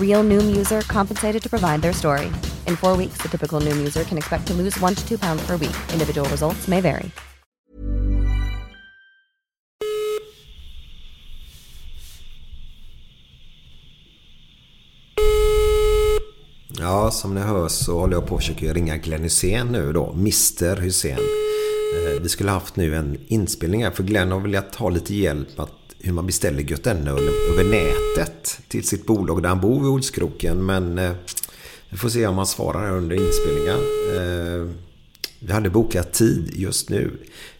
Real Noom user compensated to provide their story. In four weeks, the typical Noom user can expect to lose one to two pounds per week. Individual results may vary. Ja, som ni hör så håller jag på att försöka ringa Glenn Hussein nu då. Mr Hussein. Eh, vi skulle haft nu en inspelning här för Glenn har velat ha lite hjälp med att hur man beställer Götene-öl över nätet till sitt bolag där han bor vid Olskroken. Men eh, vi får se om han svarar här under inspelningen. Eh, Vi hade bokat tid just nu.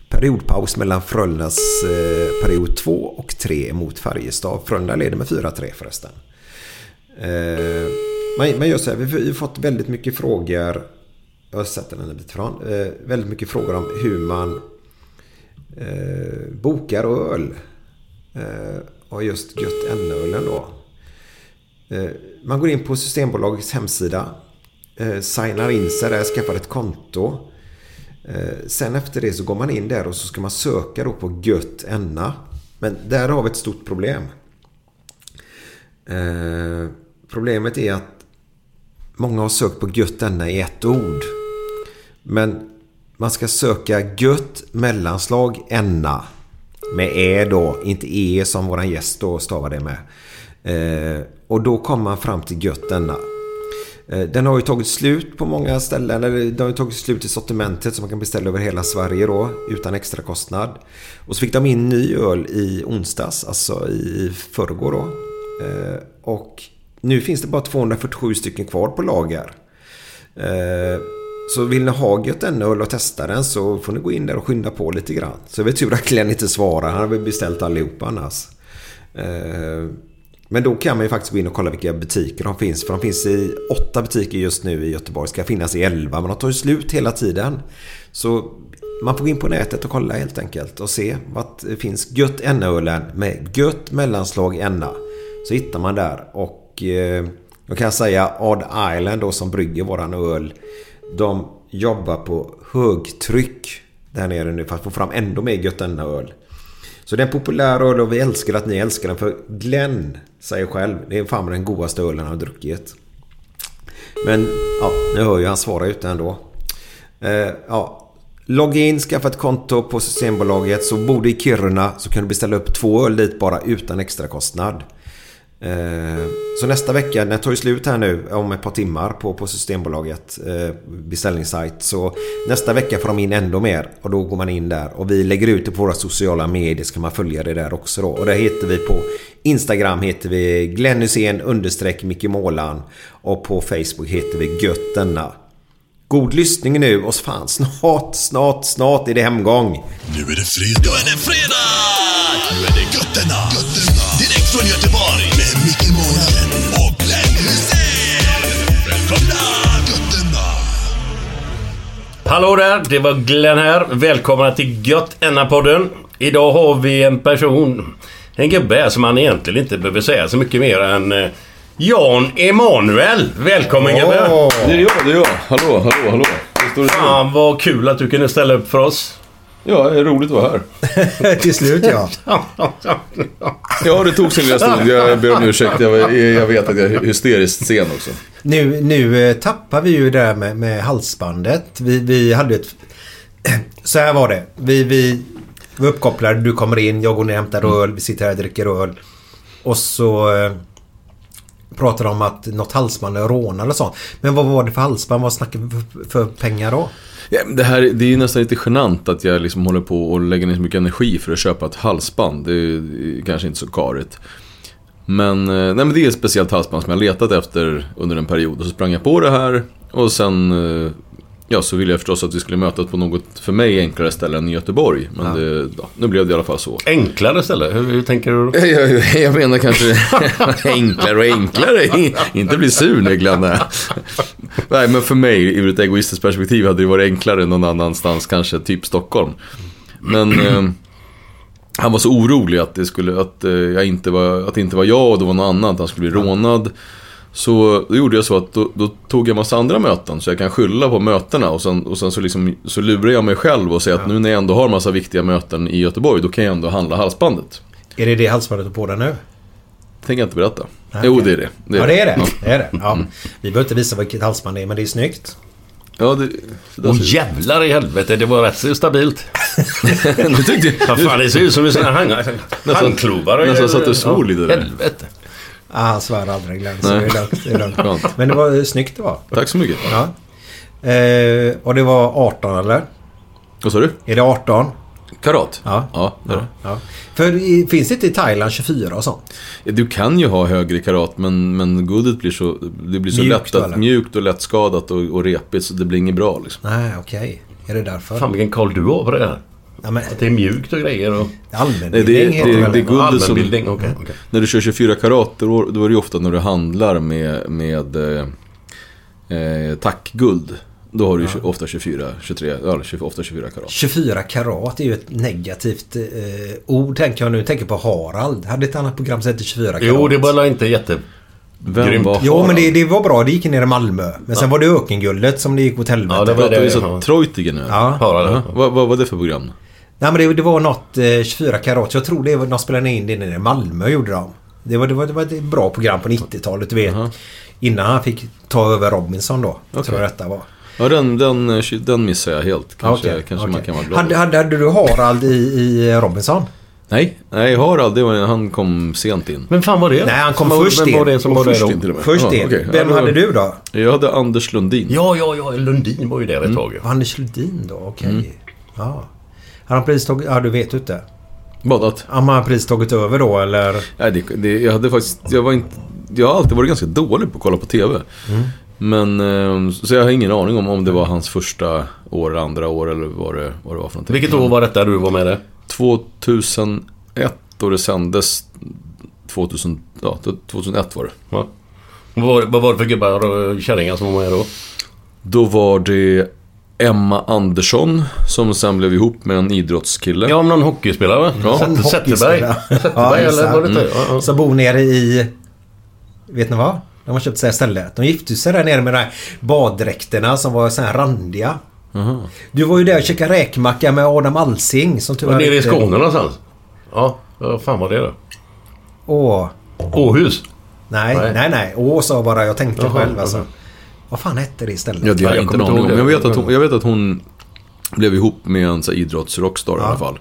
Periodpaus mellan Frölundas eh, period 2 och 3 mot Färjestad. Frölunda leder med 4-3 förresten. Eh, men, man så här, vi har fått väldigt mycket frågor. Jag sätter den en bit ifrån. Eh, väldigt mycket frågor om hur man eh, bokar öl. Eh, och just Gött N-ölen då. Eh, man går in på Systembolagets hemsida. Eh, signar in sig där, skaffar ett konto. Eh, sen efter det så går man in där och så ska man söka då på Gött Enna. Men där har vi ett stort problem. Eh, problemet är att många har sökt på Gött Enna i ett ord. Men man ska söka Gött mellanslag Enna. Med E då, inte E som våran gäst då stavar det med. Eh, och då kommer man fram till Gött denna. Eh, Den har ju tagit slut på många ställen. Eller den har ju tagit slut i sortimentet som man kan beställa över hela Sverige då. Utan extra kostnad. Och så fick de in ny öl i onsdags. Alltså i förrgår då. Eh, Och nu finns det bara 247 stycken kvar på lager. Eh, så vill ni ha gött en öl och testa den så får ni gå in där och skynda på lite grann. Så det är tur att Glenn inte svarar. Han har väl beställt allihopa annars. Eh, men då kan man ju faktiskt gå in och kolla vilka butiker de finns. För de finns i åtta butiker just nu i Göteborg. Ska finnas i elva. Men de tar ju slut hela tiden. Så man får gå in på nätet och kolla helt enkelt. Och se vad det finns. Gött Enna-ölen med gött mellanslag Enna. Så hittar man där. Och eh, jag kan säga Odd Island då som brygger våran öl. De jobbar på högtryck där nere nu för att få fram ändå mer gött denna öl. Så det är en populär öl och vi älskar att ni älskar den. För Glenn säger själv, det är fan den godaste ölen han har druckit. Men ja, nu hör ju han svara ut ändå. Eh, ja, logga in, skaffa ett konto på Systembolaget. Så bor du i Kiruna så kan du beställa upp två öl dit bara utan extra kostnad. Eh, så nästa vecka, den tar ju slut här nu om ett par timmar på, på Systembolaget eh, beställningssajt. Så nästa vecka får de in ändå mer och då går man in där. Och vi lägger ut det på våra sociala medier så kan man följa det där också då. Och där heter vi på Instagram heter vi Glenn Hysén understreck Micke Målan. Och på Facebook heter vi Gött denna. God lyssning nu och fan snart, snart, snart är det hemgång. Nu är det fredag. Nu är det fredag! Nu är det götterna. götterna. Direkt från Göteborg. Hallå där, det var Glenn här. Välkomna till Gött Enna-podden. Idag har vi en person, en gubbe här som man egentligen inte behöver säga så mycket mer än eh, Jan Emanuel. Välkommen gubbe! Det är jag, det är jag. Hallå, hallå, hallå. Hur står det till? Fan vad kul att du kunde ställa upp för oss. Ja, det är roligt att vara här. Till slut ja. Ja, det tog sin lilla stund. Jag ber om ursäkt. Jag, jag vet att jag är hysteriskt sen också. Nu, nu eh, tappar vi ju det där med, med halsbandet. Vi, vi hade ett... Så här var det. Vi, vi var uppkopplade. Du kommer in, jag går ner och hämtar öl. Vi sitter här och dricker öl. Och så eh, pratar de om att något halsband är rånat och sånt. Men vad var det för halsband? Vad snackar vi för, för pengar då? Ja, det, här, det är ju nästan lite genant att jag liksom håller på och lägger ner så mycket energi för att köpa ett halsband. Det är kanske inte så karigt. Men, eh, nej, men det är ett speciellt halsband som jag letat efter under en period. Och så sprang jag på det här och sen eh, ja, så ville jag förstås att vi skulle mötas på något för mig enklare ställe än i Göteborg. Men det, ja, nu blev det i alla fall så. Enklare ställe? Hur, hur tänker du? då? Jag, jag, menar kanske enklare och enklare. Inte bli sur Niklas. Nej. nej, men för mig ur ett egoistiskt perspektiv hade det varit enklare någon annanstans, kanske typ Stockholm. Men eh, han var så orolig att det, skulle, att, eh, jag inte var, att det inte var jag och det var någon annan, att han skulle bli rånad. Så då gjorde jag så att då, då tog jag massa andra möten så jag kan skylla på mötena och sen, och sen så, liksom, så lurar jag mig själv och säger att nu när jag ändå har massa viktiga möten i Göteborg då kan jag ändå handla halsbandet. Är det det halsbandet du på dig nu? Tänker jag inte berätta. Nej, jo, det är det. ja, det är det. Ja. det, är det. Ja. Vi behöver inte visa vilket halsband det är, men det är snyggt. Ja, det... det Åh jävlar i helvete, det var rätt så stabilt. du tyckte Vad fan, det ser ut som en sån här hang- handklovar. nästan så att du svor lite där. Helvete. Ah, han svär aldrig Glenn, så det är lugnt. Det är lugnt. Men det var eh, snyggt det var. Tack så mycket. Ja. Eh, och det var 18 eller? Vad sa du? Är det 18? Karat? Ja. Ja, det är det. Ja. För i, finns det inte i Thailand 24 och sånt? Ja, Du kan ju ha högre karat men, men guldet blir så, det blir så Mjukt lätt mjukt och lättskadat och, och repigt så det blir inget bra liksom. Nej, okej. Är det därför? Fan vilken koll du har på det här. Ja, men, Att det är mjukt och grejer och... Nej, allmänbildning det, är- det, väl det är guldet som... Allmänbildning, okej. okej. När du kör 24 karat då, då är det ju ofta när du handlar med, med eh, eh, tackguld. Då har du ju ofta 24, 23, ja, 20 ofta 24 karat. 24 karat är ju ett negativt eh, ord tänker jag nu. Tänker på Harald. Hade ett annat program som hette 24 karat. Jo, det var inte jätte... Vem Grymt. var Jo, men det, det var bra. Det gick ner i Malmö. Men sen var det Ökenguldet som det gick åt helvete. Ja, det var vi det. så ja. Treutigen nu? Ja. Harald. Jaha. Vad, vad var det för program? Nej men det, det var något eh, 24 karat. Jag tror det var, de spelade in det nere i Malmö gjorde de. Det var, det var, det var ett bra program på 90-talet du vet. Innan han fick ta över Robinson då. Tror jag detta var. Ja, den, den, den missar jag helt. Kanske, Okej, kanske man okej. kan vara glad hade, hade, hade du Harald i, i Robinson? Nej, nej Harald, det var, han kom sent in. Vem fan var det? Nej, han kom var- först Vem var in. det som var först in till och med. Först Ja, in. okej. Vem Ja, hade du då? Jag hade Anders Lundin. Ja, ja, ja. Lundin var ju där ett tag. ju. Anders Lundin då? Okej. Mm. Ja. Har han precis tagit... Ja, du vet inte. Badat. Har han precis tagit över då eller? Nej, det, det, jag hade faktiskt, jag var inte, jag har alltid varit ganska dålig på att kolla på TV. Mm. Men, eh, så jag har ingen aning om om det var hans första år, andra år eller vad det, vad det var för någonting. Vilket år var detta du var med där? 2001 och det sändes 2000, ja, 2001 var det. Ja. Vad var, vad var det för gubbar och kärringar som var med då? Då var det Emma Andersson som sen blev ihop med en idrottskille. Ja, om någon hockeyspelare va? Ja. Zetterberg. Zetterberg just eller det. var det inte? Ja, ja. Som bor nere i... Vet ni vad? De har köpt sig stället. De gifte sig där nere med de här baddräkterna som var så här randiga. Du var ju där och käkade räkmacka med Adam Alsing som tyvärr Var nere i inte- Skåne någonstans? Ja, vad fan var det då? Åh. Åhus? Nej, Nej. nej, nej. Åh sa jag bara. Jag tänkte Jaha, själv alltså. jaha. Vad fan hette det istället? Ja, det har Ja, jag jag inte kommer aning om. ihåg Jag vet, att hon, jag vet att hon blev ihop med en så idrottsrockstar i alla fall.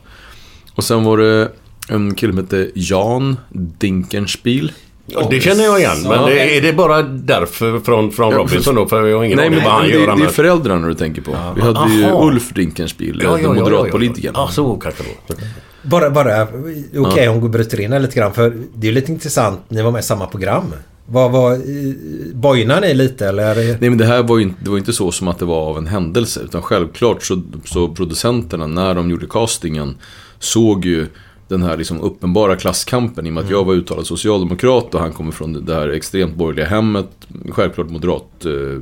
Och sen var det en kille som hette Jan Dinkenspiel. Ja, det känner jag igen. Men Ja. det, är det bara därför från, från Ja, Robinson då? För jag har ingen Nej, aning men vad han det, gör det är annars. föräldrarna du tänker på. Vi hade ju Aha. Ulf Dinkenspiel, Ja, ja, ja, ja, moderatpolitikern. Ja, så kanske det var. Bara, bara. Okej, hon bryter in här lite grann. För det är ju lite intressant. Ni var med i samma program. Vad var... eh, Bojnar ni lite eller? Nej men det här var ju inte, det var inte så som att det var av en händelse. Utan självklart så, så producenterna när de gjorde castingen såg ju den här liksom uppenbara klasskampen i och med att jag var uttalad socialdemokrat och han kommer från det här extremt borgerliga hemmet. Självklart moderat, eh,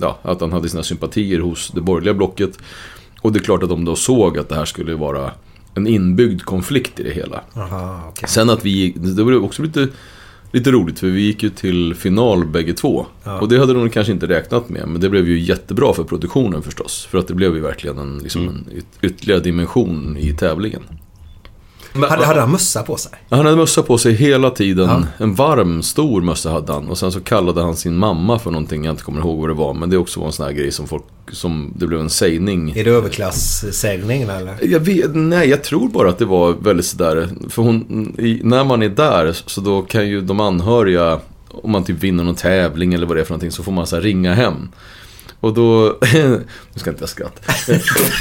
ja, att han hade sina sympatier hos det borgerliga blocket. Och det är klart att de då såg att det här skulle vara en inbyggd konflikt i det hela. Aha, okej. Sen att vi, det var också lite lite roligt för vi gick ju till final bägge två. Och det hade de kanske inte räknat med. Men det blev ju jättebra för produktionen förstås. För att det blev ju verkligen en, liksom Mm. en yt- ytterligare dimension i tävlingen. Hade, hade han mössa på sig? Han hade mössa på sig hela tiden. En varm, stor mössa hade han. Och sen så kallade han sin mamma för någonting, jag inte kommer ihåg vad det var. Men det också var en sån här grej som folk, som det blev en sägning. Är det överklasssägningen eller? Jag vet, nej, jag tror bara att det var väldigt sådär. För hon, när man är där så då kan ju de anhöriga, om man typ vinner någon tävling eller vad det är för någonting, så får man så ringa hem. Och då, nu ska inte jag skratta.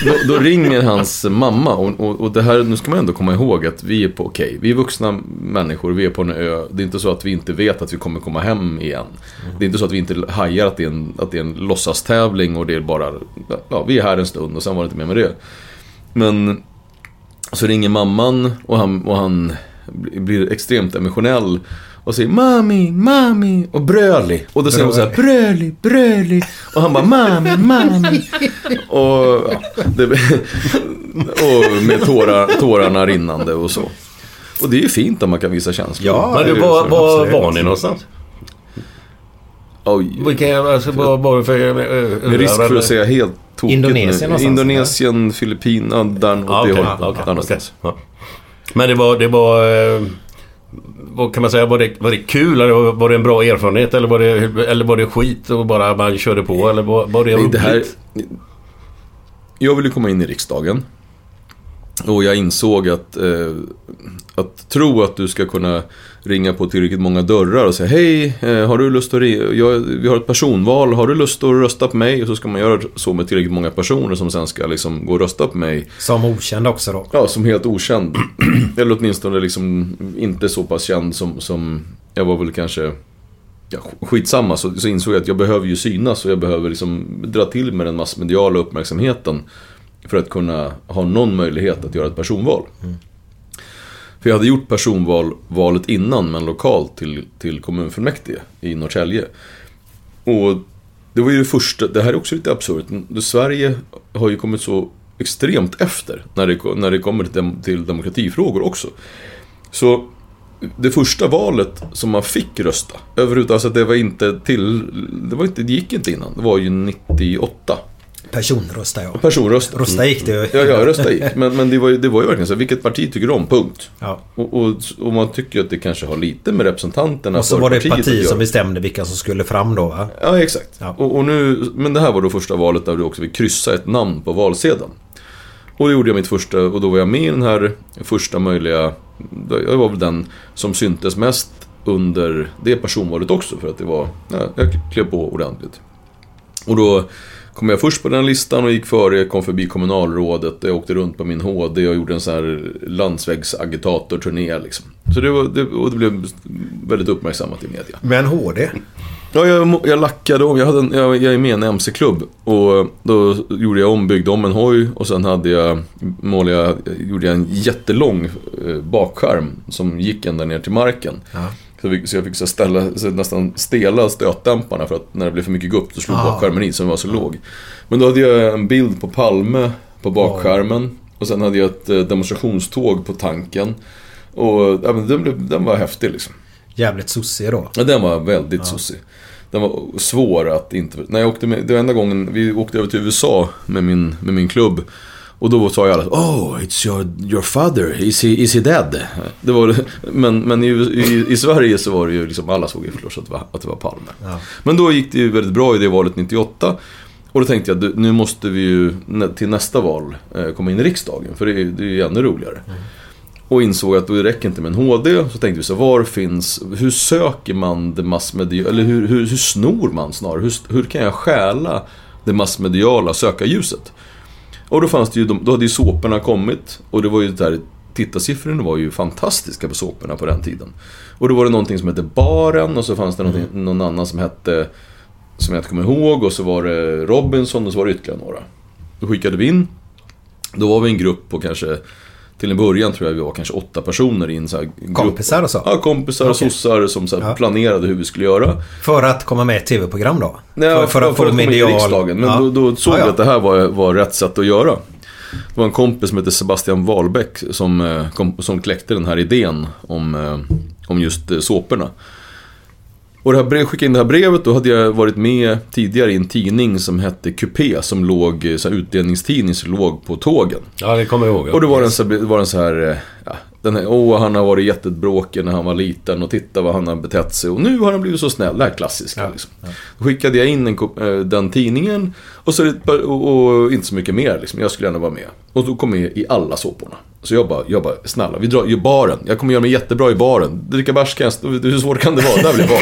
Då, då ringer hans mamma och, och, och det här, nu ska man ändå komma ihåg att vi är på, okej, vi är vuxna människor, vi är på en ö. Det är inte så att vi inte vet att vi kommer komma hem igen. Det är inte så att vi inte hajar att det är en, att det är en låtsastävling och det är bara, ja, vi är här en stund och sen var det inte mer med det. Men så ringer mamman och han, och han blir extremt emotionell och säger Mami, mami och bröli. Och då säger hon så här bröli, bröli. Och han bara mami, mami. Och, ja, det, och med tårar, tårarna rinnande och så. Och det är ju fint om man kan visa känslor. Ja, Men du, det är var, var var ni någonstans? Oj, Vilka, alltså, var det för... ö- med öar risk för att säga helt tokigt Indonesien nu. någonstans, Indonesien, Filippinerna, där åt Ja, det okej, hållet. Ja. Men det var... Det var eh, vad kan man säga? Var det, var det kul? Eller var, det en bra erfarenhet? Eller var det, eller var det skit och bara man körde på? Eller var, var det roligt? det här, jag ville komma in i riksdagen. Och jag insåg att, eh, att tro att du ska kunna ringa på tillräckligt många dörrar och säga Hej, eh, har du lust att ringa? Jag, vi har ett personval, har du lust att rösta på mig? Och så ska man göra så med tillräckligt många personer som sen ska liksom gå och rösta på mig. Som okänd också då. Ja, som helt okänd. Eller åtminstone liksom inte så pass känd som, som jag var väl kanske ja, skitsamma så, så insåg jag att jag behöver ju synas och jag behöver liksom dra till med den massmediala uppmärksamheten för att kunna ha någon möjlighet att göra ett personval. För jag hade gjort personvalet innan men lokalt till, till kommunfullmäktige i Norrtälje. Och det var ju det första, det här är också lite absurt. Sverige har ju kommit så extremt efter när det, när det kommer till, dem, till demokratifrågor också. Så det första valet som man fick rösta överhuvudtaget, alltså det var inte till, det, var inte, det gick inte innan, det var ju 98. Personröstar jag. Personrösta. Rösta gick det ju. Ja, ja, rösta gick. Men, men det, var ju, det var ju verkligen så, här, vilket parti tycker du om? Punkt. Ja. Och, och, och man tycker att det kanske har lite med representanterna Och så var det ett parti som bestämde vilka som skulle fram då va? Ja, exakt. Ja. Och, och nu, men det här var då första valet där du också fick kryssa ett namn på valsedeln. Och då gjorde jag mitt första, och då var jag med i den här första möjliga, jag var väl den som syntes mest under det personvalet också för att det var, ja, jag klev på ordentligt. Och då kom jag först på den listan och gick före, kom förbi kommunalrådet, jag åkte runt på min HD och gjorde en sån här landsvägsagitatorturné liksom. Så det, var, det, och det blev väldigt uppmärksammat i media. Men HD. Ja, jag, jag lackade om. Jag, hade en, jag, jag är med i en MC-klubb. Och då gjorde jag om, byggde om en hoj. Och sen hade jag, målade jag, gjorde jag en jättelång eh, bakskärm som gick ända ner till marken. Så, vi, så jag fick så ställa, så nästan stela stötdämparna för att när det blev för mycket gupp så slog Ah. bakskärmen i så den var så låg. Men då hade jag en bild på Palme på bakskärmen. Och sen hade jag ett eh, demonstrationståg på tanken. Och ja, men den, blev, den var häftig liksom. Jävligt sossig då. Ja, den var väldigt sossig. Den var svår att inte... När jag åkte med, det var enda gången vi åkte över till USA med min, med min klubb. Och då sa ju alla Oh, it's your, your father. Is he, is he dead? Det var, men men i, i, i Sverige så var det ju liksom, alla såg ju förstås att det var, att det var Palme. Men då gick det ju väldigt bra i det valet 98. Och då tänkte jag, nu måste vi ju till nästa val eh, komma in i riksdagen. För det är, det är ju ännu roligare. Och insåg att det räcker inte med en HD. Så tänkte vi så var finns, hur söker man det massmediala, eller hur, hur, hur snor man snarare? Hur, hur kan jag stjäla det massmediala sökarljuset? Och då fanns det ju, då hade ju såporna kommit. Och det var ju där, tittarsiffrorna var ju fantastiska på såporna på den tiden. Och då var det någonting som hette Baren och så fanns det någonting, någon annan som hette, som jag inte kommer ihåg. Och så var det Robinson och så var det ytterligare några. Då skickade vi in. Då var vi en grupp på kanske, till en början tror jag vi var kanske åtta personer i en så här grupp. Kompisar och så? Ja, kompisar och Okej. sossar som så Ja. planerade hur vi skulle göra. För att komma med i ett tv-program då? Nej, för, för, att, komma in i riksdagen. Men Ja. då, då såg jag ja. att det här var, var rätt sätt att göra. Det var en kompis som hette Sebastian Wahlbeck som, eh, kom, som kläckte den här idén om, eh, om just eh, såporna. Och det här brev, skickade in det här brevet, då hade jag varit med tidigare i en tidning som hette Coupé, som låg, så här utdelningstidning som låg på tågen. Ja, det kommer jag ihåg. ja. Och då var den så, var den så här, ja, den här, åh han har varit jättebråkig när han var liten och titta vad han har betett sig och nu har han blivit så snäll. Det här klassiska liksom. Då skickade jag in en, ko- eh, den tidningen och, så, och, och inte så mycket mer liksom. Jag skulle gärna vara med. Och då kom jag i alla såporna. Så jag bara, jag bara, snälla, vi drar i baren. Jag kommer göra mig jättebra i baren. Dricka bärs kan jag, hur svårt kan det vara? Där blir bar.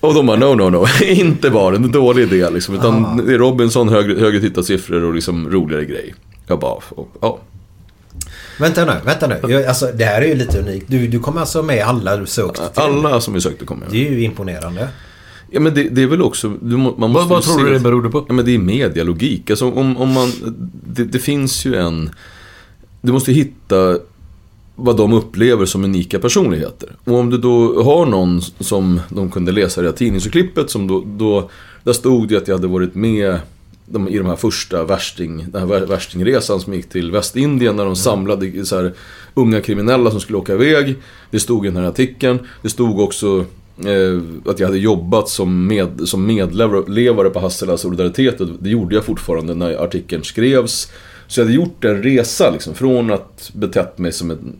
och de bara, no, no, no. inte baren, det är en dålig idé liksom. Utan det är Robinson, högre, högre tittarsiffror och liksom roligare grej. Jag bara, ja. Vänta nu, vänta nu. Jag, alltså, det här är ju lite unikt. Du, du kommer alltså med alla du sökt till. Alla som vi sökte kom med. Det är ju imponerande. Ja men det, det är väl också, du, må- man måste Vad, vad tror se- du det berodde på? Ja men det är medialogik. Alltså om, om man, det, det finns ju en, du måste hitta vad de upplever som unika personligheter. Och om du då har någon som de kunde läsa i det här tidningsklippet som då, då där stod det att jag hade varit med de, i de här första värsting, den här vär- värstingresan som gick till Västindien när de samlade så här, unga kriminella som skulle åka iväg. Det stod i den här artikeln. Det stod också eh, att jag hade jobbat som, med, som medlevare på Hassela Solidaritet. Det gjorde jag fortfarande när artikeln skrevs. Så jag hade gjort en resa liksom, från att betett mig som en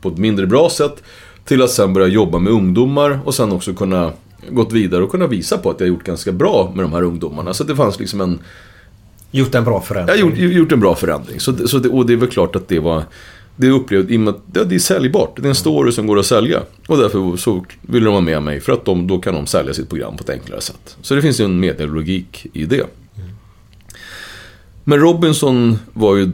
på ett mindre bra sätt till att sen börja jobba med ungdomar och sen också kunna gått vidare och kunna visa på att jag gjort ganska bra med de här ungdomarna. Så det fanns liksom en, Gjort en bra förändring. jag gjort, gjort en bra förändring. Så, så det, och det är väl klart att det var, det upplevde, i och med att det, det är säljbart. Det är en story som går att sälja. Och därför så vill de vara med mig för att de, då kan de sälja sitt program på ett enklare sätt. Så det finns ju en medialogik i det. Men Robinson var ju,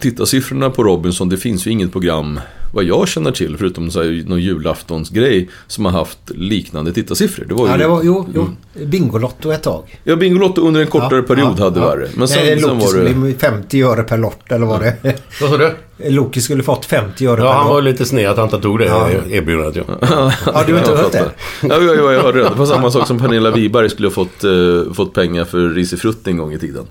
tittarsiffrorna på Robinson, det finns ju inget program vad jag känner till, förutom så här, någon julaftonsgrej, som har haft liknande tittarsiffror. Det var ju, Ja, det var, jo, jo. Bingolotto ett tag. Ja, Bingolotto under en kortare Ja, period ja, hade ja. värre. Men sen, Nej, sen var det... bli 50 öre per lott, eller vad det Vad sa du? Loki skulle fått 50 öre Ja, per han var lott. lite sned att han inte tog det Ja. erbjudandet. Ja. Ja, du har inte Jag hört det? Ja, ja, ja, jag hörde det. Det var samma sak som Pernilla Wiberg skulle ha fått, eh, fått pengar för risifrutt en gång i tiden.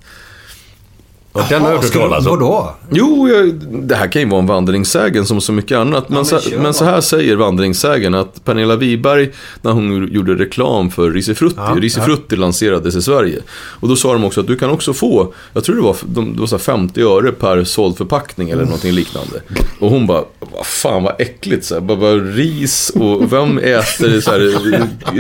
Och den har skulle- talas om. Vadå? Jo, jag, det här kan ju vara en vandringssägen som så mycket annat. Men, men så, men så här säger vandringssägen att Pernilla Wiberg, när hon gjorde reklam för Risifrutti, Ja, Risifrutti lanserades i Sverige. Och då sa de också att du kan också få, jag tror det var, de, det var så här 50 öre per såld förpackning eller någonting liknande. Och hon bara, vad fan vad äckligt så här, bara, bara ris och vem äter så här,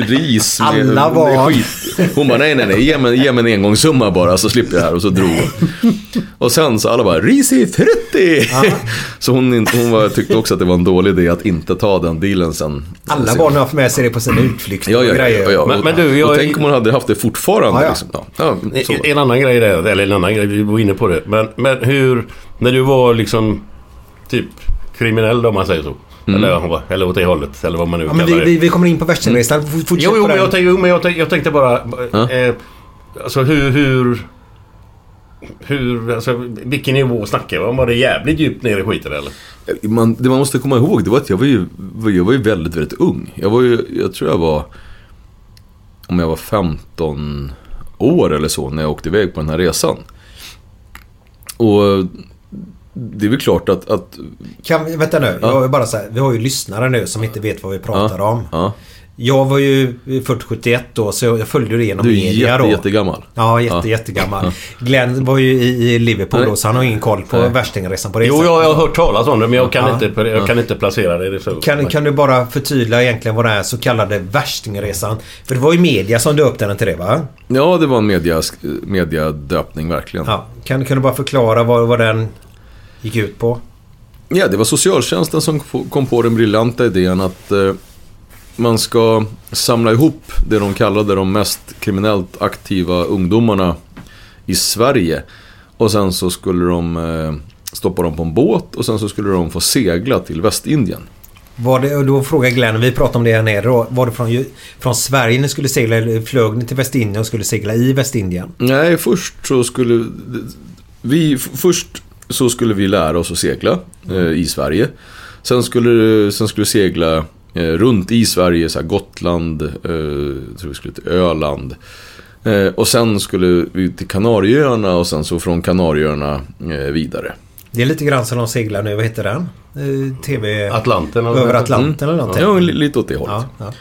ris med, med skit? Hon bara, nej nej nej, ge mig, ge mig en engångssumma bara så slipper jag det här. Och så drog hon. Och sen så alla bara, risifrutti! Så hon, hon var, tyckte också att det var en dålig idé att inte ta den dealen sen. Alla barn har haft med sig det på sina utflykter Ja, och ja, ja. grejer. ja, ja. Men- Och- men du, jag- och tänk om hon hade haft det fortfarande. Ja, ja. Liksom. Ja. En, annan grej där, eller en annan grej, vi var inne på det. Men, men hur, när du var liksom typ kriminell om man säger så. Mm. Eller, eller åt det hållet, eller vad man nu Ja, men kallar vi, det. vi, vi kommer in på värstingresan. F- Fortsätt Jo, jo, på men den. jag, tänkte, jo, men jag, tänkte, jag tänkte bara... Ja. Eh, alltså hur... hur hur, alltså, vilken nivå snackar vi om? Var det jävligt djupt ner i skiten eller? man, det man måste komma ihåg det var att jag var ju, jag var ju väldigt, väldigt ung. Jag var ju, jag tror jag var, om jag var 15 år eller så när jag åkte iväg på den här resan. Och det är väl klart att, att Kan, vi- vänta nu. Ja. Jag bara säga, vi har ju lyssnare nu som inte vet vad vi pratar ja, om. Ja, Jag var ju född 71 då så jag följde det genom du är media jätte, då. jättegammal. Ja, jätte, Ja. jättegammal. Glenn var ju i, i Liverpool Nej. då så han har ingen koll på Nej. värstingresan på resan. Jo, jag, jag har hört talas om det men jag kan, Ja. inte, jag kan inte placera det. det. Så. Kan, kan du bara förtydliga egentligen vad det är så kallade värstingresan? För det var ju media som döpte den till det va? Ja, det var en media, mediadöpning verkligen. Ja. Kan, kan du bara förklara vad, vad den gick ut på? Ja, det var socialtjänsten som kom på den briljanta idén att eh, man ska samla ihop det de kallade de mest kriminellt aktiva ungdomarna i Sverige. Och sen så skulle de eh, stoppa dem på en båt och sen så skulle de få segla till Västindien. Var det, och då frågar Glenn, vi pratade om det här nere då. Var det från, från Sverige ni skulle segla eller flög ni till Västindien och skulle segla i Västindien? Nej, först så skulle vi... Först så skulle vi lära oss att segla eh, i Sverige. Sen skulle, sen skulle segla runt i Sverige, så här Gotland, eh, jag tror vi skulle till Öland. Eh, och sen skulle vi till Kanarieöarna och sen så från Kanarieöarna eh, vidare. Det är lite grann som de seglar nu, vad heter den? Eh, TV... Atlanten eller Över Atlanten eller någonting. Ja, li- lite åt det hållet. Ja, ja.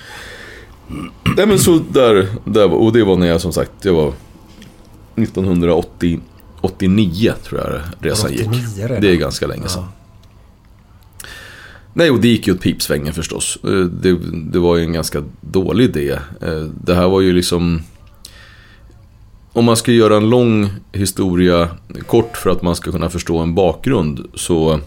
Nej men så där, där och det var när jag som sagt, det var 1989 tror jag resan gick. 89 redan? Det är ganska länge sedan. Nej, och det gick ju åt pipsvängen förstås. Eh, det, det var ju en ganska dålig idé. Eh, det här var ju liksom... Om man ska göra en lång historia kort för att man ska kunna förstå en bakgrund så...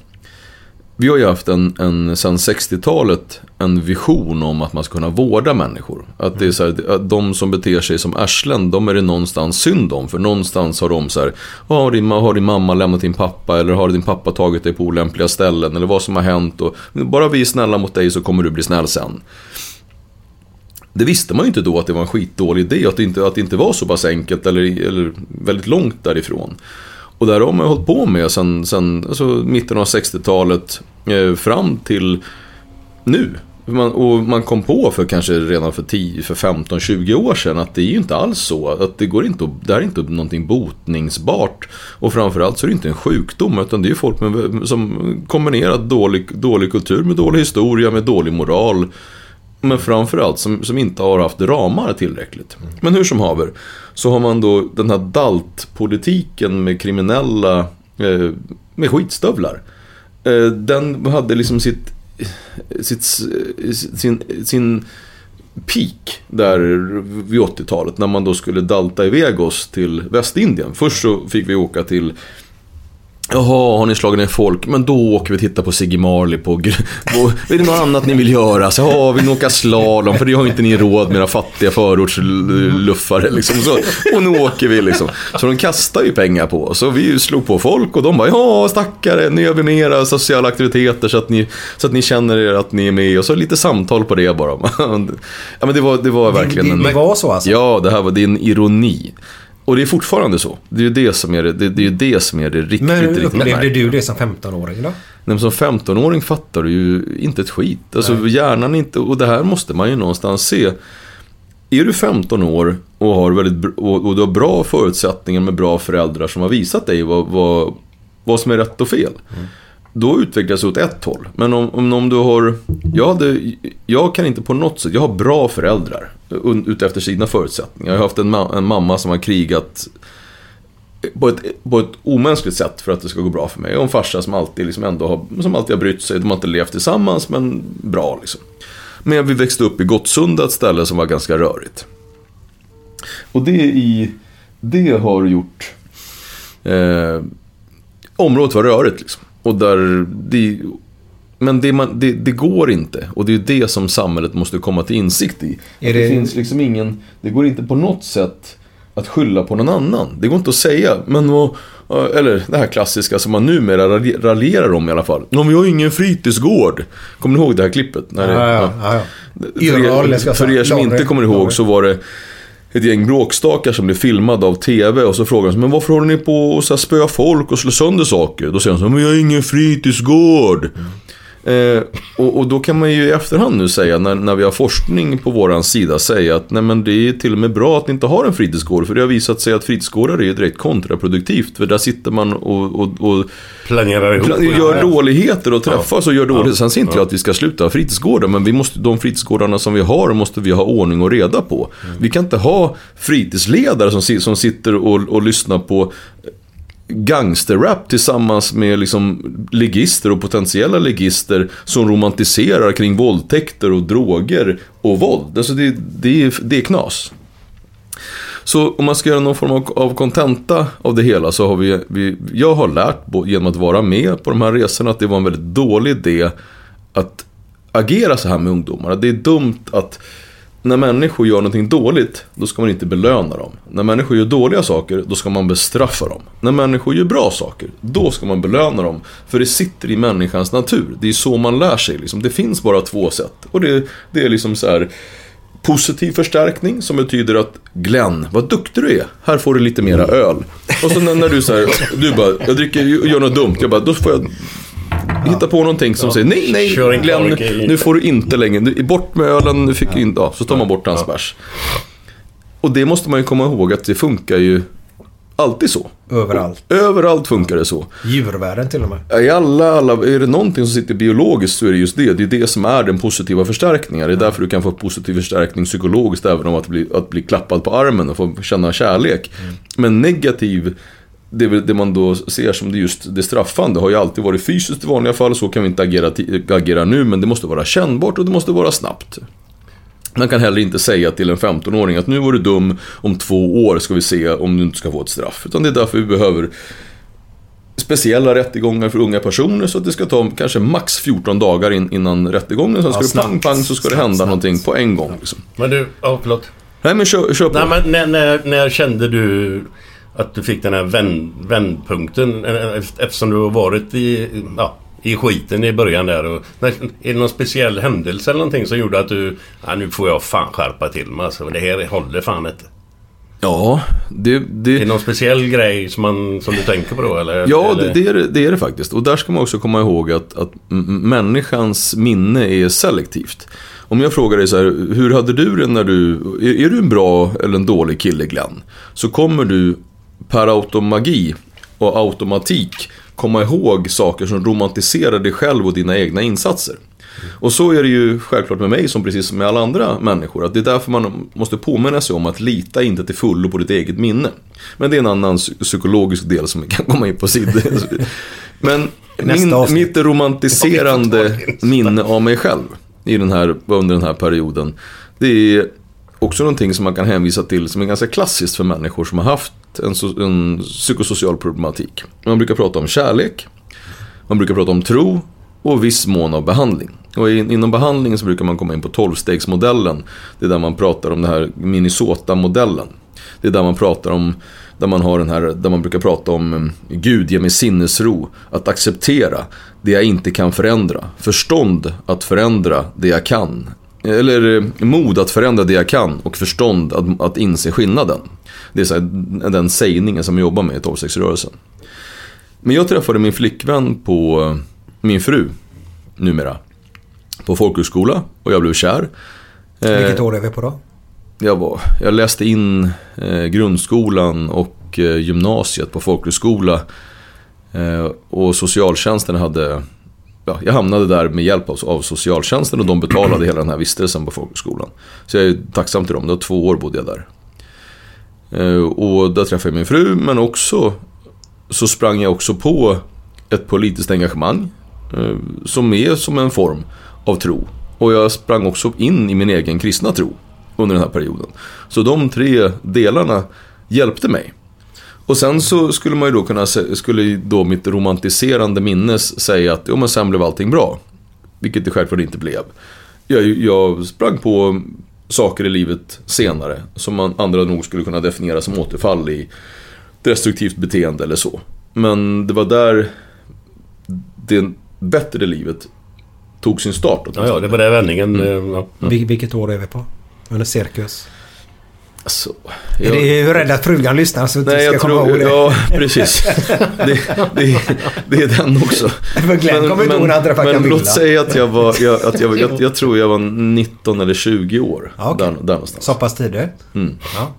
Vi har ju haft en, en sedan 60-talet en vision om att man ska kunna vårda människor. Att det är så här, att de som beter sig som arslen, de är det någonstans synd om. För någonstans har de så här, har din, har din mamma lämnat din pappa eller har din pappa tagit dig på olämpliga ställen eller vad som har hänt. Och, bara vi är snälla mot dig så kommer du bli snäll sen. Det visste man ju inte då att det var en skitdålig idé, att det inte, att det inte var så pass enkelt eller, eller väldigt långt därifrån. Och där har man hållit på med sen, sen alltså mitten av 60-talet eh, fram till nu. Man, och man kom på för kanske redan för 10, för 15, 20 år sedan att det är ju inte alls så. Att det, går inte, det här är inte någonting botningsbart. Och framförallt så är det inte en sjukdom utan det är ju folk med, som kombinerat dålig, dålig kultur med dålig historia, med dålig moral. Men framförallt som, som inte har haft ramar tillräckligt. Men hur som haver. Så har man då den här DALT-politiken med kriminella, eh, med skitstövlar. Eh, den hade liksom sitt, sitt, sin, sin peak där vid 80-talet. När man då skulle dalta iväg oss till Västindien. Först så fick vi åka till Jaha, har ni slagit ner folk? Men då åker vi titta på Siggy Marley på... på är det något annat ni vill göra? Så, ja, vill ni åka slalom? För det har inte ni råd med era fattiga förortsluffare liksom. Så, och nu åker vi liksom. Så de kastar ju pengar på oss. Och vi slog på folk och de bara, ja stackare, nu gör vi mera sociala aktiviteter så att ni, så att ni känner er att ni är med. Och så lite samtal på det bara. ja, men det var, det var verkligen det, en... det var så alltså? Ja, det här var det är en ironi. Och det är fortfarande så. Det är ju det som är det, det, det, är det, som är det riktigt, Men riktigt upplevde du det som 15-åring då? Nej, men som 15-åring fattar du ju inte ett skit. Alltså hjärnan inte, och det här måste man ju någonstans se. Är du 15 år och, har väldigt, och, och du har bra förutsättningar med bra föräldrar som har visat dig vad, vad, vad som är rätt och fel. Då utvecklas du åt ett håll. Men om, om, om du har... Jag, hade, jag kan inte på något sätt... Jag har bra föräldrar. Utefter sina förutsättningar. Jag har haft en, ma- en mamma som har krigat på ett, på ett omänskligt sätt för att det ska gå bra för mig. Och en farsa som alltid, liksom ändå har, som alltid har brytt sig. De har inte levt tillsammans, men bra liksom. Men vi växte upp i Gottsunda, ett ställe som var ganska rörigt. Och det i... Det har gjort... Eh, området var rörigt liksom. Och där... Det, men det, man, det, det går inte. Och det är det som samhället måste komma till insikt i. Det... det- finns liksom ingen... Det går inte på något sätt att skylla på någon annan. Det går inte att säga. Men vad... Eller det här klassiska som man numera ralj- raljerar om i alla fall. Men vi har ju ingen fritidsgård. Kommer ni ihåg det här klippet? När det, Ja, ja, ja, för er, för er som inte kommer ihåg så var det ett gäng bråkstakar som blir filmade av TV och så frågar de men varför håller ni på och så spöa folk och slå sönder saker? Då säger de så men jag har ingen fritidsgård. Eh, och, och då kan man ju i efterhand nu säga, när, när vi har forskning på våran sida, säga att nej men det är till och med bra att ni inte har en fritidsgård. För det har visat sig att fritidsgårdar är ju direkt kontraproduktivt. För där sitter man och, och, och Planerar ihop. Plan- gör Ja. dåligheter och träffas och gör dåligt. Sen säger inte jag att vi ska sluta ha fritidsgårdar, men vi måste, de fritidsgårdarna som vi har måste vi ha ordning och reda på. Vi kan inte ha fritidsledare som, som sitter och, och lyssnar på gangsterrap tillsammans med liksom ligister och potentiella ligister som romantiserar kring våldtäkter och droger och våld. Alltså det, det, är, det är knas. Så om man ska göra någon form av, kontenta av det hela så har vi, vi jag har lärt genom att vara med på de här resorna att det var en väldigt dålig idé att agera så här med ungdomar. Det är dumt att när människor gör någonting dåligt, då ska man inte belöna dem. När människor gör dåliga saker, då ska man bestraffa dem. När människor gör bra saker, då ska man belöna dem. För det sitter i människans natur. Det är så man lär sig. Liksom. Det finns bara två sätt. Och det, det är liksom så här positiv förstärkning som betyder att Glenn, vad duktig du är. Här får du lite mera öl. Och så när, när du säger, du bara, jag dricker, gör något dumt. Jag bara, då får jag hitta på någonting som säger nej, nej, Kör en Glenn, i. nu får du inte längre, du- bort med ölen, du fick inte, ja, så tar man bort hans bärs. Och det måste man ju komma ihåg att det funkar ju alltid så. Överallt. Överallt funkar det så. Djurvärlden till och med. I alla, alla, är det någonting som sitter biologiskt så är det just det. Det är det som är den positiva förstärkningen. Det är därför du kan få positiv förstärkning psykologiskt även om att bli, att bli klappad på armen och få känna kärlek. Men negativ, det, är väl det man då ser som det just det straffande har ju alltid varit fysiskt i vanliga fall. Så kan vi inte agera, agera nu men det måste vara kännbart och det måste vara snabbt. Man kan heller inte säga till en 15-åring att nu var du dum, om två år ska vi se om du inte ska få ett straff. Utan det är därför vi behöver speciella rättegångar för unga personer så att det ska ta kanske max 14 dagar in, innan rättegången. Sen ska Ja, det pang pang så ska det Snabbt, hända snabbt. någonting på en gång. Liksom. Men du, ja förlåt. Nej men kör, kör på. Nej men när, när, när kände du att du fick den här vänd, vändpunkten? Eh, Eftersom du har varit i, ja, i skiten i början där. Och, är det någon speciell händelse eller någonting som gjorde att du... Ja, nu får jag fan skärpa till mig alltså. Det här håller fan inte. Ja, det, Är det det, någon speciell grej som, man, som du tänker på då eller? ja eller? det, det, är, det- det är det faktiskt. Och där ska man också komma ihåg att, att människans minne är selektivt. Om jag frågar dig så här, hur hade du det när du, är, är du en bra eller en dålig kille Glenn? Så kommer du per automagi och automatik komma ihåg saker som romantiserar dig själv och dina egna insatser. Och så är det ju självklart med mig som precis som med alla andra människor. Att det är därför man måste påminna sig om att lita inte till fullo på ditt eget minne. Men det är en annan psy- psykologisk del som vi kan komma in på sidan. Men min, mitt romantiserande minne av mig själv i den här, under den här perioden. Det är också någonting som man kan hänvisa till som är ganska klassiskt för människor som har haft en, so- en psykosocial problematik. Man brukar prata om kärlek, man brukar prata om tro och viss mån av behandling. Och in, inom behandlingen så brukar man komma in på tolvstegsmodellen. Det är där man pratar om den här Minnesota-modellen. Det är där man pratar om, där man har den här, där man brukar prata om mm, Gud, ge mig sinnesro, att acceptera det jag inte kan förändra. Förstånd att förändra det jag kan. Eller mm, mod att förändra det jag kan och förstånd att, att inse skillnaden. Det är så här, den sägningen som jag jobbar med i tolvstegsrörelsen. Men jag träffade min flickvän på eh, min fru, numera. På folkhögskola och jag blev kär. Eh, Vilket år är vi på då? jag, var, jag läste in eh, grundskolan och gymnasiet på folkhögskola. Och socialtjänsten hade... Ja, jag hamnade där med hjälp av, av socialtjänsten och de betalade hela den här vistelsen på folkhögskolan. Så jag är tacksam till dem. Det var två år bodde jag där. Eh, och där träffade jag min fru, men också så sprang jag också på ett politiskt engagemang. Eh, som är som en form av tro. Och jag sprang också in i min egen kristna tro under den här perioden. Så de tre delarna hjälpte mig. Och sen så skulle man ju då kunna, skulle då mitt romantiserande minnes säga att jo men sen blev allting bra. Vilket det självklart inte blev. Jag, jag sprang på saker i livet senare som man andra nog skulle kunna definiera som återfall i destruktivt beteende eller så. Men det var där det bättre livet tog sin start. Ja, ja, det var den vändningen. Mm. eh, Ja. Vil- Vilket år är vi på? Under cirkus. Alltså, jag- det är ju rädd att frugan lyssnar så att du Nej, ska jag komma tror... ihåg det. Ja, precis. Det, det, det är den också. För Glenn kommer inte ihåg när han träffade men Camilla. låt säga att jag var... Jag, att jag, jag, jag tror jag var 19 eller 20 år. Ja, okej. där, där någonstans. Så pass tidigt? Mm. Ja.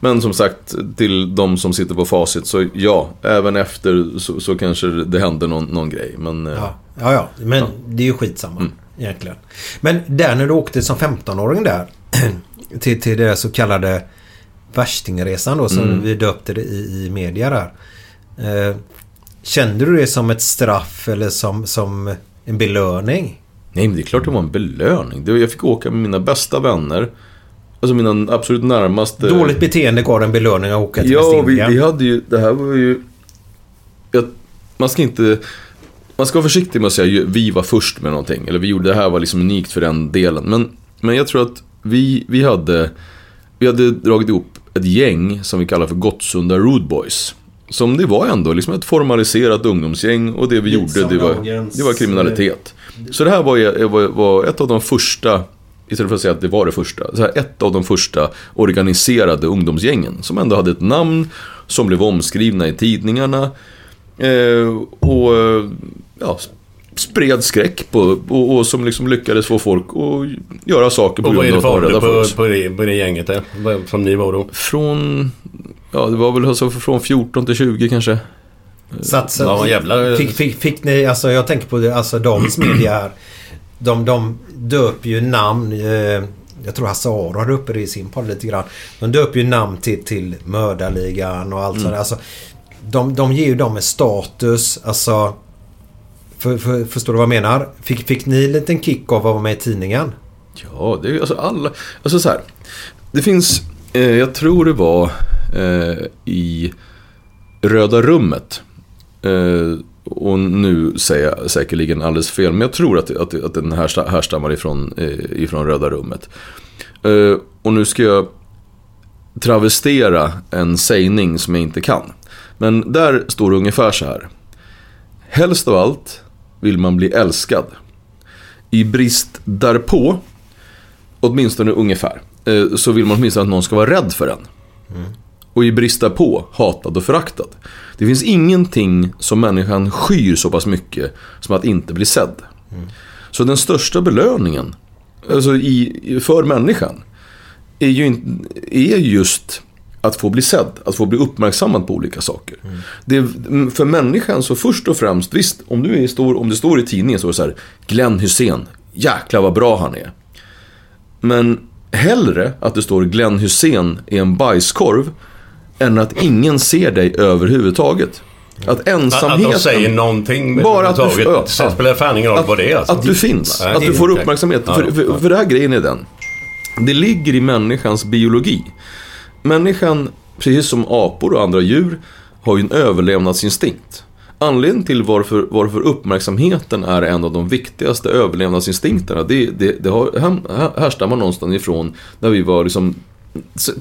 Men som sagt, till de som sitter på facit så ja, även efter så, så kanske det hände någon, någon grej. Men eh, Ja, ja, ja. men det är ju skitsamma Mm. egentligen. Men där när du åkte som 15-åring där till, till det så kallade Värstingresan då som Mm. vi döpte det i, i media där. Eh, kände du det som ett straff eller som, som en belöning? Nej, men det är klart det var en belöning. Jag fick åka med mina bästa vänner. Alltså mina absolut närmaste... Dåligt beteende gav en belöning att åka till Ja, vi, vi hade ju, det här var ju... Jag, man ska inte... Man ska vara försiktig med att säga vi var först med någonting. Eller vi gjorde det här var liksom unikt för den delen. Men, men jag tror att vi, vi hade... Vi hade dragit ihop ett gäng som vi kallar för Gottsunda Rude Boys. Som det var ändå liksom ett formaliserat ungdomsgäng och det vi gjorde det var, det var kriminalitet. Så det här var, var, var ett av de första, istället för att säga att det var det första, så här, ett av de första organiserade ungdomsgängen. Som ändå hade ett namn, som blev omskrivna i tidningarna. Eh, och ja, spred skräck på, och, och som liksom lyckades få folk att göra saker på Och grund det av att vara rädda för på, oss. på, det, på det gänget där? Vad- Som ni var då? Från Ja, det var väl alltså från 14 till 20 kanske. Så Ja, jävlar. Fick, fick, fick ni, alltså jag tänker på det, alltså dagens media här. De, de döper ju namn. Eh, jag tror Hasse Aro hade uppe det i sin podd lite grann. De döper ju namn till, till mördarligan och allt sånt där. Alltså, de, de ger ju dem en status. Alltså... För, för, förstår du vad jag menar? Fick, fick ni en liten kick av att vara med i tidningen? Ja, det är ju alltså alla... Alltså så här. Det finns, eh, jag tror det var eh, i Röda rummet. Eh, och nu säger jag säkerligen alldeles fel, men jag tror att, att, att den här, härstammar ifrån, eh, ifrån Röda rummet. Eh, och nu ska jag travestera en sägning som jag inte kan. Men där står det ungefär så här. Helst av allt vill man bli älskad. I brist därpå, åtminstone ungefär, eh, så vill man åtminstone att någon ska vara rädd för en. Och i brist därpå, hatad och föraktad. Det finns ingenting som människan skyr så pass mycket som att inte bli sedd. Så den största belöningen alltså i, för människan är ju är just att få bli sedd, att få bli uppmärksammad på olika saker. Det, är- för människan så först och främst, visst om, du är stor, om det står i tidningen så är det så här, Glenn Hussein, jäklar vad bra han är. Men hellre att det står Glenn Hussein är en bajskorv än att ingen ser dig överhuvudtaget. Att Att, att ensamheten... de säger någonting Bara att du- ja, Sen spelar det fan ingen roll vad det är. Alltså. att du finns, Nej, att det du får uppmärksamhet. Ja, för, ja. för, för det här grejen är den. Det ligger i människans biologi. Människan, precis som apor och andra djur, har ju en överlevnadsinstinkt. Anledningen till varför, varför uppmärksamheten är en av de viktigaste överlevnadsinstinkterna, det, det, det har, här- härstammar någonstans ifrån när vi var liksom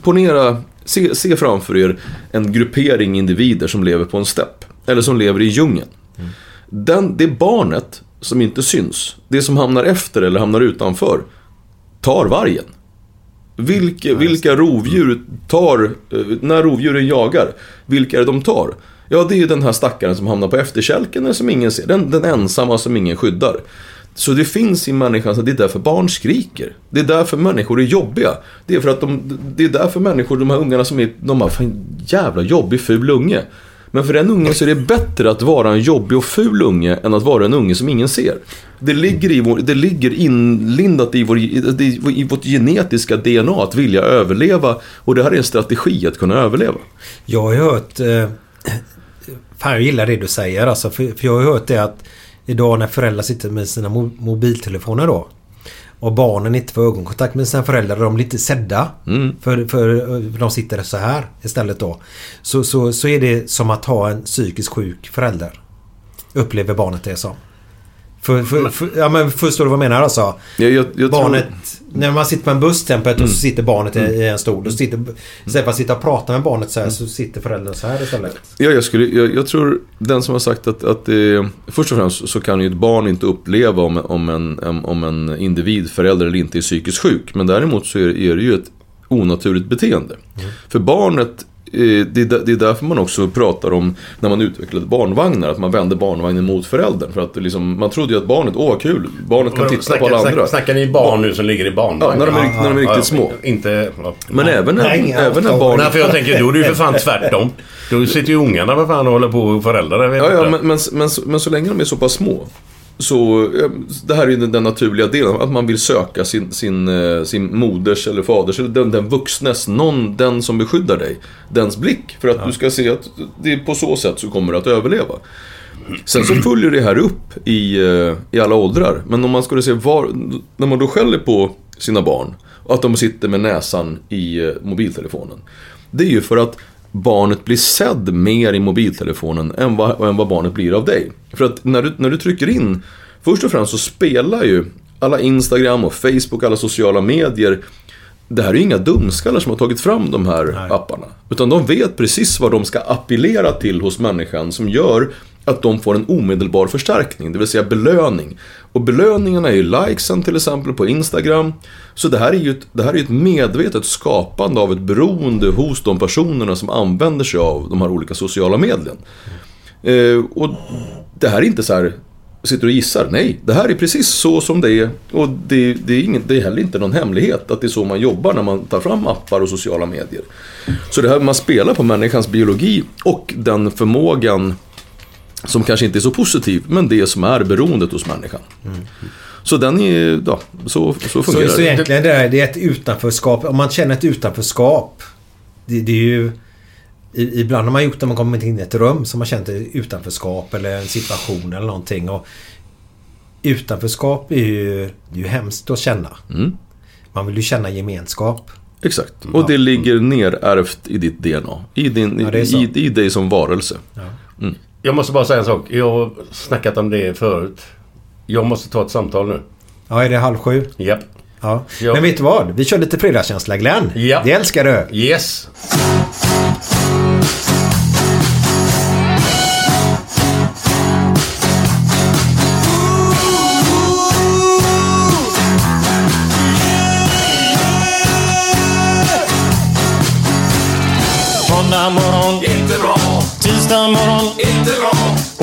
Ponera, se, se framför er en gruppering individer som lever på en stepp. Eller som lever i djungeln. Den, det barnet som inte syns, det som hamnar efter eller hamnar utanför, tar vargen. Vilka, vilka rovdjur tar, eh, när rovdjuren jagar, vilka är det de tar? Ja, det är ju den här stackaren som hamnar på efterkälken eller som ingen ser. Den, den ensamma som ingen skyddar. Så det finns i människan, så det är därför barn skriker. Det är därför människor är jobbiga. Det är för att de, det är därför människor, de här ungarna som är, de har fan jävla jobbig ful unge. Men för den ungen så är det bättre att vara en jobbig och ful unge än att vara en unge som ingen ser. Det ligger, i vår, det ligger inlindat i, vår, i, vårt genetiska DNA att vilja överleva och det här är en strategi att kunna överleva. Jag har ju hört... Eh, fan, jag gillar det du säger alltså. För, för jag har ju hört det att idag när föräldrar sitter med sina mobiltelefoner då. Och barnen inte får ögonkontakt med sina föräldrar. De blir inte sedda. För, för eh, de sitter så här istället då. Så, så, så är det som att ha en psykiskt sjuk förälder. Upplever barnet det som. För, för, för, ja men förstår du vad jag menar alltså? Jag, jag, jag barnet, tror, när man sitter på en buss till exempel och Mm. så sitter barnet i, i en stol. Och sitter, istället för att sitta och prata med barnet så här så sitter föräldern så här istället. ja, jag, skulle, jag, jag tror den som har sagt att, att det, först och främst så kan ju ett barn inte uppleva om, om, en, om- en individ, förälder eller inte är psykiskt sjuk. Men däremot så är, är det ju ett onaturligt beteende. För barnet eh, det är, där- det är därför man också pratar om när man utvecklade barnvagnar, att man vände barnvagnen mot föräldern. För att liksom, man trodde ju att barnet, åh vad kul, barnet kan titta på alla snackar, andra. snackar, snackar ni barn nu som ligger i barnvagn? Ja, när de är, när de är riktigt små. Inte... Ja. Men även när, Nej, även när barn... Nej, för jag tänker, då är det ju för fan tvärtom. Då sitter ju ungarna för fan och håller på och föräldrar. Jag vet Ja, ja inte. men, men, men, men så länge de är så pass små. Så eh, det här är ju den, den naturliga delen. Att man vill söka sin, sin, eh, sin moders eller faders, eller den, den vuxnes, någon, den som beskyddar dig. Dens blick. För att du ska se att det är på så sätt så kommer du att överleva. Sen så följer det här upp i, eh, i alla åldrar. Men om man skulle se var, när man då skäller på sina barn. Att de sitter med näsan i mobiltelefonen. Det är ju för att barnet blir sedd mer i mobiltelefonen än vad, än vad barnet blir av dig. För att när du, när du trycker in, först och främst så spelar ju alla Instagram och Facebook, alla sociala medier det här är ju inga dumskallar som har tagit fram de här apparna. Utan de vet precis vad de ska appellera till hos människan som gör att de får en omedelbar förstärkning, det vill säga belöning. Och belöningarna är ju likesen till exempel på Instagram. Så det här är ju ett, det här är ju ett medvetet skapande av ett beroende hos de personerna som använder sig av de här olika sociala medlen. Eh, och det här är inte så här sitter och gissar. Nej, det här är precis så som det är. Och det, det, är ingen, det är heller inte någon hemlighet att det är så man jobbar när man tar fram appar och sociala medier. Så det här man spelar på människans biologi och den förmågan som kanske inte är så positiv, men det som är beroendet hos människan. Så den är, ja, så, så Så, fungerar så det. egentligen det, där, det är ett utanförskap. Om man känner ett utanförskap. Det, det är ju... Ibland har man gjort det man kommit in i ett rum som man känt utanförskap eller en situation eller någonting. Och utanförskap är ju, det är ju hemskt att känna. Mm. Man vill ju känna gemenskap. Exakt. Och det ligger nerärvt i ditt DNA. I, din, Ja, så. i, i dig som varelse. Jag måste bara säga en sak. Jag har snackat om det förut. Jag måste ta ett samtal nu. Ja, är det halv sju? Japp. Ja. Ja. Men vet du vad? Vi kör lite fredagskänsla Glenn. Ja. Det älskar du. Yes. Inte bra. Tisdag morgon, inte bra.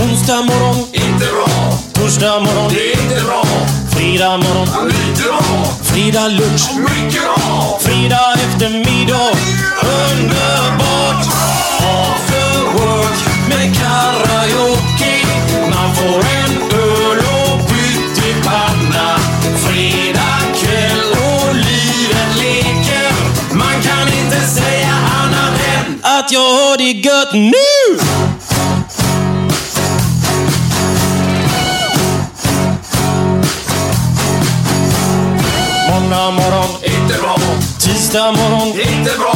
Onsdag morgon, inte bra. Torsdag morgon, det är inte bra. Fredag morgon, lite bra. Fredag lunch, mycket bra. Fredag eftermiddag, underbart. After work med karaoke. Man får en att jag har det gött nu! Måndag morgon, inte bra. Tisdag morgon, inte bra.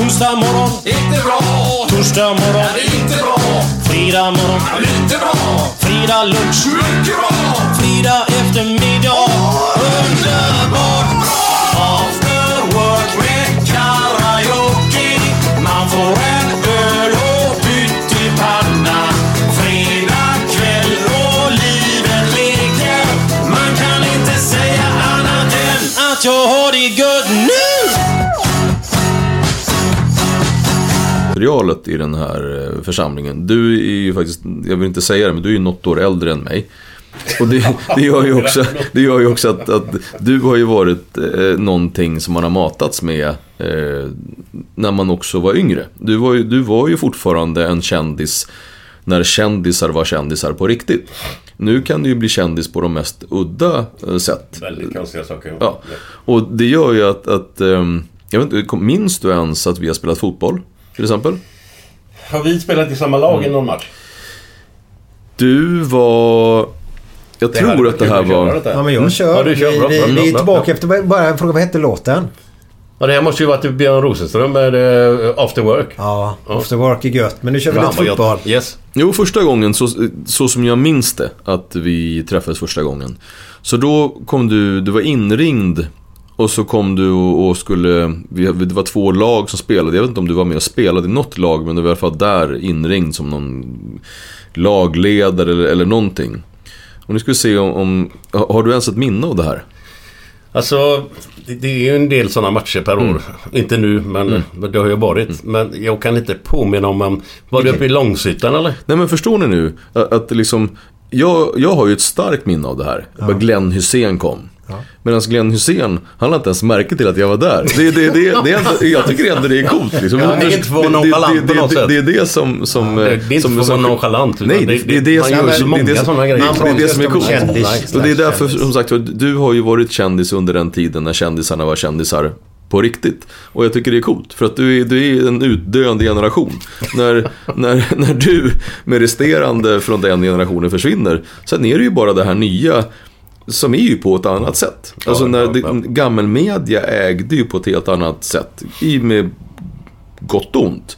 Onsdag morgon, inte bra. Torsdag morgon, inte bra. Fredag morgon, lite bra. Fredag lunch, mycket bra. Fredag eftermiddag, underbart bra. Materialet i den här eh, församlingen. Du är ju faktiskt, jag vill inte säga det, men du är ju något år äldre än mig. Och det, det gör ju också, det gör ju också att, att du har ju varit eh, någonting som man har matats med eh, när man också var yngre. Du var, ju, du var ju fortfarande en kändis när kändisar var kändisar på riktigt. Nu kan du ju bli kändis på de mest udda eh, sätt. Väldigt konstiga saker. Ja, och det gör ju att, att ehm, jag vet inte, minns du ens att vi har spelat fotboll? Till exempel? Har vi spelat i samma lag i någon match? Du var... Jag Det tror att det här var... detta. Ja, men jag kör. Ja, du kör. Vi, bra, vi, bra, vi är tillbaka efter... Bara en fråga, vad hette låten? Ja, det här måste ju varit Björn Rosenström med uh, After Work. Ja, After Work är gött. Men nu kör vi lite fotboll. Yes. Jo, första gången, så, så som jag minns det, att vi träffades första gången. Så då kom du, du var inringd och så kom du och, och skulle, vi, det var två lag som spelade. Jag vet inte om du var med och spelade i något lag, men du var i alla fall där inringd som någon lagledare eller, eller någonting. Och nu ska vi se om, om, har du ens ett minne av det här? Alltså, det, det är ju en del sådana matcher per Mm. år. Inte nu, men, men det har ju varit. Men jag kan inte påminna om... om var det uppe i Långshyttan eller? Nej men förstår ni nu att, att liksom jag, jag har ju ett starkt minne av det här. Ja. Glenn Hussein kom. Medan Glenn Hussein, han har inte ens märke till att jag var där. Det, det, det, det är ändå, jag tycker ändå det är coolt. Liksom. Ja, det är inte för att vara nonchalant på något det, sätt. det, det är det som... som Det, det är inte som, för att som, vara nonchalant. Nej, det, det är det som det det-. Det det som är coolt. Kändis. Och det är därför, som sagt, du har ju varit kändis under den tiden när kändisarna var kändisar på riktigt. Och jag tycker det är coolt, för att du är, du är en utdöende generation. när, när, när du med resterande från den generationen försvinner, sen är det ju bara det här nya som är ju på ett annat sätt. Alltså Ja, när ja, ja. gammelmedia ägde ju på ett helt annat sätt. I med gott och ont.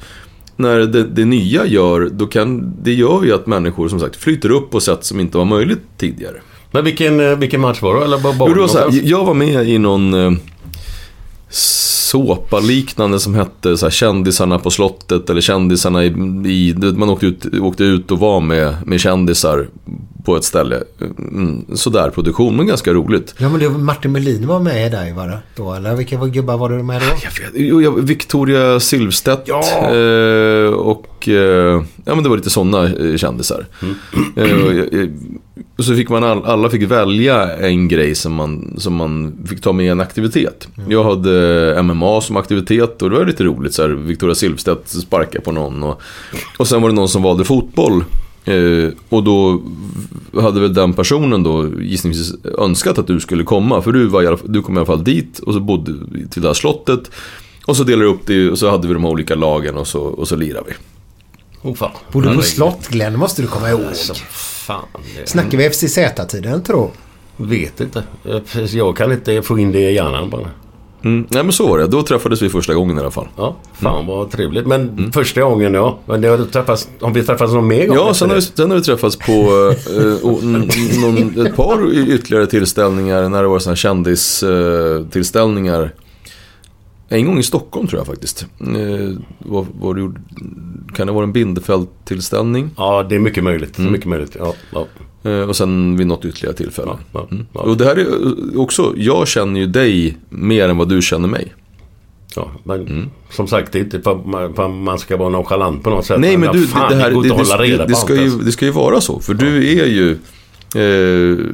När det, det nya gör, då kan, det gör ju att människor som sagt flyter upp på sätt som inte var möjligt tidigare. Men vilken, eh, vilken match var det? Eller var Jo, det var så här, jag var med i någon eh, såpa-liknande som hette så här, Kändisarna på slottet eller Kändisarna i... i man åkte ut, åkte ut och var med, med kändisar på ett ställe. Mm, sådär produktion, men ganska roligt. Ja, men det var Martin Melin var med där var det då? Eller vilka var gubbar var du med då? Jag vet, jo, jag, Victoria Silvstedt Ja. eh, och eh, ja men det var lite sådana eh, kändisar. Eh, och jag, jag, och så fick man all, alla fick välja en grej som man, som man fick ta med i en aktivitet. Jag hade MMA som aktivitet och det var lite roligt. Så här, Victoria Silvstedt sparkade på någon. Och, och sen var det någon som valde fotboll. Eh, och då hade väl den personen då gissningsvis önskat att du skulle komma. För du, var fall- du kom i alla fall dit och så bodde till det här slottet. Och så delade vi upp det och så hade vi de här olika lagen och så, och så lirade vi. Oh, fan. Bodde på slott Glenn måste du komma ihåg. Alltså, fan. Det... Snackar vi FCZ-tiden tror Vet inte. Jag- Jag kan inte få in det i hjärnan bara. Mm. Nej men så var det, då träffades vi första gången i alla fall. Ja, fan vad trevligt. Men första gången ja. Men har, träffats, har vi träffats någon mer gång? Ja, sen har, vi, sen har vi träffats på eh, och n- någon, ett par ytterligare tillställningar när det var sådana kändistillställningar. En gång i Stockholm tror jag faktiskt. Eh, vad, vad du gjorde, kan det vara en Bindefeld-tillställning? Ja, det är mycket möjligt. Mycket möjligt. Ja, ja. Eh, och sen vid något ytterligare tillfälle. Ja, Mm. Och det här är eh, också, jag känner ju dig mer än vad du känner mig. Ja, men som sagt, det är inte för att man ska vara nonchalant på något sätt. Nej men vad du, fan, det, här, det, det, det, det, ska ju, ens. det ska ju vara så. För du är ju eh,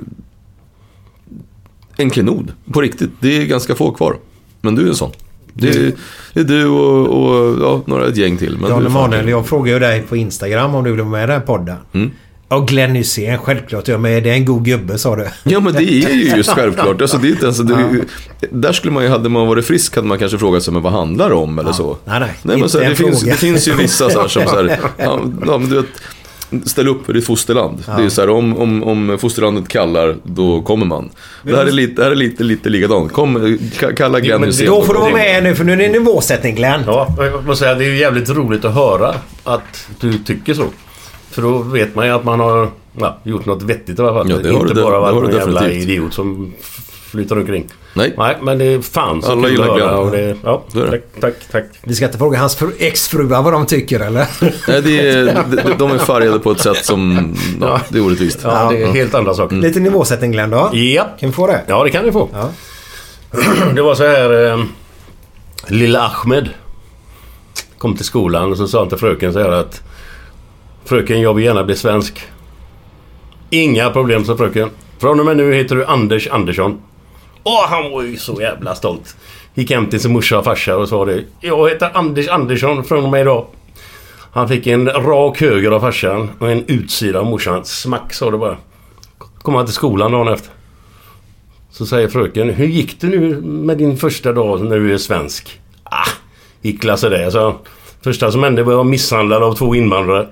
en klenod. På riktigt. Det är ganska få kvar. Men du är en sån. Det är, det är du och, och ja, några ett gäng till. Men Jan är Emanuel, jag frågar ju dig på Instagram om du vill vara med i den här podden. Mm. Ja, Glenn Hysén, självklart. Ja, men det är en god gubbe sa du. Ja men det är ju just självklart. Alltså, det är inte ens, det, där skulle man ju, hade man varit frisk hade man kanske frågat sig men vad handlar det om eller så. Nej, nej. men Inte så här, det, finns, det finns ju vissa så här, som så här, ja, ja, men du vet, ställ upp för ditt fosterland. Det är så här, om, om, om fosterlandet kallar, då kommer man. Det här är lite, det här är lite, lite likadant. Kom, ka- kalla Glenn men Hysén. Då får du vara med nu för nu är det nivåsättning Glenn. Ja, jag måste säga det är ju jävligt roligt att höra att du tycker så. För då vet man ju att man har ja, gjort något vettigt i alla fall. Ja, det har Inte du- bara det varit någon jävla definitivt. idiot som flyter omkring. Nej. Nej, men det är fan så Alla gillar det, ja, tack, tack, tack. Vi ska inte fråga hans fru- exfruar vad de tycker eller? Nej, det är, de, de är färgade på ett sätt som, ja, det är orättvist. Ja, det är helt andra saker. Lite nivåsättning Glenn då. Ja. Kan vi få det? Ja, det kan ni få. Ja. Det var så här... Eh, Lilla Ahmed kom till skolan och så sa han till fröken så här att Fröken, jag vill gärna bli svensk. Inga problem, sa fröken. Från och med nu heter du Anders Andersson. Åh, han var ju så jävla stolt. Gick hem till sin morsa och farsa och sa det. Jag heter Anders Andersson från och med idag. Han fick en rak höger av farsan och en utsida av morsan. Smack sa det bara. Kom han till skolan dagen efter. Så säger fröken, hur gick det nu med din första dag när du är svensk? Ah, gick klasse det. Så första som hände var att jag misshandlad av två invandrare.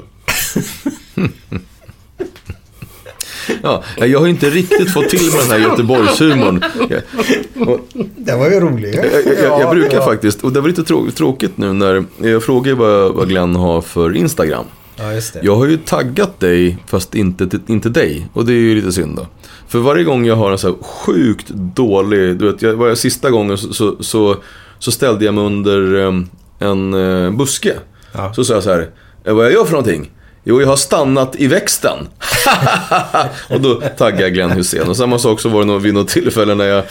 Ja, jag har inte riktigt fått till med den här Göteborgshumorn. Det var ju roligt. jag, jag, jag, jag brukar ja. faktiskt, och det var lite trå- tråkigt nu när jag frågar vad, vad Glenn har för Instagram. Ja, just det. Jag har ju taggat dig, fast inte, inte dig. Och det är ju lite synd då. För varje gång jag har en så här sjukt dålig, du vet, jag, var jag sista gången så, så, så, så ställde jag mig under em, en eh, buske. Ja. Så sa jag så här, "Eh, vad jag gör för någonting? Jo, jag har stannat i växten. och då taggade jag Glenn Hussein. Och samma sak så var det vid något tillfälle när jag,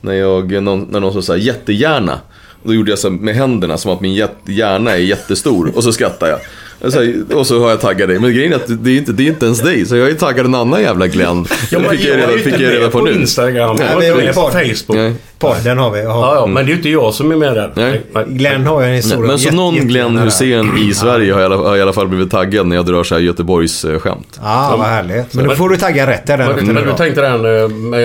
när jag, någon, när någon sa jättehjärna. jättegärna. Och då gjorde jag så med händerna som att min hjärna är jättestor. Och så skrattade jag. Och så, och så har jag taggat dig. Men grejen är att det är inte, det är inte ens dig. Så jag har ju taggat en annan jävla Glenn. Ja, det men fick jag, är reda, fick jag reda med på nu. Instagram. Nej, Jag är på på Facebook. Nej. Podden har vi. Ja, Ja. ja, men det är ju inte jag som är med där. Nej. Glenn har ju en historia. Men så Jätte- någon Glenn. Hussein i Sverige har i alla, har i alla fall blivit taggad när jag drar så här Göteborgs eh, skämt. Ja, vad härligt. Men då får du tagga rätt där. Men, men du tänkte den med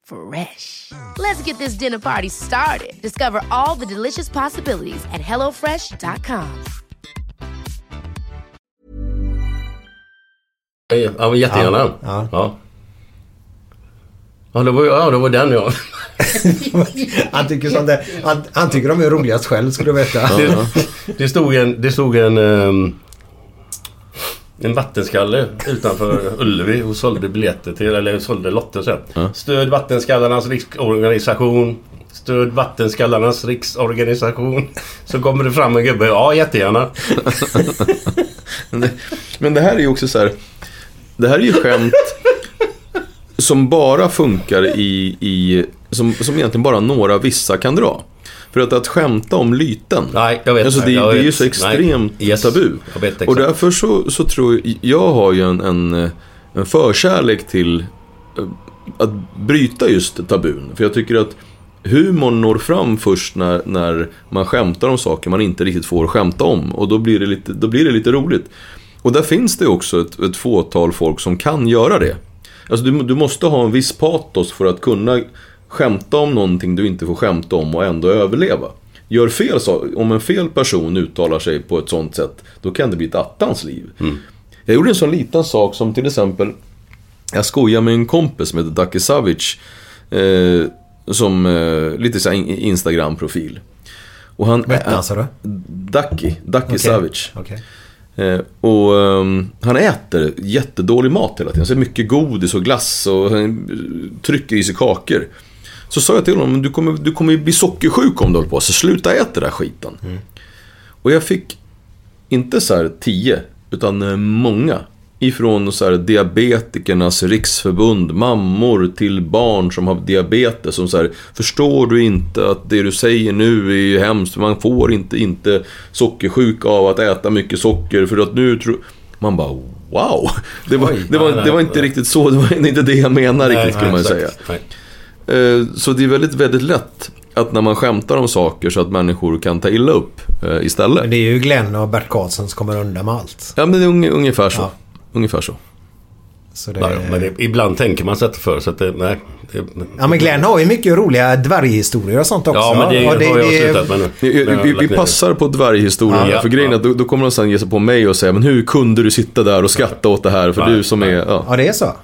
Fresh. Let's get this dinner party started. Discover all the delicious possibilities at hellofresh.com. Ja, men jättegärna. Ja, Ja. ja. Ja, det var, ja, det var den ja. Han tycker, sånt där, han, han tycker de är roligast själv, skulle du veta. Det, det stod en, det stod en, ehm, en vattenskalle utanför Ullevi och sålde biljetter till, eller sålde lotter sen. Stöd Vattenskallarnas riksorganisation. Stöd Vattenskallarnas riksorganisation. Så kommer det fram en gubbe. Ja, jättegärna. Men det här är ju också så här. Det här är ju skämt som bara funkar i, i som, som egentligen bara några vissa kan dra. För att, att skämta om lyten. Nej, jag vet. Alltså det, Jag det är ju så extremt Nej. Yes. tabu. Vet. Och därför så, så tror jag, jag har ju en, en, en förkärlek till eh, att bryta just tabun. För jag tycker att humorn når fram först när, när man skämtar om saker man inte riktigt får skämta om. Och då blir det lite, då blir det lite roligt. Och där finns det också ett, ett fåtal folk som kan göra det. Alltså du, du måste ha en viss patos för att kunna skämta om någonting du inte får skämta om och ändå överleva. Gör fel om en fel person uttalar sig på ett sånt sätt, då kan det bli ett attans liv. Jag gjorde en sån liten sak som till exempel, jag skojar med en kompis som heter Ducky Savage. Eh, som eh, lite så här in- Instagram-profil. Och han... Vad hette han, sa du? Ducky, Ducky Okej. Savage. Okej. Eh, och ehm, han äter jättedålig mat hela tiden. Så mycket godis och glass och han trycker i sig kakor. Så sa jag till honom, du kommer, du kommer bli sockersjuk om du håller på. Så sluta äta den där skiten. Och jag fick inte så här tio, utan eh, många. Ifrån så här diabetikernas riksförbund, mammor till barn som har diabetes. Som så här, förstår du inte att det du säger nu är hemskt. Man får inte, inte sockersjuka av att äta mycket socker. För att nu tror... Man bara wow. Det var, det var, det var inte riktigt så, det var inte det jag menar riktigt skulle man ju säga. Nej. Eh, Så det är väldigt, väldigt lätt att när man skämtar om saker så att människor kan ta illa upp eh, istället. Men det är ju Glenn och Bert Karlsson som kommer undan med allt. Ja, men det är unge- ungefär så. Ja. Ungefär så. Så det... Ja, men det, ibland tänker man sig inte för så att det, nej. Det, Ja men Glenn har ju mycket roliga dvärghistorier och sånt också. Ja, men det, Och har jag slutat med nu. Men vi, vi passar på dvärghistorien Ja, för grejen ja. att då, då kommer de sen ge sig på mig och säga Men hur kunde du sitta där och skratta åt det här? För Nej, du som är... Ja. Ja det är så.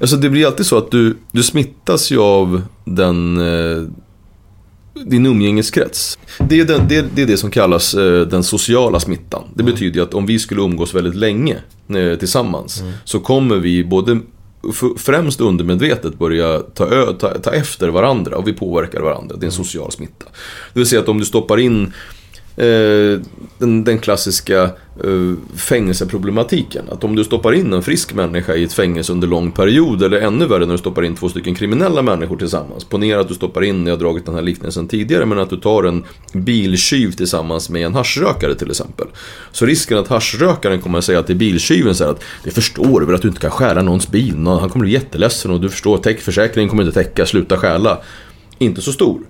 Alltså det blir alltid så att du, du smittas ju av den... Eh, din umgängeskrets. Det är, den, det, det är det som kallas eh, den sociala smittan. Det betyder ju att om vi skulle umgås väldigt länge eh, tillsammans så kommer vi både främst undermedvetet börja ta, ö, ta, ta efter varandra och vi påverkar varandra. Det är en social smitta. Det vill säga att om du stoppar in Eh, den, den klassiska eh, fängelseproblematiken. Att om du stoppar in en frisk människa i ett fängelse under lång period eller ännu värre när du stoppar in två stycken kriminella människor tillsammans. Ponera att du stoppar in, jag har dragit den här liknelsen tidigare, men att du tar en biltjuv tillsammans med en haschrökare till exempel. Så risken att haschrökaren kommer att säga till biltjuven så här att det förstår du väl att du inte kan stjäla någons bil, han kommer bli jätteledsen och du förstår, täckförsäkringen kommer inte täcka, sluta stjäla. Inte så stor.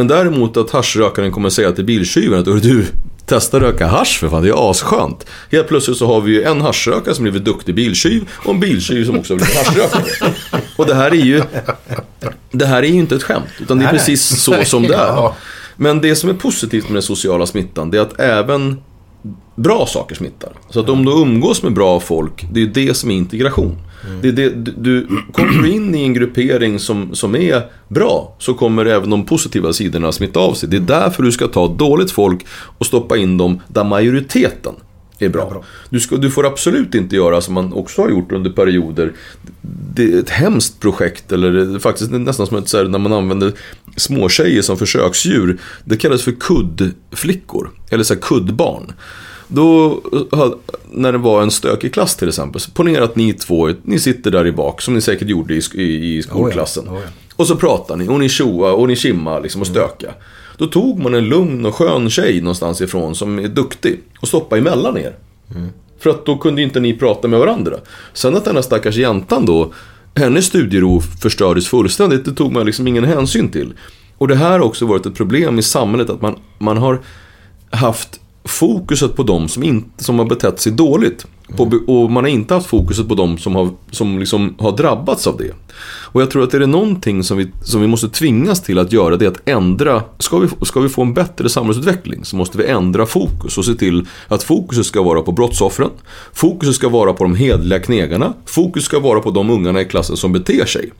Men däremot att haschrökaren kommer säga till biltjuven att "Hörru du, Testa röka hasch för fan, det är asskönt. Helt plötsligt så har vi ju en haschrökare som blivit duktig biltjuv och en biltjuv som också blivit haschrökare. Och det här är ju, det här är ju inte ett skämt, utan det är precis så som det är. Men det som är positivt med den sociala smittan, det är att även bra saker smittar. Så att om du umgås med bra folk, det är det som är integration. Det är det, du, kommer du in i en gruppering som, som är bra, så kommer även de positiva sidorna smitta av sig. Det är därför du ska ta dåligt folk och stoppa in dem där majoriteten är bra. Du, ska, du får absolut inte göra som man också har gjort under perioder. Det är ett hemskt projekt, eller det är faktiskt nästan som ett så här, när man använder småtjejer som försöksdjur. Det kallas för kuddflickor, eller så här kuddbarn. Då, ha- när det var en stökig klass till exempel, så ponera att ni två, ni sitter där i bak, som ni säkert gjorde i, i, i skolklassen. Oh ja, oh ja. Och så pratar ni, och ni tjoa och ni kimma liksom och stöka. Då tog man en lugn och skön tjej någonstans ifrån som är duktig och stoppade emellan er. För att då kunde inte ni prata med varandra. Sen att den här stackars jäntan då, hennes studiero förstördes fullständigt, det tog man liksom ingen hänsyn till. Och det här har också varit ett problem i samhället, att man, man har haft fokuset på de som, som har betett sig dåligt. På, och man har inte haft fokuset på de som, har, som liksom har drabbats av det. Och jag tror att är det någonting som vi, som vi måste tvingas till att göra det är att ändra, ska vi, ska vi få en bättre samhällsutveckling så måste vi ändra fokus och se till att fokuset ska vara på brottsoffren. Fokuset ska vara på de hedliga knegarna. Fokus ska vara på de ungarna i klassen som beter sig.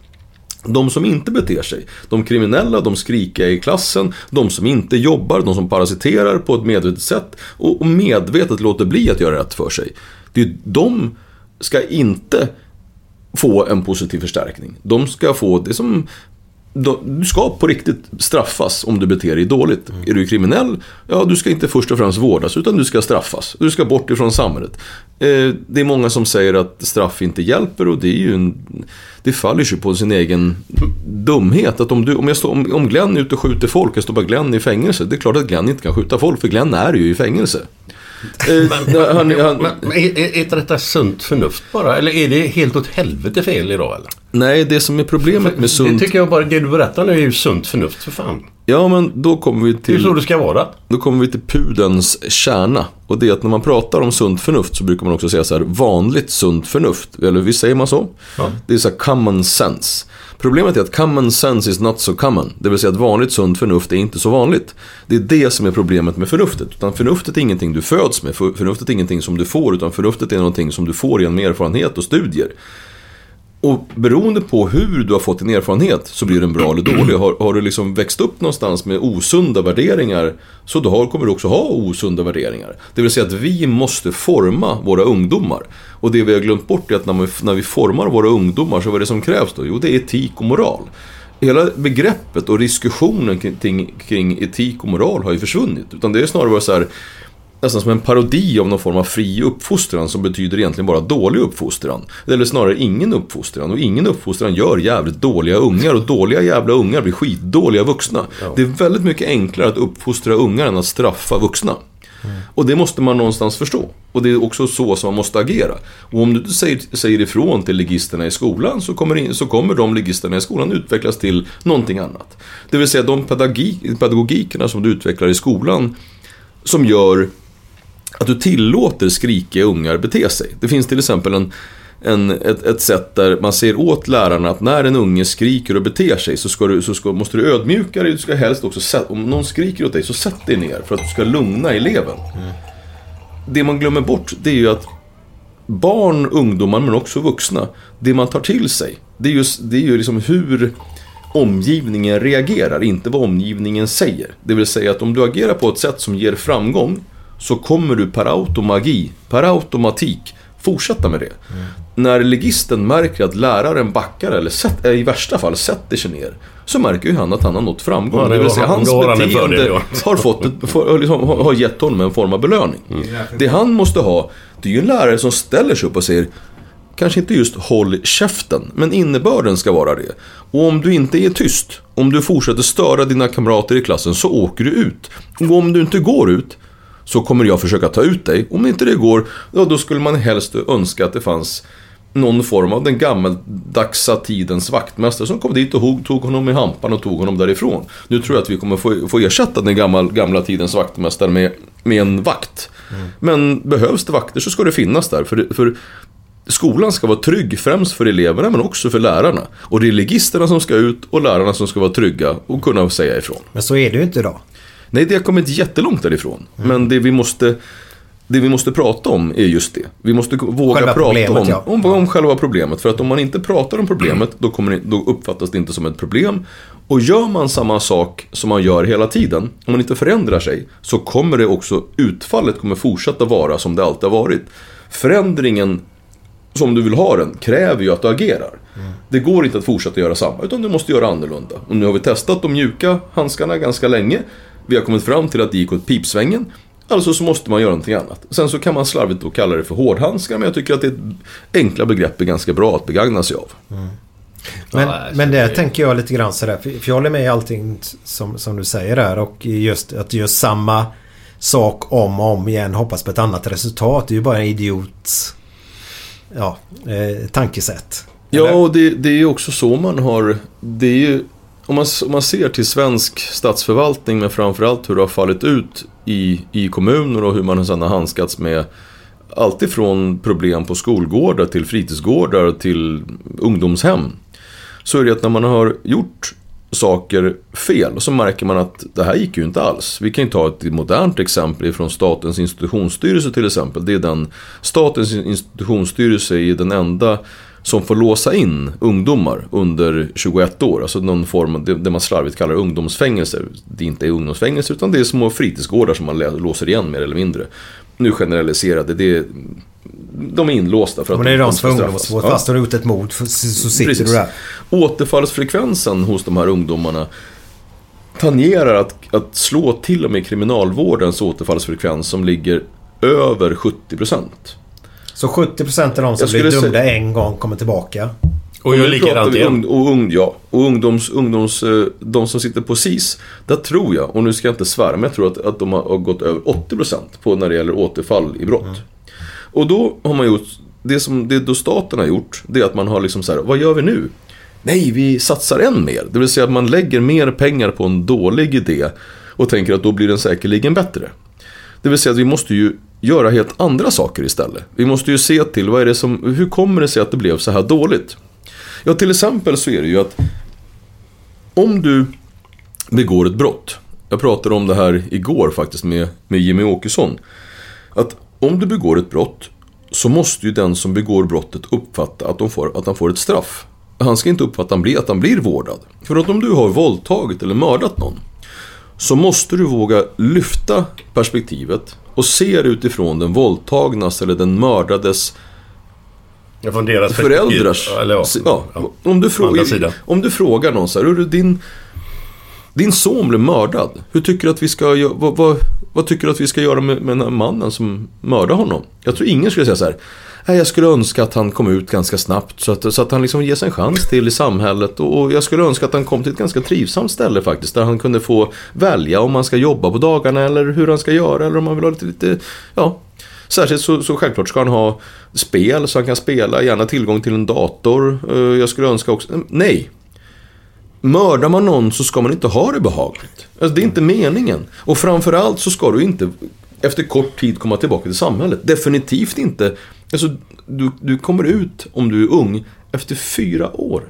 De som inte beter sig, de kriminella, de skrikiga i klassen, de som inte jobbar, de som parasiterar på ett medvetet sätt och medvetet låter bli att göra rätt för sig. Det är, de ska inte få en positiv förstärkning. De ska få det som du ska på riktigt straffas om du beter dig dåligt. Är du kriminell, ja du ska inte först och främst vårdas utan du ska straffas. Du ska bort ifrån samhället. Eh, det är många som säger att straff inte hjälper och det är ju en, Det faller ju på sin egen dumhet. Att om, du, om, jag står, om, om Glenn är ute och skjuter folk, jag står bara Glenn i fängelse. Det är klart att Glenn inte kan skjuta folk för Glenn är ju i fängelse. Eh, han, han, Men, men är, är inte detta sunt förnuft bara? Eller är det helt åt helvete fel idag eller? Nej, det som är problemet med Det sunt... tycker jag bara, det du berättar nu är ju sunt förnuft för fan. Ja, men då kommer vi Det är till... så det ska vara. Då kommer vi till pudens kärna. Och det är att när man pratar om sunt förnuft så brukar man också säga så här vanligt sunt förnuft. Eller visst säger man så? Det är så här common sense. Problemet är att common sense is not so common. Det vill säga att vanligt sunt förnuft är inte så vanligt. Det är det som är problemet med förnuftet. Utan förnuftet är ingenting du föds med. För- Förnuftet är ingenting som du får. Utan förnuftet är någonting som du får genom erfarenhet och studier. Och beroende på hur du har fått din erfarenhet så blir den bra eller dålig. Har, har du liksom växt upp någonstans med osunda värderingar så då har, kommer du också ha osunda värderingar. Det vill säga att vi måste forma våra ungdomar. Och det vi har glömt bort är att när, man, när vi formar våra ungdomar så vad är det som krävs då? Jo, det är etik och moral. Hela begreppet och diskussionen kring, kring etik och moral har ju försvunnit. Utan det är snarare bara så här nästan som en parodi av någon form av fri uppfostran som betyder egentligen bara dålig uppfostran. Eller snarare ingen uppfostran. Och ingen uppfostran gör jävligt dåliga ungar och dåliga jävla ungar blir skitdåliga vuxna. Det är väldigt mycket enklare att uppfostra ungar än att straffa vuxna. Och det måste man någonstans förstå. Och det är också så som man måste agera. Och om du säger, säger ifrån till ligisterna i skolan så kommer, in, så kommer de ligisterna i skolan utvecklas till någonting annat. Det vill säga de pedagogik, pedagogikerna som du utvecklar i skolan som gör att du tillåter skrikiga ungar bete sig. Det finns till exempel en, en, ett, ett sätt där man säger åt lärarna att när en unge skriker och beter sig så, ska du, så ska, måste du ödmjuka dig. Du ska helst också, om någon skriker åt dig så sätt dig ner för att du ska lugna eleven. Det man glömmer bort det är ju att barn, ungdomar men också vuxna, det man tar till sig, det är, just, det är ju liksom hur omgivningen reagerar, inte vad omgivningen säger. Det vill säga att om du agerar på ett sätt som ger framgång så kommer du per automagi, per automatik fortsätta med det. När legisten märker att läraren backar eller sätt, eh, i värsta fall sätter sig ner så märker ju han att han har nått framgång. Ja, det det vill säga han- hans han beteende ja. har, fått ett, för, liksom, har gett honom en form av belöning. Det han måste ha, det är ju en lärare som ställer sig upp och säger Kanske inte just håll käften, men innebörden ska vara det. Och om du inte är tyst, om du fortsätter störa dina kamrater i klassen så åker du ut. Och om du inte går ut så kommer jag försöka ta ut dig. Om inte det går, ja, då skulle man helst önska att det fanns någon form av den gammeldagsa tidens vaktmästare som kom dit och hog, tog honom i hampan och tog honom därifrån. Nu tror jag att vi kommer få, få ersätta den gammal, gamla tidens vaktmästare med med en vakt. Men behövs det vakter så ska det finnas där. För, för skolan ska vara trygg främst för eleverna men också för lärarna. Och det är legisterna som ska ut och lärarna som ska vara trygga och kunna säga ifrån. Men så är det ju inte idag. Nej, det har kommit jättelångt därifrån. Mm. Men det vi måste det vi måste prata om är just det. Vi måste våga Själva prata om, ja. om, om själva problemet. För att om man inte pratar om problemet, då, kommer det, då uppfattas det inte som ett problem. Och gör man samma sak som man gör hela tiden, om man inte förändrar sig, så kommer det också, utfallet kommer fortsätta vara som det alltid har varit. Förändringen, som du vill ha den, kräver ju att du agerar. Det går inte att fortsätta göra samma, utan du måste göra annorlunda. Och nu har vi testat de mjuka handskarna ganska länge. Vi har kommit fram till att det gick åt pipsvängen. Alltså så måste man göra någonting annat. Sen så kan man slarvigt då kalla det för hårdhandskar, men jag tycker att det enkla begrepp är ganska bra att begagna sig av. Men, Ja, alltså, men det det- tänker jag lite grann sådär. För, för jag håller med i allting som, som du säger där. Och just att göra samma sak om och om igen. Hoppas på ett annat resultat. Det är ju bara en idiots ja, eh, tankesätt. Ja, Eller? och det, det är ju också så man har... Det är ju, om, man, om man ser till svensk statsförvaltning, men framförallt hur det har fallit ut i, i kommuner och hur man sedan har handskats med allt ifrån problem på skolgårdar till fritidsgårdar till ungdomshem. Så är det att när man har gjort saker fel så märker man att det här gick ju inte alls. Vi kan ju ta ett modernt exempel från Statens institutionsstyrelse till exempel. Det är den, Statens institutionsstyrelse är den enda som får låsa in ungdomar under 21 år. Alltså någon form, det, det man slarvigt kallar ungdomsfängelse. Det inte är ungdomsfängelse utan det är små fritidsgårdar som man låser igen mer eller mindre. Nu generaliserade, det är, de är inlåsta för att Men det är de som ska ungdomsvård. Fast du har gjort ett mord så, sitter Precis. du där. Återfallsfrekvensen hos de här ungdomarna tangerar att, att slå till och med kriminalvårdens återfallsfrekvens som ligger över 70%. Så 70% av de som Jag blir skulle dömda säga- en gång kommer tillbaka. Och gör likadant igen. ung, och ung, ja, och ungdoms, ungdoms, eh, de som sitter på SIS, där tror jag, och nu ska jag inte svära, men jag tror att, att de har, gått över 80% på när det gäller återfall i brott. Och då har man gjort, det som det då staten har gjort, det är att man har liksom så här, vad gör vi nu? Nej, vi satsar än mer. Det vill säga att man lägger mer pengar på en dålig idé och tänker att då blir den säkerligen bättre. Det vill säga att vi måste ju göra helt andra saker istället. Vi måste ju se till vad är det som, hur kommer det sig att det blev så här dåligt? Ja, till exempel så är det ju att om du begår ett brott. Jag pratade om det här igår faktiskt med, med Jimmy Åkesson. Att om du begår ett brott så måste ju den som begår brottet uppfatta att, de får, att han får ett straff. Han ska inte uppfatta att han blir, att han blir vårdad. För att om du har våldtagit eller mördat någon så måste du våga lyfta perspektivet och se utifrån den våldtagnas eller den mördades Från deras föräldrars... Eller ja. ja, om, du frågar, om du frågar någon så här, "Hörru, din, din son blev mördad. Hur tycker du att vi ska, vad, vad, vad tycker du att vi ska göra med, med den här mannen som mördade honom? Jag tror ingen skulle säga så här. Nej, jag skulle önska att han kom ut ganska snabbt så att, så att han liksom ges en chans till i samhället. Och, och jag skulle önska att han kom till ett ganska trivsamt ställe faktiskt. Där han kunde få välja om han ska jobba på dagarna eller hur han ska göra. Eller om han vill ha lite, lite ja, Särskilt så, så självklart ska han ha spel så han kan spela, gärna tillgång till en dator. Eh, jag skulle önska också, mm, nej. Mördar man någon så ska man inte ha det behagligt. Alltså, det är inte meningen. Och framförallt så ska du inte efter kort tid komma tillbaka till samhället. Definitivt inte. Alltså, du, du kommer ut om du är ung efter fyra år.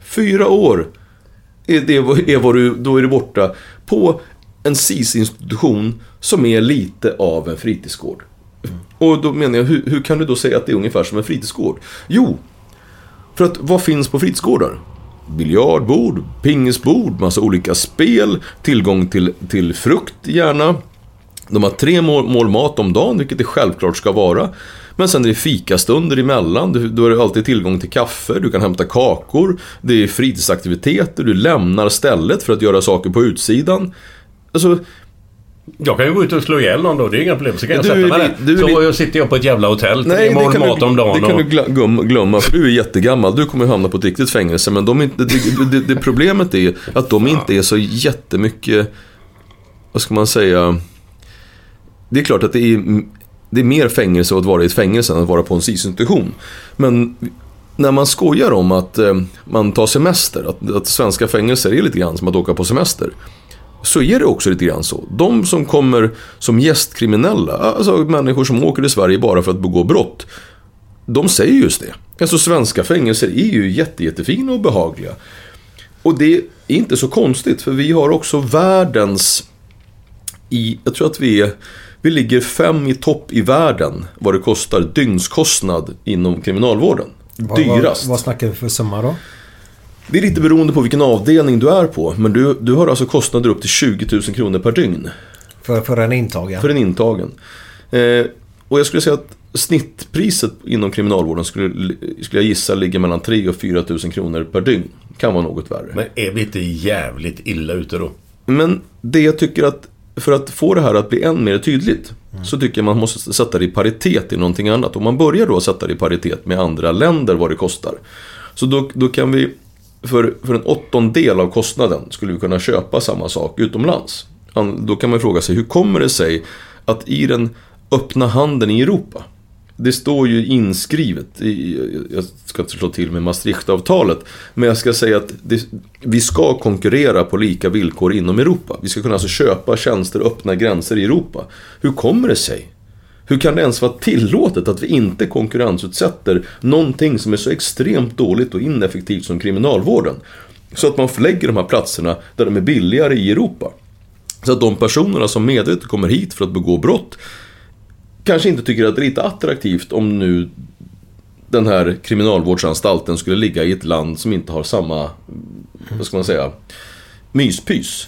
Fyra år är det, är vad du, då är du borta på en SIS-institution som är lite av en fritidsgård. Och då menar jag, hur, hur kan du då säga att det är ungefär som en fritidsgård? Jo, för att vad finns på fritidsgårdar? Biljardbord, pingisbord, massa olika spel, tillgång till, till frukt gärna. De har tre mål, mål mat om dagen, vilket det självklart ska vara. Men sen är det fikastunder emellan, du, du har alltid tillgång till kaffe, du kan hämta kakor, det är fritidsaktiviteter, du lämnar stället för att göra saker på utsidan. Alltså, Jag kan ju gå ut och slå ihjäl någon då, det är inga problem. Så kan jag Du sätta är mig där. du är Så jag sitter jag på ett jävla hotell, tre det mål kan, mat du, om dagen. det kan och... du glöm- glömma, för du är jättegammal. Du kommer hamna på ett riktigt fängelse. Men de är inte, det, det, det problemet är att de inte är så jättemycket, vad ska man säga, det är klart att det är, det är mer fängelse att vara i ett fängelse än att vara på en SIS-institution. Men när man skojar om att eh, man tar semester, att, att svenska fängelser är lite grann som att åka på semester. så är det också lite grann så. De som kommer som gästkriminella, alltså människor som åker till Sverige bara för att begå brott. De säger just det. Alltså svenska fängelser är ju jätte, jättefina och behagliga. Och det är inte så konstigt, för vi har också världens... I, jag tror att vi är... Vi ligger fem i topp i världen vad det kostar dygnskostnad inom kriminalvården. Vad, Dyrast. Vad, vad snackar vi för summa då? Det är lite beroende på vilken avdelning du är på. Men du, du har alltså kostnader upp till 20 000 kronor per dygn. För, för en intagen? För en intagen. Eh, och jag skulle säga att snittpriset inom kriminalvården skulle, skulle jag gissa ligger mellan 3 och 4 000 kronor per dygn. Kan vara något värre. Men är vi inte jävligt illa ute då? Men det jag tycker att för att få det här att bli än mer tydligt så tycker jag man måste sätta det i paritet i någonting annat. Om man börjar då sätta det i paritet med andra länder vad det kostar. Så då, då kan vi för, för en åttondel av kostnaden skulle vi kunna köpa samma sak utomlands. Då kan man fråga sig hur kommer det sig att i den öppna handeln i Europa det står ju inskrivet, i, jag ska inte slå till med Maastrichtavtalet, men jag ska säga att det, vi ska konkurrera på lika villkor inom Europa. Vi ska kunna alltså köpa tjänster och öppna gränser i Europa. Hur kommer det sig? Hur kan det ens vara tillåtet att vi inte konkurrensutsätter någonting som är så extremt dåligt och ineffektivt som kriminalvården? Så att man förlägger de här platserna där de är billigare i Europa. Så att de personerna som medvetet kommer hit för att begå brott kanske inte tycker att det är lite attraktivt om nu den här kriminalvårdsanstalten skulle ligga i ett land som inte har samma, vad ska man säga, myspys.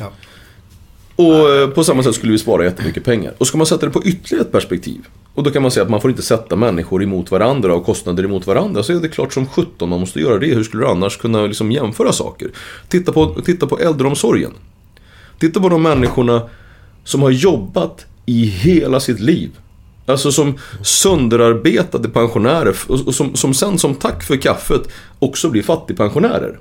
Och eh, på samma sätt skulle vi spara jättemycket pengar. Och ska man sätta det på ytterligare ett perspektiv. Och då kan man säga att man får inte sätta människor emot varandra och kostnader emot varandra. Så är det klart som 17 man måste göra det. Hur skulle du annars kunna liksom jämföra saker? Titta på, titta på äldreomsorgen. Titta på de människorna som har jobbat i hela sitt liv. Alltså som sönderarbetade pensionärer och som, som sen som tack för kaffet också blir fattigpensionärer.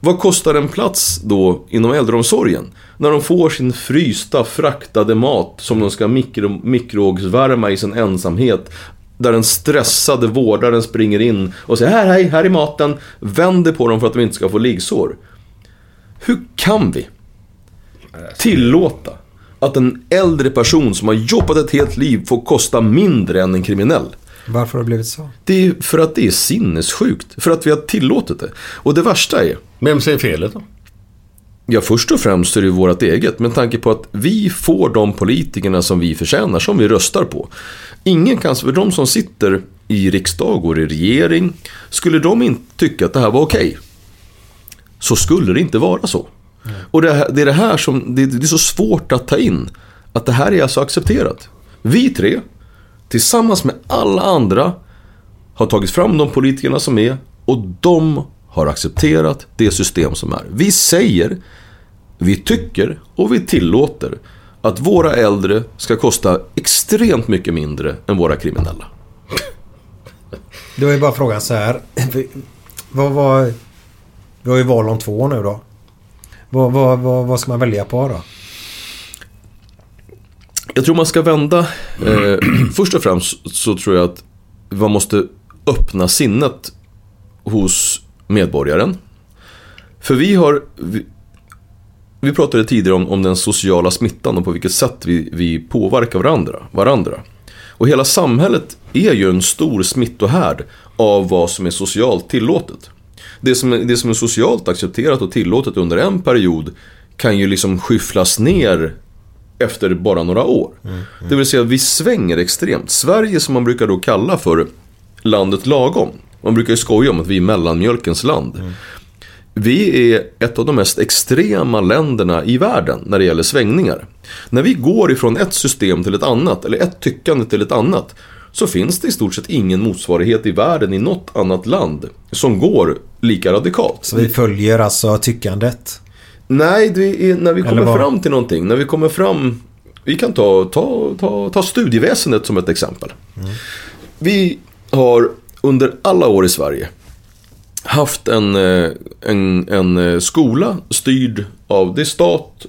Vad kostar en plats då inom äldreomsorgen? När de får sin frysta, fraktade mat som de ska mikro, mikrovågsvärma i sin ensamhet. Där den stressade vårdaren springer in och säger här, hej, här är maten. Vänder på dem för att de inte ska få liggsår. Hur kan vi tillåta att en äldre person som har jobbat ett helt liv får kosta mindre än en kriminell? Varför har det blivit så? Det är för att det är sinnessjukt. För att vi har tillåtit det. Och det värsta är... Vem säger felet då? Ja, först och främst är det ju vårt eget. Med tanke på att vi får de politikerna som vi förtjänar, som vi röstar på. Ingen kan, för de som sitter i riksdag och i regering, skulle de inte tycka att det här var okej. Så skulle det inte vara så. Mm. Och det, det är det här som, det, det är så svårt att ta in. Att det här är alltså accepterat. Vi tre, tillsammans med alla andra, har tagit fram de politikerna som är och de har accepterat det system som är. Vi säger, vi tycker och vi tillåter att våra äldre ska kosta extremt mycket mindre än våra kriminella. Då är bara frågan så här. Vad var... Vi har ju val om två år nu då. Vad, vad, vad, vad ska man välja på då? Jag tror man ska vända. Eh, först och främst så tror jag att man måste öppna sinnet hos medborgaren. För vi har... Vi, vi pratade tidigare om, om den sociala smittan och på vilket sätt vi, vi påverkar varandra, varandra. Och hela samhället är ju en stor smittohärd av vad som är socialt tillåtet. Det som, är, det som är socialt accepterat och tillåtet under en period kan ju liksom skyfflas ner efter bara några år. Det vill säga vi svänger extremt. Sverige som man brukar då kalla för landet lagom. Man brukar ju skoja om att vi är mellanmjölkens land. Vi är ett av de mest extrema länderna i världen när det gäller svängningar. När vi går ifrån ett system till ett annat, eller ett tyckande till ett annat, så finns det i stort sett ingen motsvarighet i världen i något annat land som går lika radikalt. Så vi följer alltså tyckandet. Nej, det är när vi kommer fram till någonting. När vi kommer fram... Vi kan ta, ta, ta, ta studieväsendet som ett exempel. Vi har under alla år i Sverige haft en, eh, en, en eh, skola styrd av det stat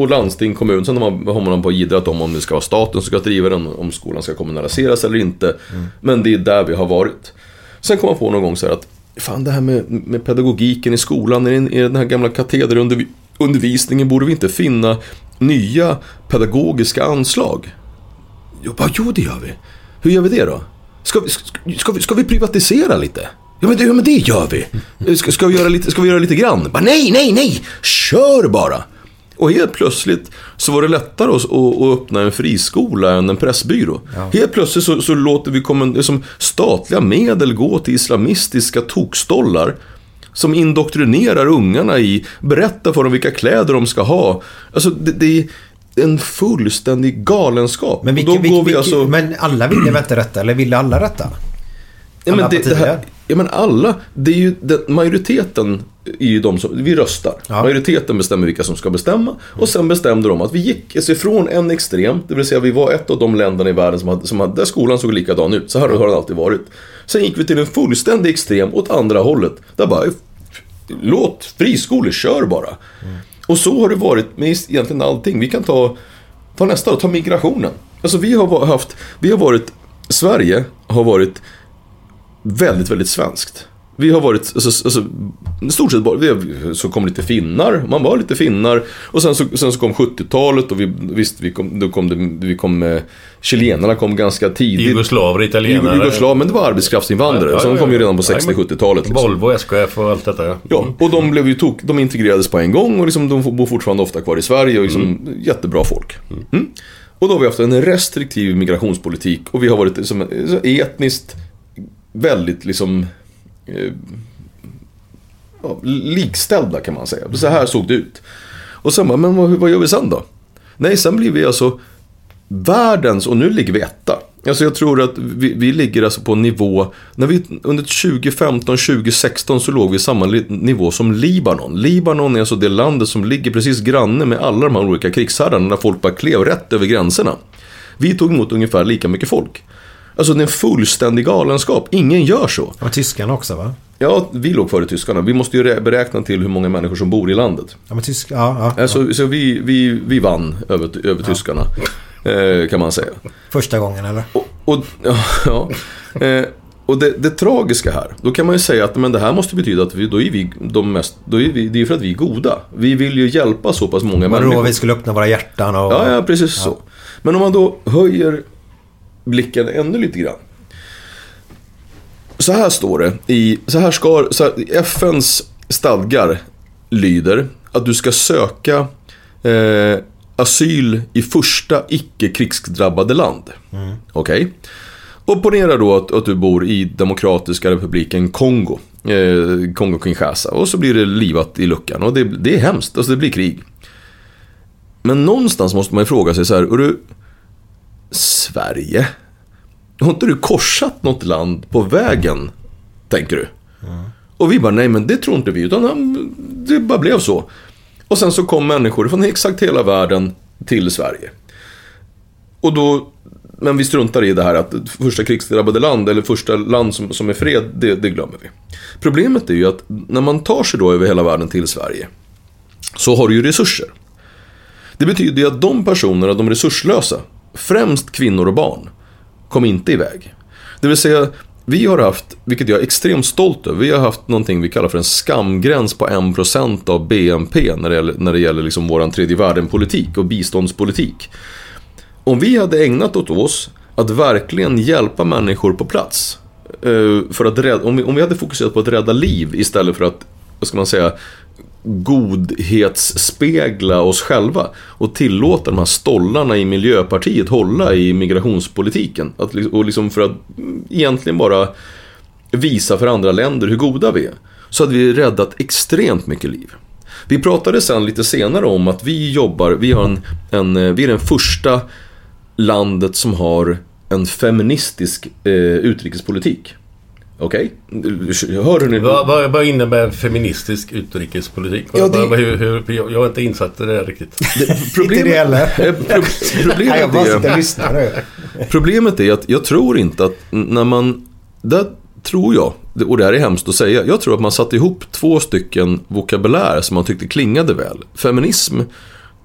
och landsting, kommun. Sen har man, på jiddrat om om det ska vara staten som ska driva den, om skolan ska kommunaliseras eller inte. Men det är där vi har varit. Sen kom man på någon gång så här att Fan det här med, med pedagogiken i skolan, är det den här gamla katederundervisningen undervisningen borde vi inte finna nya pedagogiska anslag? Jo, bara, jo det gör vi. Hur gör vi det då? Ska vi, ska, ska vi, ska vi privatisera lite? Ja men, det, ja men det gör vi. Ska, ska, vi göra lite, ska vi göra lite grann? Bara, nej, nej, nej! Kör bara! Och helt plötsligt så var det lättare att, att, att öppna en friskola än en pressbyrå. Helt plötsligt så, så låter vi kommun, liksom, statliga medel gå till islamistiska tokstollar som indoktrinerar ungarna i, berättar för dem vilka kläder de ska ha. Alltså det, det är en fullständig galenskap. Men, vilka, vilka, vi vilka, alltså... men alla ville väl inte rätta? Eller ville alla rätta? Ja, men Alla det, det här, ja men alla, det är ju den, majoriteten är ju de som, vi röstar. Ja. Majoriteten bestämmer vilka som ska bestämma. Och sen bestämde de att vi gick alltså ifrån en extrem, det vill säga vi var ett av de länderna i världen som hade, som hade där skolan såg likadan ut. Så här har den alltid varit. Sen gick vi till en fullständig extrem åt andra hållet. Där bara, låt friskolor, kör bara. Och så har det varit med egentligen allting. Vi kan ta, ta nästa då, ta migrationen. Alltså vi har haft, vi har varit, Sverige har varit väldigt, väldigt svenskt. Vi har varit, alltså, alltså, stort sett bara, vi så kom lite finnar, man var lite finnar. Och sen så, sen så kom 70-talet och vi, visst, vi kom, då kom det, vi kom, eh, chilenarna kom ganska tidigt. Jugoslaver, italienare. Jugoslav, men det var arbetskraftsinvandrare. Ja, ja, så de ja, kom ju ja. redan på Ja, men- 60-70-talet. Liksom. Volvo, SKF och allt detta ja. Ja, och de blev ju tok, de integrerades på en gång och liksom, de bor fortfarande ofta kvar i Sverige och liksom, jättebra folk. Mm. Och då har vi haft en restriktiv migrationspolitik och vi har varit liksom, etniskt väldigt liksom eh, ja, likställda kan man säga. Så här såg det ut. Och sen bara, men vad, vad gör vi sen då? Nej, sen blir vi alltså världens, och nu ligger vi etta. Alltså jag tror att vi, vi ligger alltså på en nivå, när vi, under 2015-2016 så låg vi i samma nivå som Libanon. Libanon är alltså det landet som ligger precis granne med alla de här olika krigsherrarna, när folk bara klev rätt över gränserna. Vi tog emot ungefär lika mycket folk. Alltså det är en fullständig galenskap, ingen gör så. Och tyskarna också va? Ja, vi låg före tyskarna. Vi måste ju beräkna till hur många människor som bor i landet. Ja men tysk, ja, ja, Alltså, så vi, vi, vi vann över, över tyskarna, eh, kan man säga. Första gången eller? Och, och, ja, eh, och det, det tragiska här, då kan man ju säga att men det här måste betyda att vi, då är vi de mest, då är vi, det är för att vi är goda. Vi vill ju hjälpa så pass många Var människor. då vi skulle öppna våra hjärtan och... Ja, ja, precis så. Men om man då höjer blicken ännu lite grann. Så här står det i, så här ska, så här, FNs stadgar lyder att du ska söka eh, asyl i första icke-krigsdrabbade land. Okej? Och ponera då att, att du bor i Demokratiska republiken Kongo. Eh, Kongo-Kinshasa. Och så blir det livat i luckan. Och det, det är hemskt. Alltså det blir krig. Men någonstans måste man ju fråga sig så här. Är du, Sverige? Har inte du korsat något land på vägen? Tänker du? Och vi bara, nej men det tror inte vi. Utan han- det bara blev så. Och sen så kom människor från exakt hela världen till Sverige. Och då, men vi struntar i det här att första krigsdrabbade land eller första land som, som är fred, det, det glömmer vi. Problemet är ju att när man tar sig då över hela världen till Sverige så har du ju resurser. Det betyder ju att de personerna, de resurslösa, främst kvinnor och barn, kom inte iväg. Det vill säga, vi har haft, vilket jag är extremt stolt över, vi har haft någonting vi kallar för en skamgräns på 1% av BNP när det gäller, när det gäller liksom vår tredje världen-politik och biståndspolitik. Om vi hade ägnat åt oss att verkligen hjälpa människor på plats. Eh, för att rädda, om, vi, om vi hade fokuserat på att rädda liv istället för att, vad ska man säga, godhetsspegla oss själva och tillåta de här stollarna i Miljöpartiet hålla i migrationspolitiken. Att, och liksom för att egentligen bara visa för andra länder hur goda vi är. Så hade vi räddat extremt mycket liv. Vi pratade sen lite senare om att vi jobbar, vi, har en, en, eh, vi är den första landet som har en feministisk eh, utrikespolitik. Okej? Hör hur ni... Vad, vad, vad innebär feministisk utrikespolitik? Ja, det- hur, hur, jag, jag är inte insatt i det där riktigt. Problemet, Inte det heller. Eh, problemet, är, nu. problemet är att jag tror inte att när man... Där tror jag, och det här är hemskt att säga, jag tror att man satte ihop två stycken vokabulär som man tyckte klingade väl. Feminism,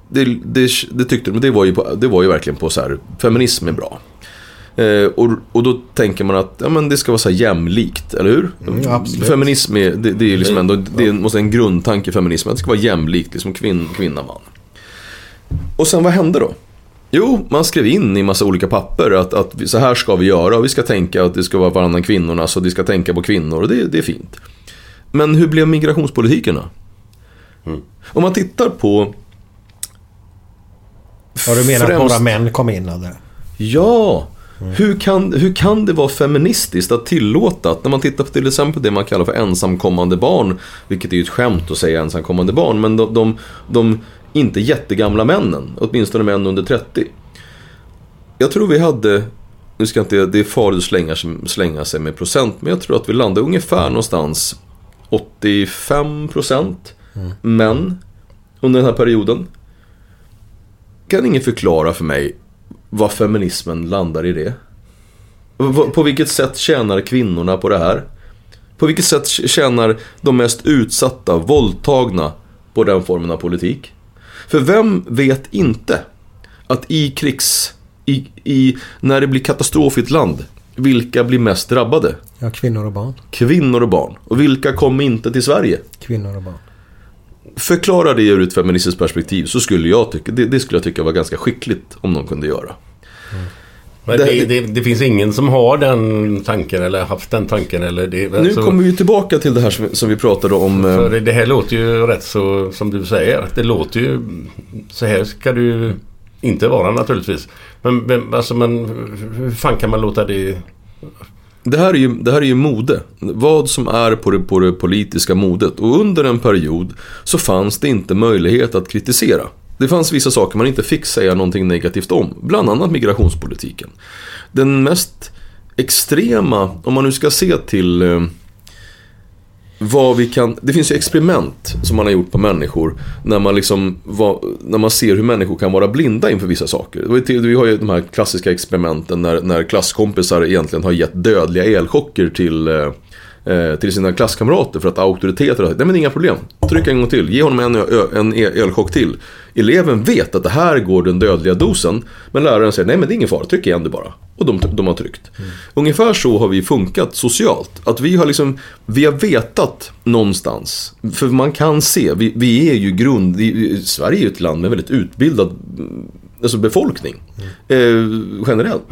det, det, det tyckte det var ju, det var ju verkligen på så här, feminism är bra. Eh, och, och då tänker man att ja, men det ska vara så här jämlikt, eller hur? Mm, absolut. Feminism är, det, det är liksom ändå, det måste en grundtanke i feminismen, att det ska vara jämlikt, liksom kvinn, kvinna, man. Och sen vad hände då? Jo, man skrev in i massa olika papper att, att så här ska vi göra och vi ska tänka att det ska vara varannan kvinnorna så vi ska tänka på kvinnor och det, det är fint. Men hur blev migrationspolitiken då? Om man tittar på... Har du menat att några män kom in eller? Ja! Hur, kan, hur kan det vara feministiskt att tillåta att när man tittar på till exempel det man kallar för ensamkommande barn, vilket är ju ett skämt att säga ensamkommande barn, men de, de, de inte jättegamla männen, åtminstone män under 30. Jag tror vi hade, nu ska inte, det är farligt att slänga, slänga sig med procent, men jag tror att vi landade ungefär någonstans 85% män under den här perioden. Kan ingen förklara för mig vad feminismen landar i det? På vilket sätt tjänar kvinnorna på det här? På vilket sätt tjänar de mest utsatta, våldtagna på den formen av politik? För vem vet inte att i krigs... I, i, när det blir katastrof i ett land, vilka blir mest drabbade? Ja, kvinnor och barn. Kvinnor och barn. Och vilka kom inte till Sverige? Kvinnor och barn. Förklara det ur ett feministiskt perspektiv så skulle jag tycka, det, det skulle jag tycka var ganska skickligt om någon kunde göra. Men Det- det, det, finns ingen som har den tanken eller haft den tanken eller det. Nu alltså, kommer vi tillbaka till det här som, som vi pratade om. eh, För det, det här låter ju rätt så som du säger. Det låter ju... Så här ska ju inte vara naturligtvis. Men, men, alltså, men hur fan kan man låta det... Det här, är ju, det här är ju mode. Vad som är på det, på det politiska modet. Och under en period så fanns det inte möjlighet att kritisera. Det fanns vissa saker man inte fick säga någonting negativt om. Bland annat migrationspolitiken. Den mest extrema, om man nu ska se till eh, vad vi kan, det finns ju experiment som man har gjort på människor när man liksom, var, när man ser hur människor kan vara blinda inför vissa saker. Vi har ju de här klassiska experimenten när, när klasskompisar egentligen har gett dödliga elchocker till eh, till sina klasskamrater för att auktoriteter har nej men inga problem. Tryck en gång till, ge honom en, en e- elchock till. Eleven vet att det här går den dödliga dosen. Men läraren säger, nej men det är ingen fara, tryck igen du bara. Och de, de har tryckt. Ungefär så har vi funkat socialt. Att vi har liksom, vi har vetat någonstans. För man kan se, vi, vi är ju grund, Sverige är ju ett land med väldigt utbildad mm, alltså befolkning. Eh, generellt.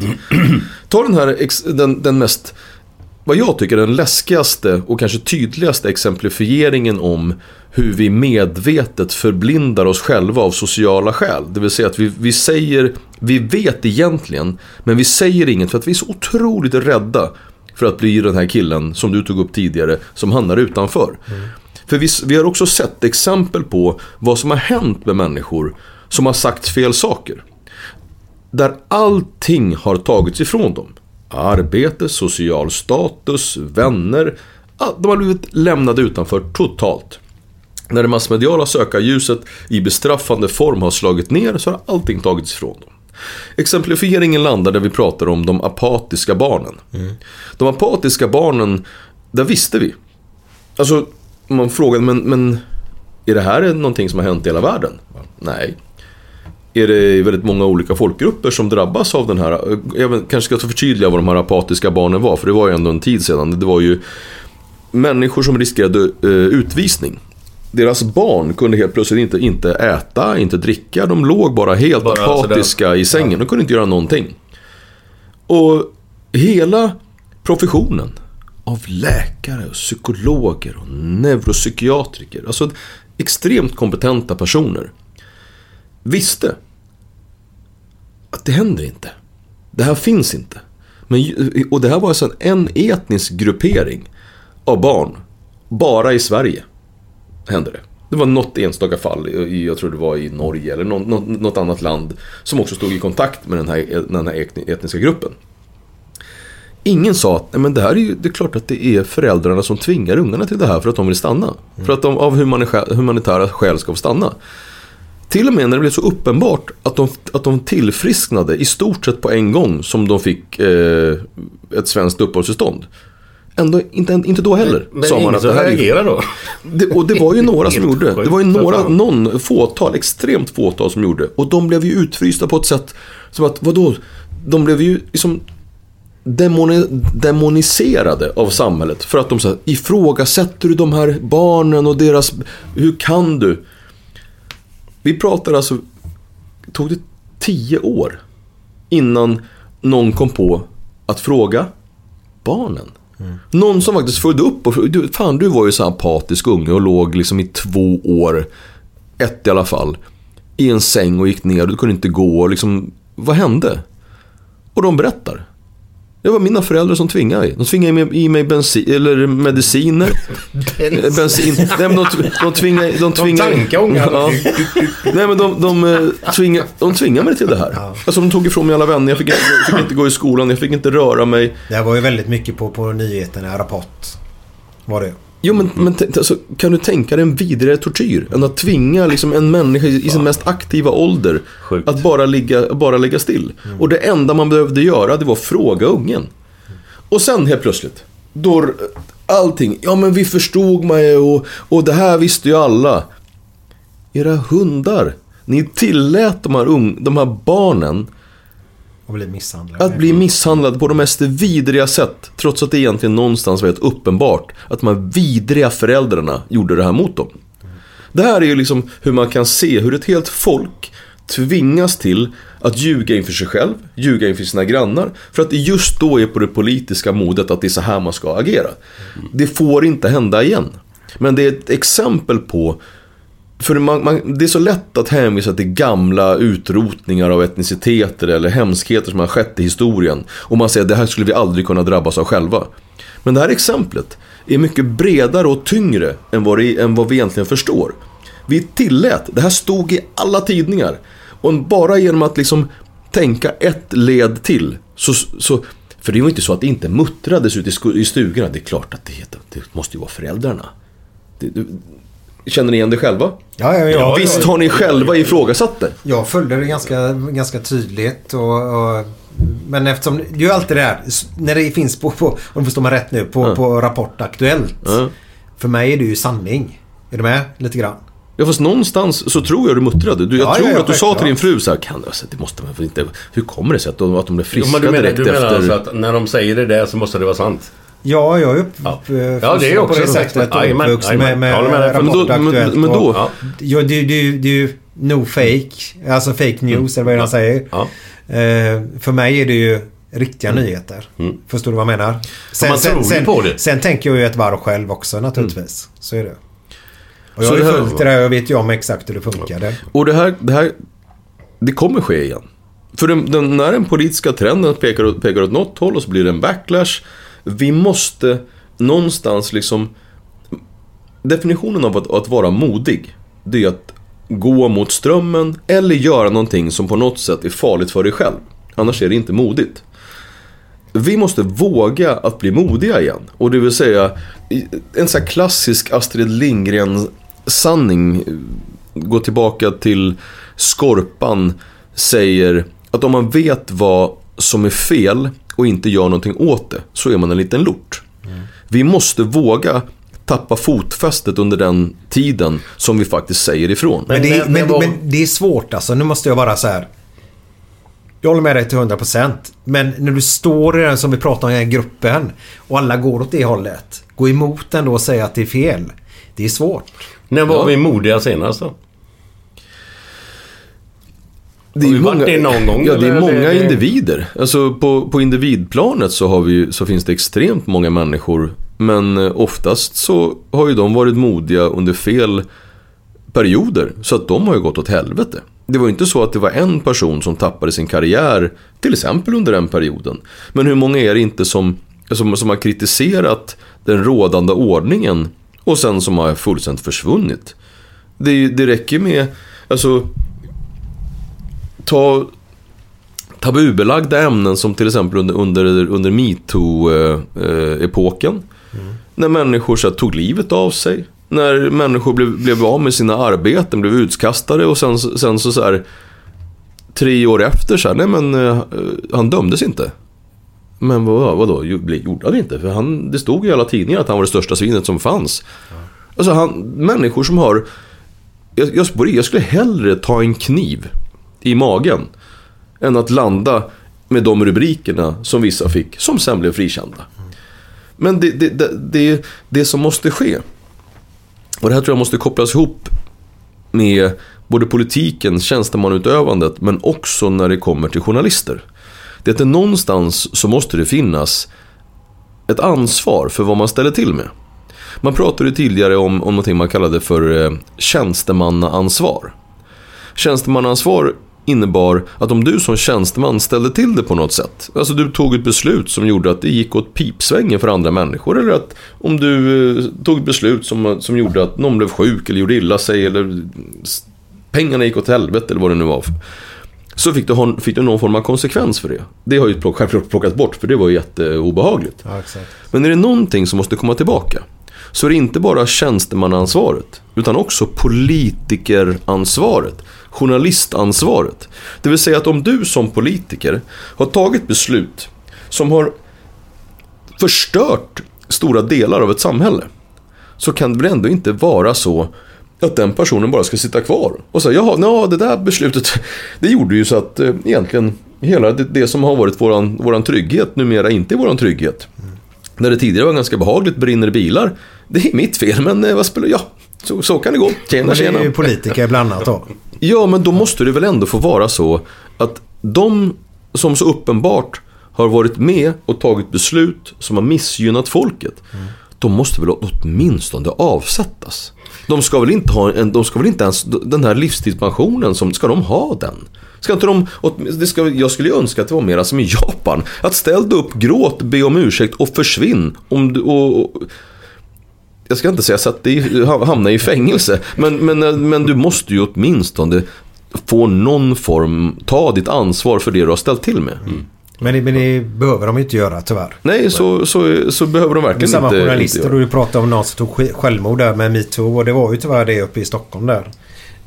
Ta den här, den, den mest vad jag tycker är den läskigaste och kanske tydligaste exemplifieringen om hur vi medvetet förblindar oss själva av sociala skäl. Det vill säga att vi, vi säger, vi vet egentligen, men vi säger inget för att vi är så otroligt rädda för att bli den här killen som du tog upp tidigare som hamnar utanför. För vi, vi har också sett exempel på vad som har hänt med människor som har sagt fel saker. Där allting har tagits ifrån dem. Arbete, social status, vänner. Ja, De har blivit lämnade utanför totalt. När det massmediala sökarljuset i bestraffande form har slagit ner så har allting tagits ifrån dem. Exemplifieringen landar där vi pratar om de apatiska barnen. De apatiska barnen, där visste vi. Alltså, man frågade, men, men är det här någonting som har hänt i hela världen? Nej är det väldigt många olika folkgrupper som drabbas av den här. Jag kanske ska förtydliga vad de här apatiska barnen var, för det var ju ändå en tid sedan. Det var ju människor som riskerade eh, utvisning. Deras barn kunde helt plötsligt inte, inte äta, inte dricka. De låg bara helt Bara apatiska i sängen. De kunde inte göra någonting. Och hela professionen av läkare, och psykologer och neuropsykiatriker. Alltså extremt kompetenta personer visste att det händer inte. Det här finns inte. Men, och det här var alltså en etnisk gruppering av barn. Bara i Sverige hände det. Det var något enstaka fall, jag tror det var i Norge eller något, annat land, som också stod i kontakt med den här, den här etni- etniska gruppen. Ingen sa att men det här är ju, det är klart att det är föräldrarna som tvingar ungarna till det här för att de vill stanna. För att de av humani- humanitära skäl ska få stanna. Till och med när det blev så uppenbart att de, att de tillfrisknade i stort sett på en gång som de fick eh, ett svenskt uppehållstillstånd. Ändå, inte, inte då heller. Men sa man att det här reagerar då? det, och det var ju några som gjorde. Det var ju några, någon fåtal, extremt fåtal som gjorde. Och de blev ju utfrysta på ett sätt som att, vadå? De blev ju liksom demoni, demoniserade av samhället. För att de säger ifrågasätter du de här barnen och deras, hur kan du? Vi pratar alltså, tog det tio år innan någon kom på att fråga barnen. Någon som faktiskt följde upp och du, fan du var ju så apatisk unge och låg liksom i två år, ett i alla fall, i en säng och gick ner och du kunde inte gå och liksom, vad hände? Och de berättar. Det var mina föräldrar som tvingade mig. De tvingade i mig- bensin, eller mediciner. Bensin. Nej men de, de tvingade... De tvingade ungarna. ja. Nej men de, de, eh, tvingade, de tvingade mig till det här. Alltså de tog ifrån mig alla vänner. Jag fick inte, fick inte gå i skolan. Jag fick inte röra mig. Det här var ju väldigt mycket på, på nyheterna, Rapport. Var det. Jo men, men alltså, kan du tänka dig en vidare tortyr än att tvinga liksom, en människa i i sin mest aktiva ålder Sjukt. att bara ligga, bara ligga still. Och det enda man behövde göra det var att fråga ungen. Och sen helt plötsligt, då allting, ja men vi förstod mig och, och det här visste ju alla. Era hundar, ni tillät de här, ung, de här barnen att bli misshandlad. att bli misshandlad på de mest vidriga sätt. Trots att det egentligen någonstans var helt uppenbart att de här vidriga föräldrarna gjorde det här mot dem. Det här är ju liksom hur man kan se hur ett helt folk tvingas till att ljuga inför sig själv, ljuga inför sina grannar. För att det just då är på det politiska modet att det är så här man ska agera. Det får inte hända igen. Men det är ett exempel på för man, man, det är så lätt att hänvisa till gamla utrotningar av etniciteter eller hemskheter som har skett i historien. Och man säger att det här skulle vi aldrig kunna drabbas av själva. Men det här exemplet är mycket bredare och tyngre än vad, det, än vad vi egentligen förstår. Vi tillät, det här stod i alla tidningar. Och bara genom att liksom tänka ett led till. Så, så, för det var inte så att det inte muttrades ute i i stugorna. Det är klart att det, det måste ju vara föräldrarna. Det, det, känner ni igen det själva? Ja, ja, ja. Visst har ni själva ifrågasatt det? Jag följde det ganska, ganska tydligt. Och, och, men eftersom, det är ju alltid det här. När det finns på, på om du förstår mig rätt nu, på, Ja. på Rapport Aktuellt. Ja. För mig är det ju sanning. Är du med? Lite grann. Ja fast någonstans så tror jag du muttrade. Du, jag Ja, tror ja, att du sa till din fru så här, kan, alltså, det måste man inte, hur kommer det sig att de, att de blev Jo, friska men du menar, direkt du menar efter? alltså att när de säger det där så måste det vara sant? Ja, jag är upp, Ja. Ja, det är på det sättet. Jajamän, uppvuxen med, med med dig. Rapport Men då- men- men då- Ja. Ja, det, det, det, är ju no fake. Alltså fake news eller vad han säger. Ja. Eh, för mig är det ju riktiga nyheter. Förstår du vad jag menar? Sen, man ju sen, på det. sen tänker jag ju ett varv själv också naturligtvis. Så är det. Och jag Så har ju det här- följt det där och jag vet ju om exakt hur det funkade. Och det här, det här, det kommer ske igen. För den, den, när den politiska trenden pekar, pekar åt något håll och så blir det en backlash. Vi måste någonstans liksom... Definitionen av att, att vara modig, det är att gå mot strömmen eller göra någonting som på något sätt är farligt för dig själv. Annars är det inte modigt. Vi måste våga att bli modiga igen. Och det vill säga, en sån här klassisk Astrid Lindgren sanning gå tillbaka till Skorpan säger att om man vet vad som är fel och inte gör någonting åt det så är man en liten lort. Vi måste våga tappa fotfästet under den tiden som vi faktiskt säger ifrån. Men, det, är- men, men det är svårt alltså. Nu måste jag bara så här. Jag håller med dig till 100%. Men när du står i den som vi pratar om i den gruppen och alla går åt det hållet. Gå emot den då och säga att det är fel. Det är svårt. När var Ja. vi modiga senast då? Det Har vi varit det någon gång, Ja, det är många Det- individer. Alltså på, på individplanet så, har vi, så finns det extremt många människor. Men eh, oftast så har ju de varit modiga under fel perioder. Så att de har ju gått åt helvete. Det var ju inte så att det var en person som tappade sin karriär, till exempel under den perioden. Men hur många är det inte som, som, som har kritiserat den rådande ordningen och sen som har fullständigt försvunnit? Det, det räcker med, alltså ta tabubelagda ämnen som till exempel under, under, under metoo-epoken. När människor så här, tog livet av sig. När människor blev, blev av med sina arbeten, blev utkastade och sen, sen så, så här, tre år efter så här, nej men eh, han dömdes inte. Men vad, vadå, gjorde han inte? För han, det stod i alla tidningar att han var det största svinet som fanns. Alltså han, människor som har, jag, jag, jag skulle hellre ta en kniv i magen än att landa med de rubrikerna som vissa fick, som sen blev frikända. Men det, det, det, det, det som måste ske, och det här tror jag måste kopplas ihop med både politiken, tjänstemannautövandet, men också när det kommer till journalister. Det är att det någonstans så måste det finnas ett ansvar för vad man ställer till med. Man pratade tidigare om, om någonting man kallade för eh, tjänstemannaansvar. Tjänstemannaansvar innebar att om du som tjänsteman ställde till det på något sätt. Alltså du tog ett beslut som gjorde att det gick åt pipsvängen för andra människor. Eller att om du eh, tog ett beslut som, som gjorde att någon blev sjuk eller gjorde illa sig. Eller pengarna gick åt helvete eller vad det nu var. Så fick du, fick du någon form av konsekvens för det. Det har ju självklart plockats bort för det var ju jätteobehagligt. Ja, exakt. Men är det någonting som måste komma tillbaka så är det inte bara tjänstemannaansvaret utan också politikeransvaret, journalistansvaret. Det vill säga att om du som politiker har tagit beslut som har förstört stora delar av ett samhälle så kan det väl ändå inte vara så att den personen bara ska sitta kvar och säga jaha, ja, det där beslutet det gjorde ju så att eh, egentligen hela det, det som har varit våran, våran trygghet numera inte är våran trygghet. När det tidigare var ganska behagligt, brinner bilar. Det är mitt fel, men eh, vad spelar Ja, så, så kan det gå. Tjena, Men det tjena. är ju politiker bland annat då. Ja, men då måste det väl ändå få vara så att de som så uppenbart har varit med och tagit beslut som har missgynnat folket. De måste väl åtminstone avsättas. De ska väl inte ha en, de ska väl inte ens, den här livstidspensionen, som, ska de ha den? Ska inte de, det ska, jag skulle ju önska att det var mer som i Japan. Att ställ dig upp, gråt, be om ursäkt och försvinn. Om du, och, och, jag ska inte säga så att det hamnar i fängelse. Men, men, men du måste ju åtminstone få någon form, ta ditt ansvar för det du har ställt till med. Men, det- men det behöver de ju inte göra tyvärr. Nej, så, så, så behöver de verkligen samma inte, inte journalister göra. och du pratade om någon som tog självmord där med metoo. Och det var ju tyvärr det uppe i Stockholm där.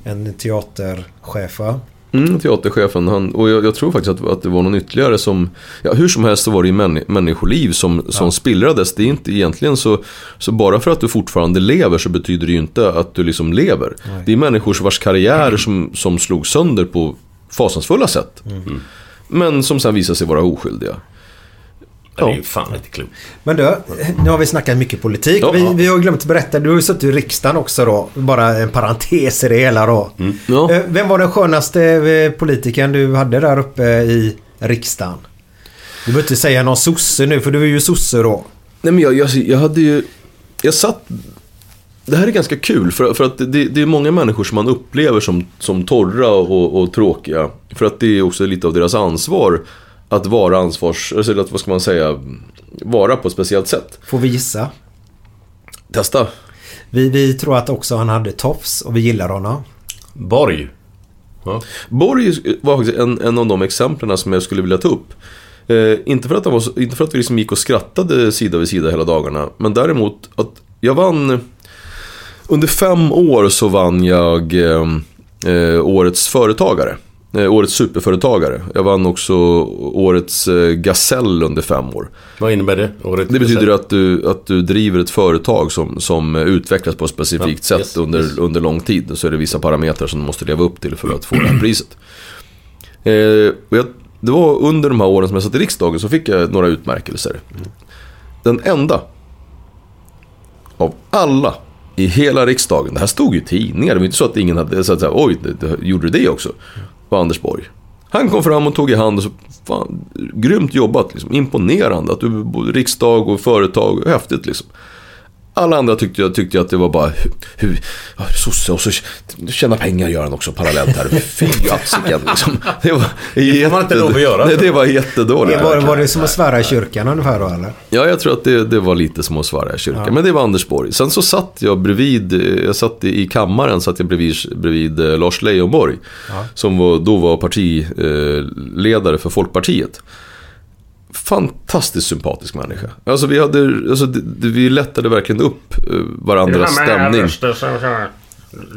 En teaterchef va? Mm, teaterchefen, han, och jag, jag tror faktiskt att, att det var någon ytterligare som, ja hur som helst så var det ju män, människoliv som, som spillrades. Det är inte egentligen så, så bara för att du fortfarande lever så betyder det ju inte att du liksom lever. Det är människor vars karriärer som, som slog sönder på fasansfulla sätt. Mm. Men som sen visar sig vara oskyldiga. Det är ju fan inte klokt. Men du, nu har vi snackat mycket politik. Ja. Vi, vi har glömt att berätta, du har ju suttit i riksdagen också då. Bara en parentes i det hela då. Ja. Eh, Vem var den skönaste eh, politikern du hade där uppe i riksdagen? Du behöver inte säga någon sosse nu för du är ju sosse då. Nej men jag, jag, jag hade ju, jag satt, det här är ganska kul för, för att det, det är många människor som man upplever som, som torra och, och tråkiga. För att det är också lite av deras ansvar att vara ansvars, eller att, vad ska man säga, vara på ett speciellt sätt. Får vi gissa? Testa. Vi, vi tror att också han hade tofs och vi gillar honom. Borg. Ja. Borg var faktiskt en, en av de exemplen som jag skulle vilja ta upp. Eh, inte för att, han var, inte för att vi liksom gick och skrattade sida vid sida hela dagarna. Men däremot att jag vann... Under fem år så vann jag eh, eh, årets företagare. Eh, årets superföretagare. Jag vann också årets eh, gasell under fem år. Vad innebär det? Året Det betyder att du, att du driver ett företag som, som utvecklas på ett specifikt Ja, sätt yes, under, yes. under lång tid. Så är det vissa parametrar som du måste leva upp till för att få det här priset. Eh, jag, det var under de här åren som jag satt i riksdagen så fick jag några utmärkelser. Den enda av alla i hela riksdagen, det här stod ju i tidningar, det var inte så att ingen hade sagt så här, oj, det, det, gjorde du det också? Var Anders Borg. Han kom fram och tog i hand och så, fan, grymt jobbat, liksom. imponerande att du, både riksdag och företag, häftigt liksom. Alla andra tyckte jag tyckte att det var bara hur, hur ja, sosse och så tjäna pengar gör han också parallellt här. Fy atsiken liksom. Det var man inte lov att göra. Nej, det var jättedåligt. Var, var det som att svära i kyrkan ungefär då eller? Ja, jag tror att det, det var lite som att svara i kyrkan. Men det var Anders Borg. Sen så satt jag bredvid, eh, jag satt i kammaren, satt jag bredvid, bredvid eh, Lars Leijonborg. Som var, då var partiledare för Folkpartiet. Fantastiskt sympatisk människa. Alltså vi hade, alltså det, vi lättade verkligen upp eh, varandras stämning.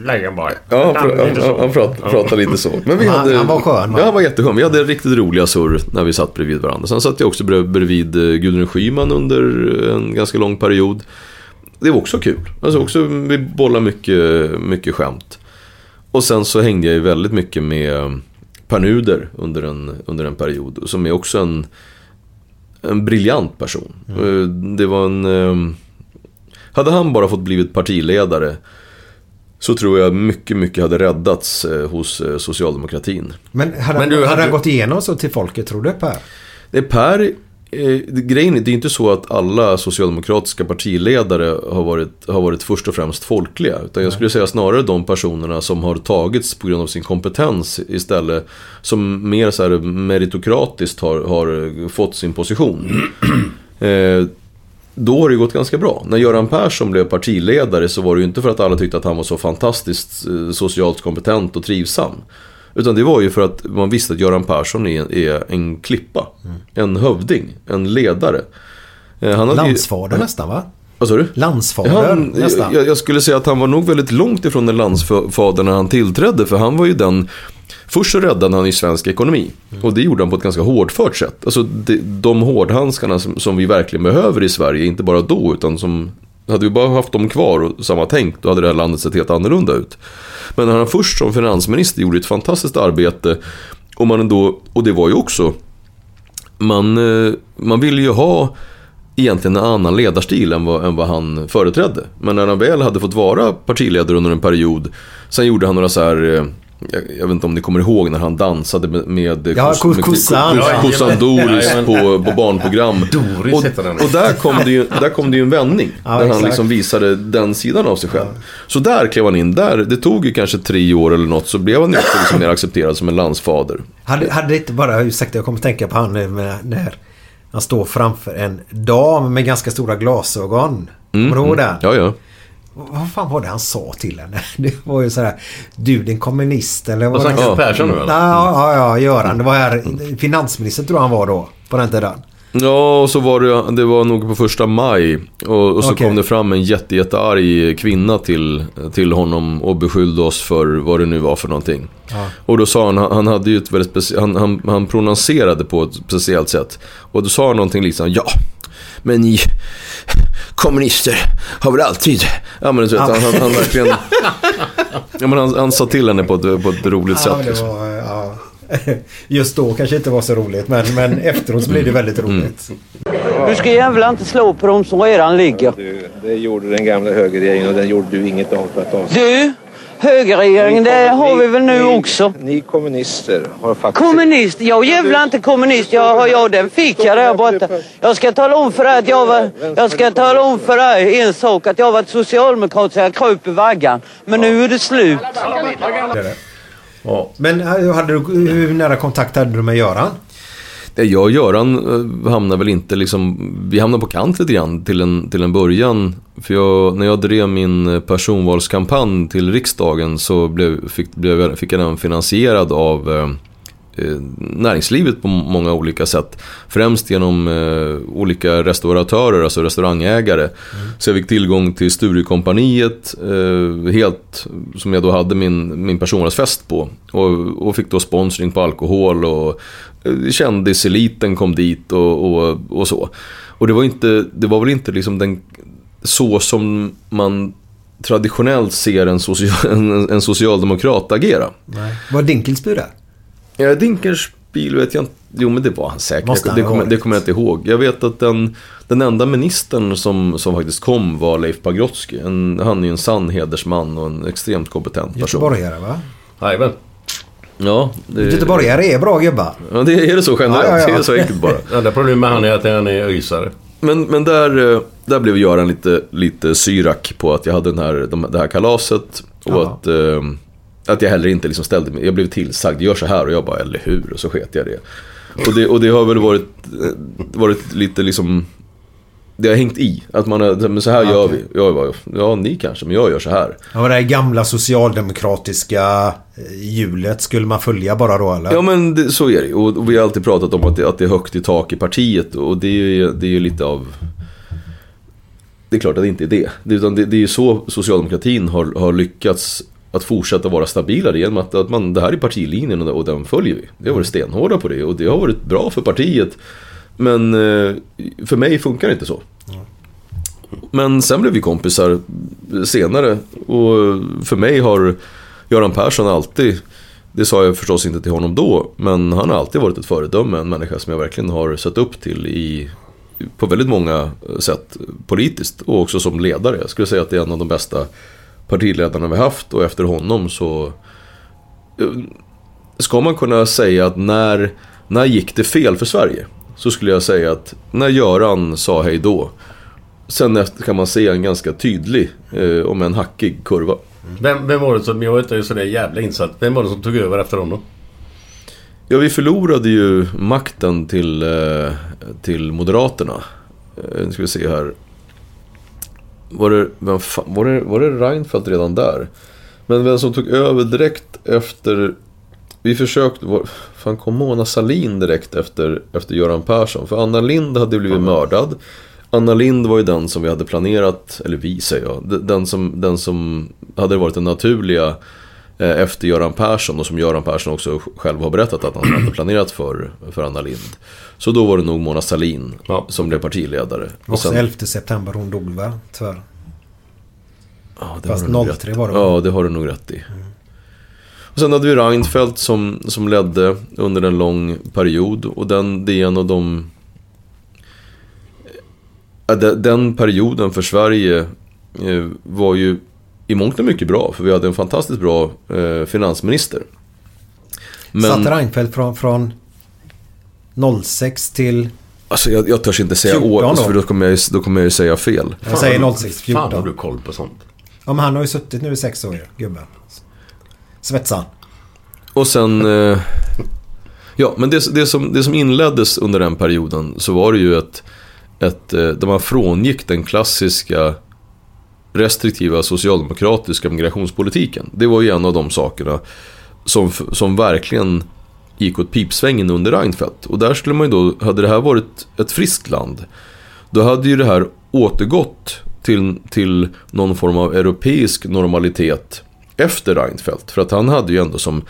Leijonborg. Ja, han, pr- han, han pratade, pratade lite så. Men vi Han- hade, han var skön? Ja, han var jätteskön. Vi hade riktigt roliga surr när vi satt bredvid varandra. Sen satt jag också bredvid eh, Gudrun Schyman under en ganska lång period. Det var också kul. Alltså också, vi bollade mycket, mycket skämt. Och sen så hängde jag ju väldigt mycket med Per Nuder under en, under en period. Som är också en, en briljant person. Eh, Det var en... eh, Hade han bara fått blivit partiledare så tror jag mycket, mycket hade räddats eh, hos eh, socialdemokratin. Men hade, Men du, han, hade hade- han gått igenom så till folket tror du Per? Det är Per, eh, grejen är, det är inte så att alla socialdemokratiska partiledare har varit, har varit först och främst folkliga. Utan jag skulle säga snarare de personerna som har tagits på grund av sin kompetens istället. Som mer så här meritokratiskt har, har fått sin position. Eh, då har det gått ganska bra. När Göran Persson blev partiledare så var det ju inte för att alla tyckte att han var så fantastiskt eh, socialt kompetent och trivsam. Utan det var ju för att man visste att Göran Persson är, är en klippa. En hövding, en ledare. Eh, Han hade ju- Landsfader nästan va? Vad sa du? Landsfader Han, nästan. jag, jag skulle säga att han var nog väldigt långt ifrån en landsfader när han tillträdde. För han var ju den... Först så räddade han ju svensk ekonomi. Och det gjorde han på ett ganska hårdfört sätt. Alltså de, de hårdhandskarna som, som vi verkligen behöver i Sverige. Inte bara då utan som... Hade vi bara haft dem kvar och samma tänk då hade det här landet sett helt annorlunda ut. Men när han först som finansminister gjorde ett fantastiskt arbete. Och, man ändå, och det var ju också man, eh, man ville ju ha egentligen en annan ledarstil än vad, än vad han företrädde. Men när han väl hade fått vara partiledare under en period, sen gjorde han några så här eh, jag, jag vet inte om ni kommer ihåg när han dansade med, med, Ja, kossan. kos-. Doris på, på barnprogram. Doris och, heter den. och där kom det ju, där kom det ju en vändning. Ja, där han exakt. liksom visade den sidan av sig själv. Så där klev han in. Där, det tog ju kanske tre år eller något så blev han ju också liksom mer accepterad som en landsfader. Hade, hade det inte bara, ursäkta jag kommer tänka på han nu med, när han står framför en dam med ganska stora glasögon. Kommer du ihåg det? Mm, Ja, ja. Vad fan var det han sa till henne? Det var ju sådär, du din kommunist eller Vad snackar det- Persson nu eller? Ja, ja, ja, Göran. Det var här, finansminister tror jag han var då, på den tiden. Ja, och så var det, det var nog på första maj. Och, och så Okej. kom det fram en jätte, jättearg kvinna till, till honom och beskyllde oss för vad det nu var för någonting. Och då sa han, han hade ju ett väldigt speci- han, han, han prononcerade på ett speciellt sätt. Och då sa han någonting liksom, ja, men ni kommunister har väl alltid... Ja men du vet, han, han, han verkligen... Ja men han, han sa till henne på ett, på ett roligt Ja, sätt. det Liksom. var, ja. Just då kanske inte var så roligt men, men efteråt så blev det väldigt Mm. roligt. Du ska jävla inte slå på dem som redan ligger. Det gjorde den gamla högerregeringen och den gjorde du inget av för att avsätta. Du, högerregeringen, det har vi väl nu ni, också. Ni kommunister har faktiskt... Kommunist? Jag är jävla inte kommunist. Jag, jag, den fick jag där borta. Jag ska tala om för dig att jag var... Jag ska tala om för dig en sak. Att jag har varit socialdemokrat så jag kröp i vaggan. Men nu är det slut. Det. Men hade du, hur nära kontakt hade du med Göran? Jag och Göran eh, hamnar hamnade väl inte liksom, vi hamnade på kant lite grann till en, till en början. För jag, när jag drev min eh, personvalskampanj till riksdagen så blev, fick, blev, fick jag den finansierad av eh, näringslivet på många olika sätt. Främst genom eh, olika restauratörer, alltså restaurangägare. Så jag fick tillgång till Sturecompagniet, eh, helt som jag då hade min, min personvalsfest på. Och, och fick då sponsring på alkohol och eh, kändiseliten kom dit och, och, och så. Och det var, inte, det var väl inte liksom den, så som man traditionellt ser en, social, en, en socialdemokrat agera. Nej. Var Dinkelspiel där? Ja, Dinkelspiel vet jag inte. Jo, men det var han säkert. Måste han det, kommer, det kommer jag inte ihåg. Jag vet att den, den enda ministern som, som faktiskt kom var Leif Pagrotsky. En, han är ju en sann hedersman och en extremt kompetent person. Göteborgare va? Jajamän. Ja, det, Göteborgare är bra gubbar. ja, det är det så generellt. Ja, ja, ja. Det är så enkelt bara. Enda problemet med han är att han är öisare. Men, men där, eh, där blev Göran lite, lite syrak på att jag hade den här, de, det här kalaset. Och Ja. att, eh, att jag heller inte liksom ställde mig. Jag blev tillsagd, gör så här. Och jag bara, eller hur? Och så sket jag det. Och det, och det har väl varit, eh, varit lite liksom... Det har hängt i. Att man har, men så här gör vi. Jag bara, ja ni kanske, men jag gör så här. Ja, det här gamla socialdemokratiska eh, hjulet skulle man följa bara då eller? Ja men det, så är det och, och vi har alltid pratat om att det, att det är högt i tak i partiet och det är ju det är lite av Det är klart att det inte är det. det utan det, det är ju så socialdemokratin har, har lyckats att fortsätta vara stabilare genom att, att man, det här är partilinjen och, och den följer vi. Vi har varit stenhårda på det och det har varit bra för partiet. Men eh, för mig funkar det inte så. Men sen blev vi kompisar senare och för mig har Göran Persson alltid Det sa jag förstås inte till honom då, men han har alltid varit ett föredöme, en människa som jag verkligen har sett upp till i, på väldigt många sätt politiskt och också som ledare. Jag skulle säga att det är en av de bästa partiledarna vi haft och efter honom så eh, ska man kunna säga att när, när gick det fel för Sverige? Så skulle jag säga att när Göran sa hej då. Sen kan man se en ganska tydlig, eh, om en hackig kurva. Vem, vem var det som, jag var inte sådär jävla insatt. Vem var det som tog över efter honom? Ja, vi förlorade ju makten till, eh, till Moderaterna. Eh, Nu ska vi se här. Var det, vem fan, var, det, var det Reinfeldt redan där? Men vem som tog över direkt efter... Vi försökte... Var, fan kom Mona Salin direkt efter, efter Göran Persson? För Anna Lind hade blivit mördad. Anna Lind var ju den som vi hade planerat, eller vi säger jag, den som, den som hade varit den naturliga efter Göran Persson och som Göran Persson också själv har berättat att han hade planerat för, för Anna Lind. Så då var det nog Mona Salin som blev partiledare. Och sen 11 september hon dog va? Tyvärr. Ja, det Fast har du nog 03 rätt i. var det? Ja, det har du nog rätt i. Och sen hade vi Reinfeldt som, som ledde under en lång period. Och den, det är en av de... Ja, de- Den perioden för Sverige eh, var ju i mångt och mycket bra. För vi hade en fantastiskt bra eh, finansminister. Satt Reinfeldt från, från 06 till... Alltså jag, jag törs inte säga 14 år, då? för då kommer, jag, ju- då kommer jag ju säga fel. Jag säger 06 14. Fan har du koll på sånt? Ja men han har ju suttit nu i sex år ju, gubben. Svetsan. Och sen... Eh, ja, men det, det, som, det som inleddes under den perioden så var det ju ett... ett eh, där man frångick den klassiska restriktiva socialdemokratiska migrationspolitiken. Det var ju en av de sakerna som, som verkligen gick åt pipsvängen under Reinfeldt. Och där skulle man ju då, hade det här varit ett friskt land, då hade ju det här återgått till, till någon form av europeisk normalitet efter Reinfeldt. För att han hade ju ändå som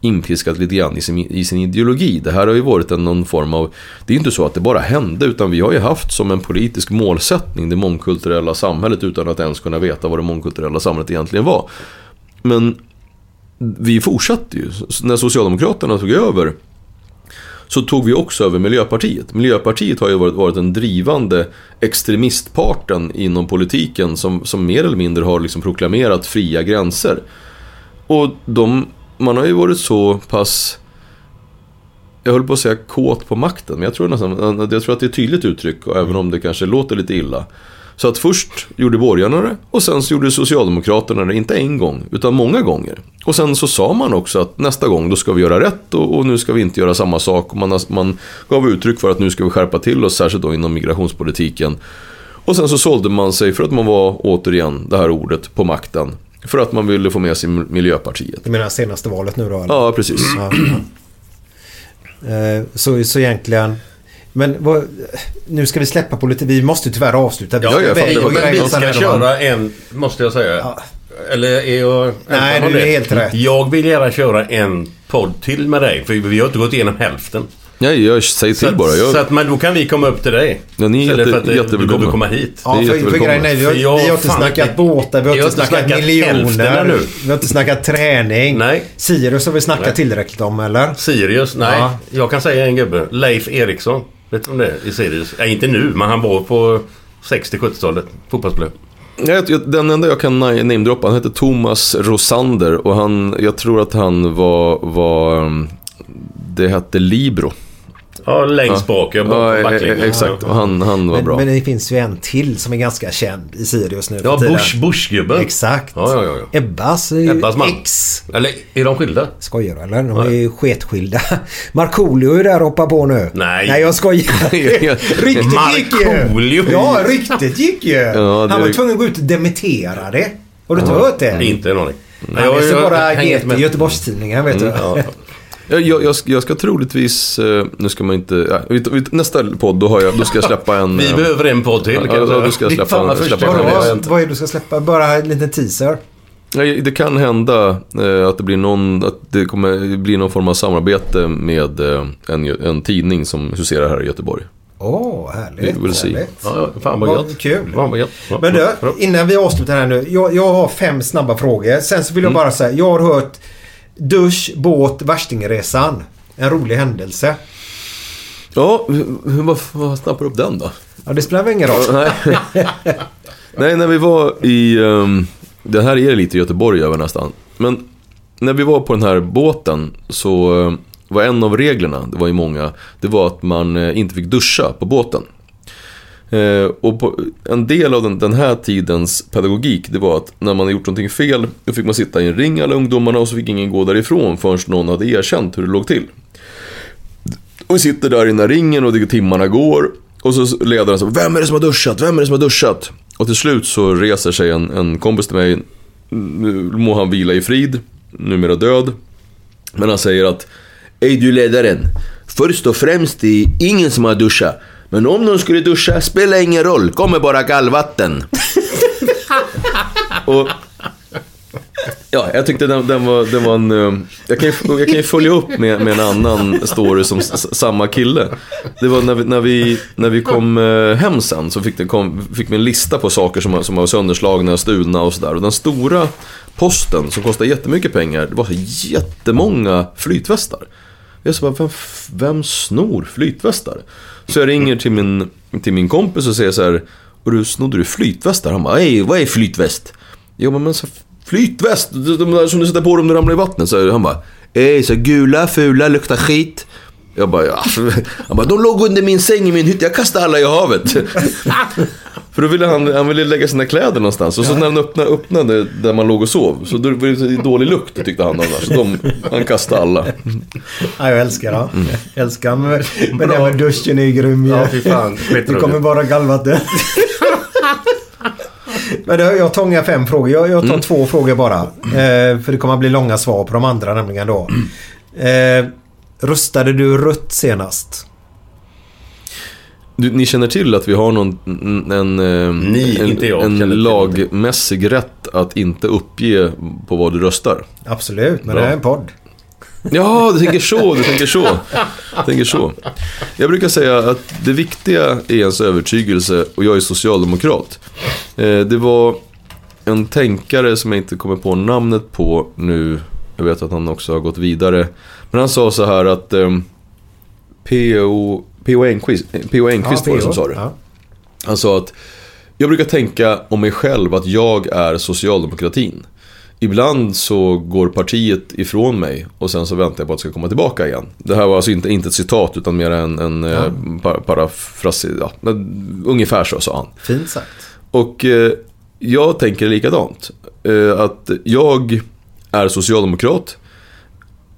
inpiskat lite grann i sin, i sin ideologi. Det här har ju varit en, någon form av, det är inte så att det bara hände, utan vi har ju haft som en politisk målsättning det mångkulturella samhället utan att ens kunna veta vad det mångkulturella samhället egentligen var. Men vi fortsatte ju. När Socialdemokraterna tog över så tog vi också över Miljöpartiet. Miljöpartiet har ju varit, varit den drivande extremistparten inom politiken som, som mer eller mindre har liksom proklamerat fria gränser. Och de, man har ju varit så pass, jag höll på att säga kåt på makten, men jag tror, nästan, jag tror att det är ett tydligt uttryck, och även om det kanske låter lite illa. Så att först gjorde borgarna det och sen så gjorde Socialdemokraterna det, inte en gång, utan många gånger. Och sen så sa man också att nästa gång då ska vi göra rätt och, och nu ska vi inte göra samma sak. Och man, man gav uttryck för att nu ska vi skärpa till oss, särskilt då inom migrationspolitiken. Och sen så sålde man sig för att man var, återigen, det här ordet, på makten. För att man ville få med sig Miljöpartiet. Du menar senaste valet nu då? Eller? Ja, precis. Ja. Eh, Så, så egentligen... Men vad, nu ska vi släppa politik. Vi måste tyvärr avsluta. Ja, ska iväg och men vi ska köra en, måste jag säga. Eller är jag Nej, du är det? helt rätt. Jag vill gärna köra en podd till med dig. För vi har inte gått igenom hälften. Nej, jag säger till så att, bara. Jag, Så att, men då kan vi komma upp till dig. Ja, ni är Istället jätte- för att jättevälkomna. Du kommer komma hit. Ja, för, för grejen är, vi har, vi har inte snackat båtar, vi har inte snackat hälften miljoner. nu. Vi har inte snackat träning. Nej. Sirius har vi snackat Nej. tillräckligt om, eller? Sirius? Nej. Ja. Jag kan säga en gubbe. Leif Eriksson. Vet du om det är i Sirius? Nej, inte nu, men han var på 60-70-talet. Fotbollsspelare. Jag, den enda jag kan na- namedroppa, han heter Thomas Rosander och han, jag tror att han var, var um, det hette Libro. Ja, längst bak. Jag på ja, backlinjen. e- exakt, han, han var Men, bra. men det finns ju en till som är ganska känd i Sirius nu Ja. Bush, Bush-gubben. Exakt. Ja, ja, ja. Ebbas Ebbas man. ex. Eller är de skilda? Skojar du eller? De är ju sketskilda. Markoolio är där och hoppar på nu. Nej. Nej, jag skojar. ryktet gick ju. Ja, ryktet gick ju. Ja, det- Han var tvungen att gå ut och dementera det. Har du inte hört det? Inte en aning. Han läser bara GT. Göteborgstidningen, vet du. Ja. Jag, jag, jag, ska, jag ska troligtvis, eh, nu ska man inte, vi- nästa podd då, har jag, då ska jag släppa en... Vi eh, behöver en podd till. Ja, säga. då ska jag släppa- vad släppa har Vad, vad är det du ska släppa? Bara en liten teaser. Nej, Det kan hända eh, att det blir någon, att det kommer bli någon form av samarbete med en, en tidning som huserar här i Göteborg. Åh, härligt. Vi vill se. härligt. Ja, fan vad gött. kul. Fan vad gött. Men du, innan vi avslutar här nu. Jag, jag har fem snabba frågor. Sen så vill Mm. jag bara säga, jag har hört Dusch, båt, värstingresan. En rolig händelse. Ja, vad, vad snappar du upp den då? Ja, det spelar väl ingen roll. Nej. Nej, när vi var i... Um, det här är lite Göteborg över nästan. Men när vi var på den här båten så eh, var en av reglerna, det var ju många, det var att man eh, inte fick duscha på båten. Eh, och på, en del av den, den här tidens pedagogik, det var att när man har gjort någonting fel, då fick man sitta i en ring alla ungdomarna och så fick ingen gå därifrån förrän någon hade erkänt hur det låg till. Och vi sitter där i den här ringen och det, timmarna går. Och så ledaren så Vem är det som har duschat? Vem är det som har duschat? Och till slut så reser sig en, en kompis till mig. Nu må han vila i frid. Numera död. Men han säger att Ej du ledaren. Först och främst det är ingen som har duschat. Men om någon skulle duscha spelar ingen roll. Kommer bara kallvatten. och Ja, jag tyckte den, den, var, den var en... eh, Jag kan, ju, jag kan ju följa upp med, med en annan story som samma kille. Det var när vi, när vi, när vi kom eh, hem sen så fick, det, kom, fick vi en lista på saker som, som var sönderslagna, stulna och sådär. Och den stora posten som kostar jättemycket pengar, det var så jättemånga flytvästar. Jag sa bara, vem, vem snor flytvästar? Så jag ringer till min, till min kompis och säger så här, och du snodde du flytvästar? Han bara, hej, vad är flytväst? Jo men så flytväst, de där som du sätter på dem när du ramlar i vattnet. Så han bara, ej så gula, fula, luktar skit. Jag bara, ja. Han bara, de låg under min säng i min hytt, jag kastade alla i havet. För då ville han, han ville lägga sina kläder någonstans. Och så när han öppnade, öppnade där man låg och sov. Så då var det dålig lukt tyckte han annars. Så de, han kastade alla. Ja, jag älskar det. Mm. Jag älskar men, men det med duschen är grym. Ja, fy fan. Du kommer bara galvatten. Men det, jag tar inga fem frågor. Jag, jag tar Mm. två frågor bara. Eh, för det kommer att bli långa svar på de andra nämligen då. Eh, röstade du rött senast? Du, ni känner till att vi har någon, en, en, eh, Ni, en, inte jag, en lagmässig rätt att inte uppge på vad du röstar? Absolut, men Bra. det är en podd. Ja, du tänker så, du tänker så. Du tänker så. Jag brukar säga att det viktiga är ens övertygelse och jag är socialdemokrat. Eh, Det var en tänkare som jag inte kommer på namnet på nu. Jag vet att han också har gått vidare. Men han sa så här att eh, P.O. P.O. Enquist, P.O. Enquist var det som sa det. Ja. Han sa att jag brukar tänka om mig själv att jag är socialdemokratin. Ibland så går partiet ifrån mig och sen så väntar jag på att det ska komma tillbaka igen. Det här var alltså inte, inte ett citat utan mer en, en ja. par, parafras, ja, ungefär så sa han. Fint sagt. Och eh, jag tänker likadant. Eh, att jag är socialdemokrat.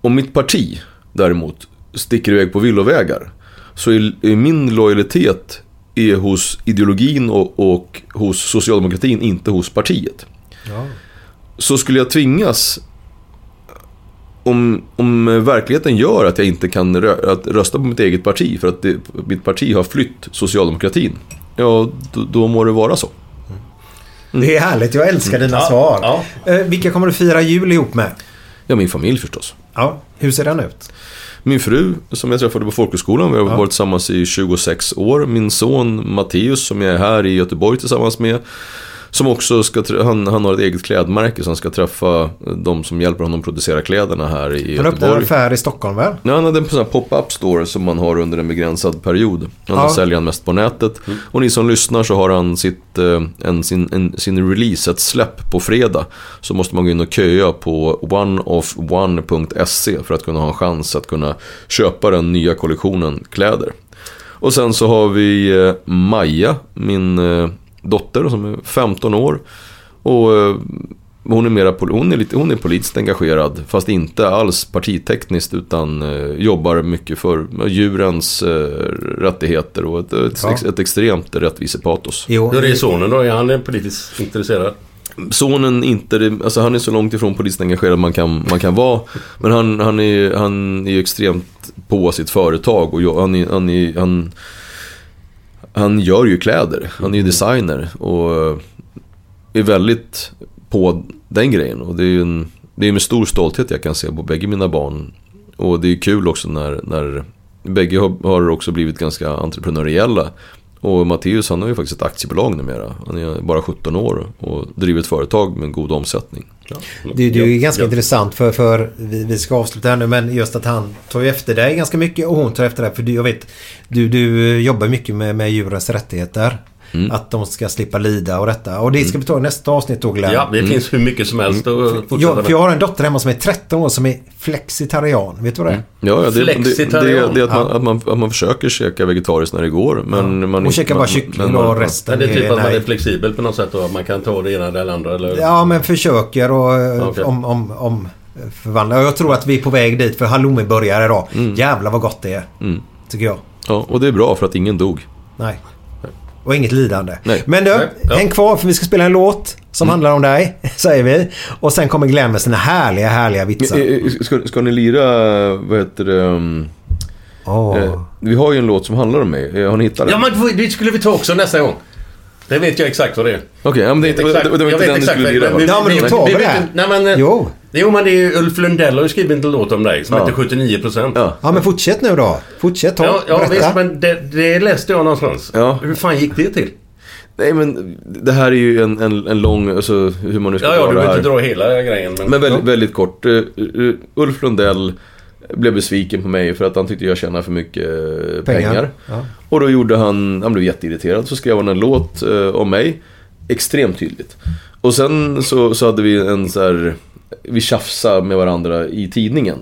Om mitt parti däremot sticker iväg på villovägar. Så är, är min lojalitet är hos ideologin och, och hos socialdemokratin, inte hos partiet. Ja. Så skulle jag tvingas om, om verkligheten gör att jag inte kan rö att rösta på mitt eget parti för att det, mitt parti har flytt socialdemokratin. Ja, då, då må det vara så. Det är härligt. Jag älskar dina Ja, svar. ja. Eh, vilka kommer du fira jul ihop med? Ja, min familj förstås. Ja, hur ser den ut? Min fru som jag träffade på folkhögskolan, vi har Ja. varit tillsammans i 26 år. Min son Matteus som jag är här i Göteborg tillsammans med. Som också ska, han, han har ett eget klädmärke så han ska träffa de som hjälper honom producera kläderna här i Han öppnar en Göteborg. affär i Stockholm väl? Ja, han hade en sån här pop-up store som man har under en begränsad period. Han Ja. säljer han mest på nätet. Och ni som lyssnar så har han sitt, eh, en, sin, en, sin release, ett släpp på fredag. Så måste man gå in och köa på oneofone.se för att kunna ha en chans att kunna köpa den nya kollektionen kläder. Och sen så har vi eh, Maja, min eh, dotter som är 15 år. Och eh, hon är, mera, hon, är lite, hon är politiskt engagerad, fast inte alls partitekniskt utan eh, jobbar mycket för djurens eh, rättigheter och ett, ett, Ja. ett extremt rättvisepatos. Jo, Hur är sonen då? Är han politiskt intresserad? Sonen inte, alltså han är så långt ifrån politiskt engagerad man kan, man kan vara. Men han, han, är, han är ju extremt på sitt företag och han, är, han, är, han, han gör ju kläder. Han är ju designer och eh, är väldigt på den grejen. Och det är ju en, det är med stor stolthet jag kan se på bägge mina barn. Och det är kul också när, när bägge har, har också blivit ganska entreprenöriella. Och Matteus han har ju faktiskt ett aktiebolag numera. Han är bara 17 år och driver ett företag med god omsättning. Det, det är ju ganska intressant för, för vi, vi ska avsluta här nu men just att han tar ju efter dig ganska mycket och hon tar efter dig. För du, jag vet, du, du jobbar mycket med, med djurens rättigheter. Mm. Att de ska slippa lida och detta. Och det ska vi ta i nästa avsnitt då Glenn. Ja, det finns hur mycket som helst att fortsätta Jag, för jag har en dotter hemma som är 13 år som är flexitarian. Vet du vad det är? Ja, ja det, det, det, Flexitarian. det är att man, Ja. att, man, att man försöker käka vegetariskt när det går. Men man, Hon käkar bara kyckling och resten Men det är typ att man är flexibel på något sätt då. att Man kan ta det ena eller det andra. Eller... Ja, men försöker och eh, Okej. om, om, om förvandla. Och jag tror att vi är på väg dit för halloumi börjar idag. Jävlar vad gott det är. Mm. Tycker jag. Ja, och det är bra för att ingen dog. Nej. Och inget lidande. Nej. Men du, Nej, ja. häng kvar för vi ska spela en låt som handlar om dig, säger vi. Och sen kommer Glenn med sina härliga, härliga vitsar. Eh, eh, Ska, ska ni lira, vad heter det? um, eh, vi har ju en låt som handlar om mig. Har ni hittat den? Ja, men det skulle vi ta också nästa gång. Det vet jag exakt vad det är. Okej, ja, men det, det, det, var jag inte vet den du exakt skulle vad lira det är. va? Ja, men då vi- tar vi det. inte- Nej, men... Jo. Jo, men det är ju Ulf Lundell har ju skrivit en låt om dig som Ja. heter 79%. Ja. Ja, men fortsätt nu då. Fortsätt, ta. Ja, ja berätta. visst, men det, det läste jag någonstans. Ja. Hur fan gick det till? Nej men det här är ju en, en, en lång, alltså hur man nu ska Ja, ja, dra du det behöver här. inte dra hela grejen. Men, Men väldigt, ja. väldigt kort. Eh, Ulf Lundell blev besviken på mig för att han tyckte jag tjänade för mycket eh, pengar. Pengar, ja. Och då gjorde han, han blev jätteirriterad. Så skrev han en låt eh, om mig. Extremt tydligt. Och sen så, så hade vi en så här, vi tjafsade med varandra i tidningen.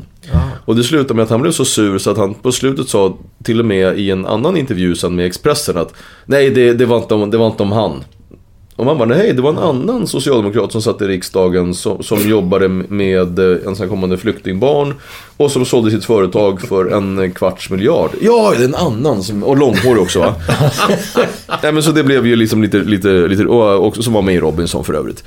Och det slutade med att han blev så sur så att han på slutet sa till och med i en annan intervju sen med Expressen att Nej det, det, var, inte om, det var inte om han. Och man bara, nej det var en annan socialdemokrat som satt i riksdagen som, som jobbade med eh, ensamkommande flyktingbarn och som sålde sitt företag för en kvarts miljard. Ja, det är en annan som, och långhårig också va? nej men så det blev ju liksom lite, lite, lite och, och som var med i Robinson för övrigt.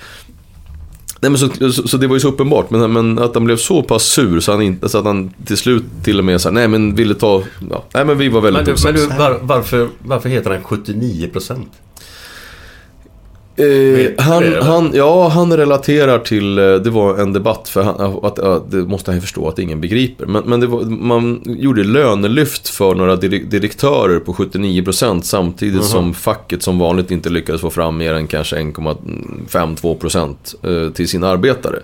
Nej men så, så, så det var ju så uppenbart, men, men att han blev så pass sur så, han inte, så att han till slut till och med sa nej men ville ta, ja, nej men vi var väldigt Men, men du, var, varför, varför heter den 79%? Eh, han, han, ja, han relaterar till, eh, det var en debatt för han, att, att, det måste han förstå att ingen begriper. Men, men var, man gjorde lönelyft för några dir- direktörer på 79% samtidigt som facket som vanligt inte lyckades få fram mer än kanske 1,52% eh, till sina arbetare.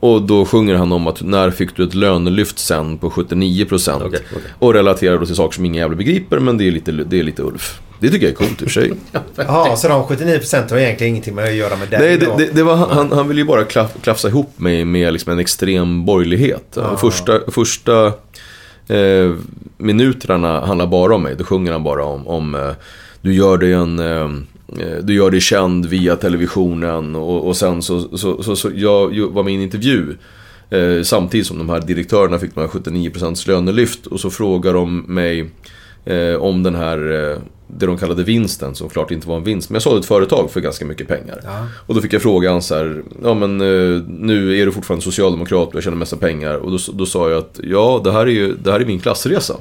Och då sjunger han om att när fick du ett lönelyft sen på 79% Okej, okej. och relaterar då till saker som ingen jävla begriper men det är lite, det är lite Ulf. Det tycker jag är coolt i och för sig. Jaha, så de 79% har egentligen ingenting med att göra med dig Nej, det, det, det var, han, han ville ju bara klaff, klafsa ihop mig med liksom en extrem borgerlighet. Första, första eh, minuterna handlar bara om mig. Då sjunger han bara om, om eh, du gör dig en... Eh, eh, du gör dig känd via televisionen och, och sen så, så, så, så jag var med i en intervju eh, samtidigt som de här direktörerna fick de här 79% lönelyft och så frågar de mig eh, om den här, eh, det de kallade vinsten, som klart inte var en vinst. Men jag sålde ett företag för ganska mycket pengar. Och då fick jag frågan så här, ja men eh, nu är du fortfarande socialdemokrat och jag tjänar massa pengar. Och då, då sa jag att ja, det här är ju det här är min klassresa.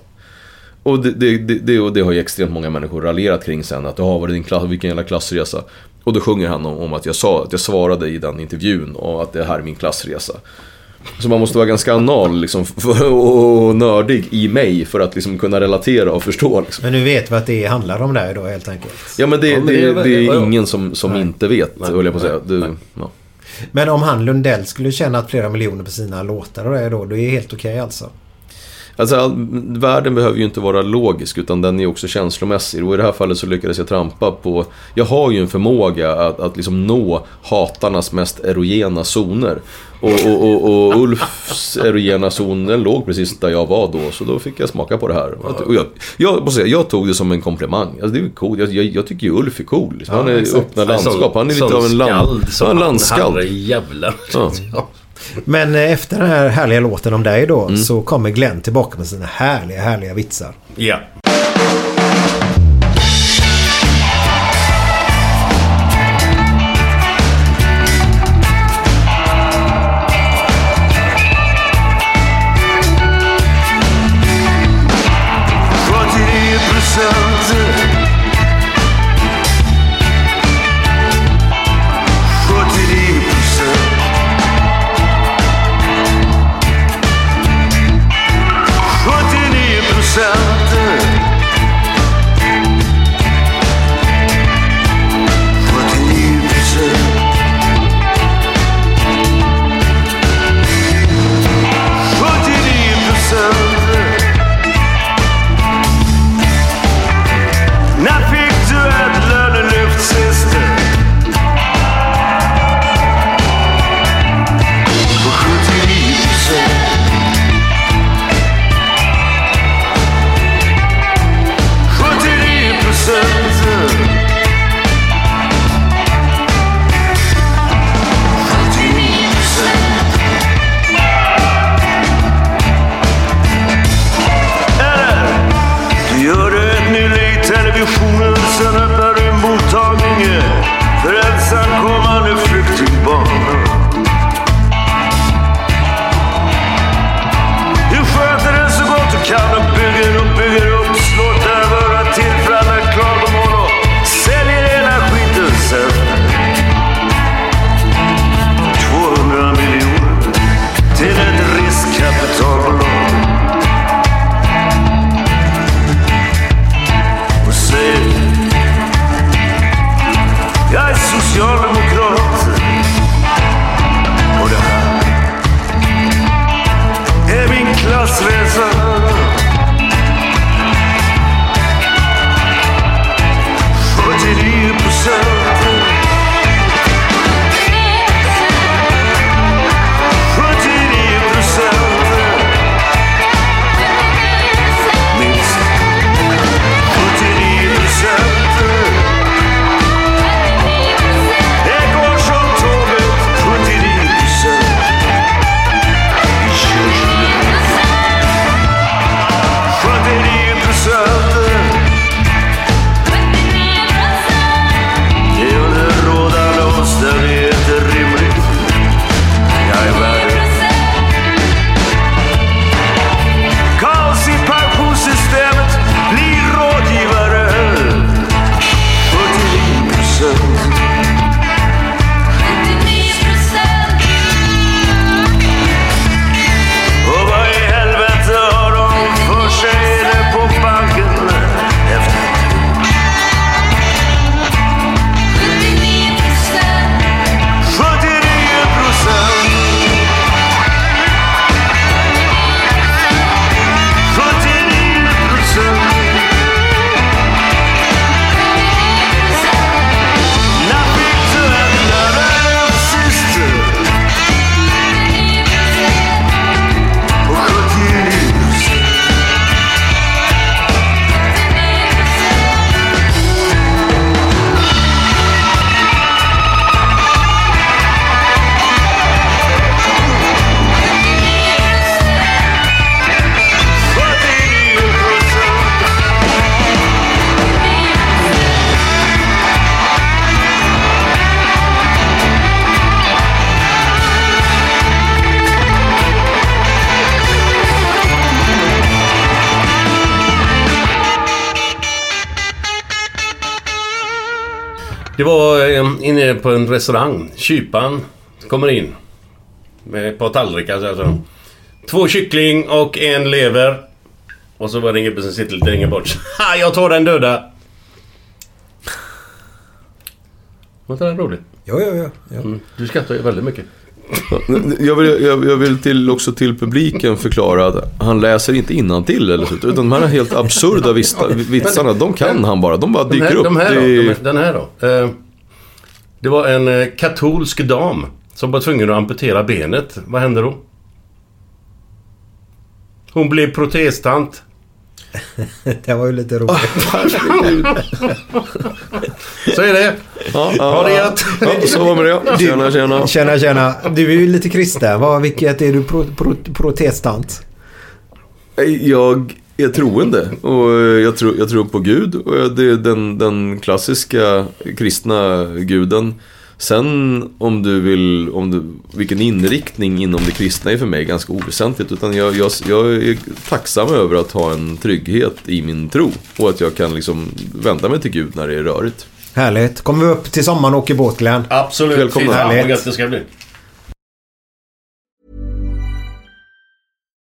Och det, det, det, det, och det har ju extremt många människor raljerat kring sen. Att ja, var det din klass, vilken jävla klassresa. Och då sjunger han om, om att jag sa, att jag svarade i den intervjun och att det här är min klassresa. Så man måste vara ganska anal liksom, för, och, och nördig i mig för att liksom, kunna relatera och förstå. Liksom. Men nu vet vi att det handlar om dig då helt enkelt. Ja men det, Ja, men det, det är det, är ingen som, som inte vet, Nej, höll jag på att säga. Det, nej. ja. Men om han Lundell skulle tjäna flera miljoner på sina låtar och det då, då är det helt okej alltså? Alltså, all, världen behöver ju inte vara logisk utan den är också känslomässig. Och i det här fallet så lyckades jag trampa på... Jag har ju en förmåga att, att liksom nå hatarnas mest erogena zoner. Och, och, och, och Ulfs erogena zon, den låg precis där jag var då. Så då fick jag smaka på det här. Och jag, jag, måste säga, jag tog det som en komplimang. Alltså, det är cool. jag, jag, jag tycker ju Ulf är cool. Liksom. Han är exakt. öppna landskap. Han är lite av en, land, han är en han, landskald. herrejävlar. Ja. Ja. Men eh, efter den här härliga låten om dig då Mm. så kommer Glenn tillbaka med sina härliga, härliga vitsar. ja. procent inne på en restaurang. Kyparen kommer in. Med ett par tallrikar. Så alltså. Två kyckling och en lever. Och så var det en gubbe som sitter lite längre bort. Ha, jag tar den döda. Var inte det roligt? Ja, ja, ja. ja. Mm. Du skrattar ju väldigt mycket. Jag vill, jag, jag vill till, också till publiken förklara att han läser inte innantill eller så. Utan de här helt absurda vitsarna, de kan han bara. De bara De dyker här, upp. de här då? Det- De, den här då? Det var en eh, katolsk dam som var tvungen att amputera benet. Vad hände då? Hon blev protestant. Det var ju lite roligt. Så är det. Ja, ja, Ha det ja. gött. Ja, så var det. Tjena, tjena. Tjena, tjena. Du är ju lite kristen. Vad, vilket är du pro, pro, protestant? Jag är troende och jag tror, jag tror på Gud och det är den, den klassiska kristna guden. Sen om du vill, om du, vilken inriktning inom det kristna är för mig ganska oväsentligt. Utan jag, jag, jag är tacksam över att ha en trygghet i min tro. Och att jag kan liksom vända mig till Gud när det är rörigt. Härligt. Kommer vi upp till sommaren och åker båt Glenn? Absolut. Välkomna. Fy fan vad Härligt. gött det ska bli.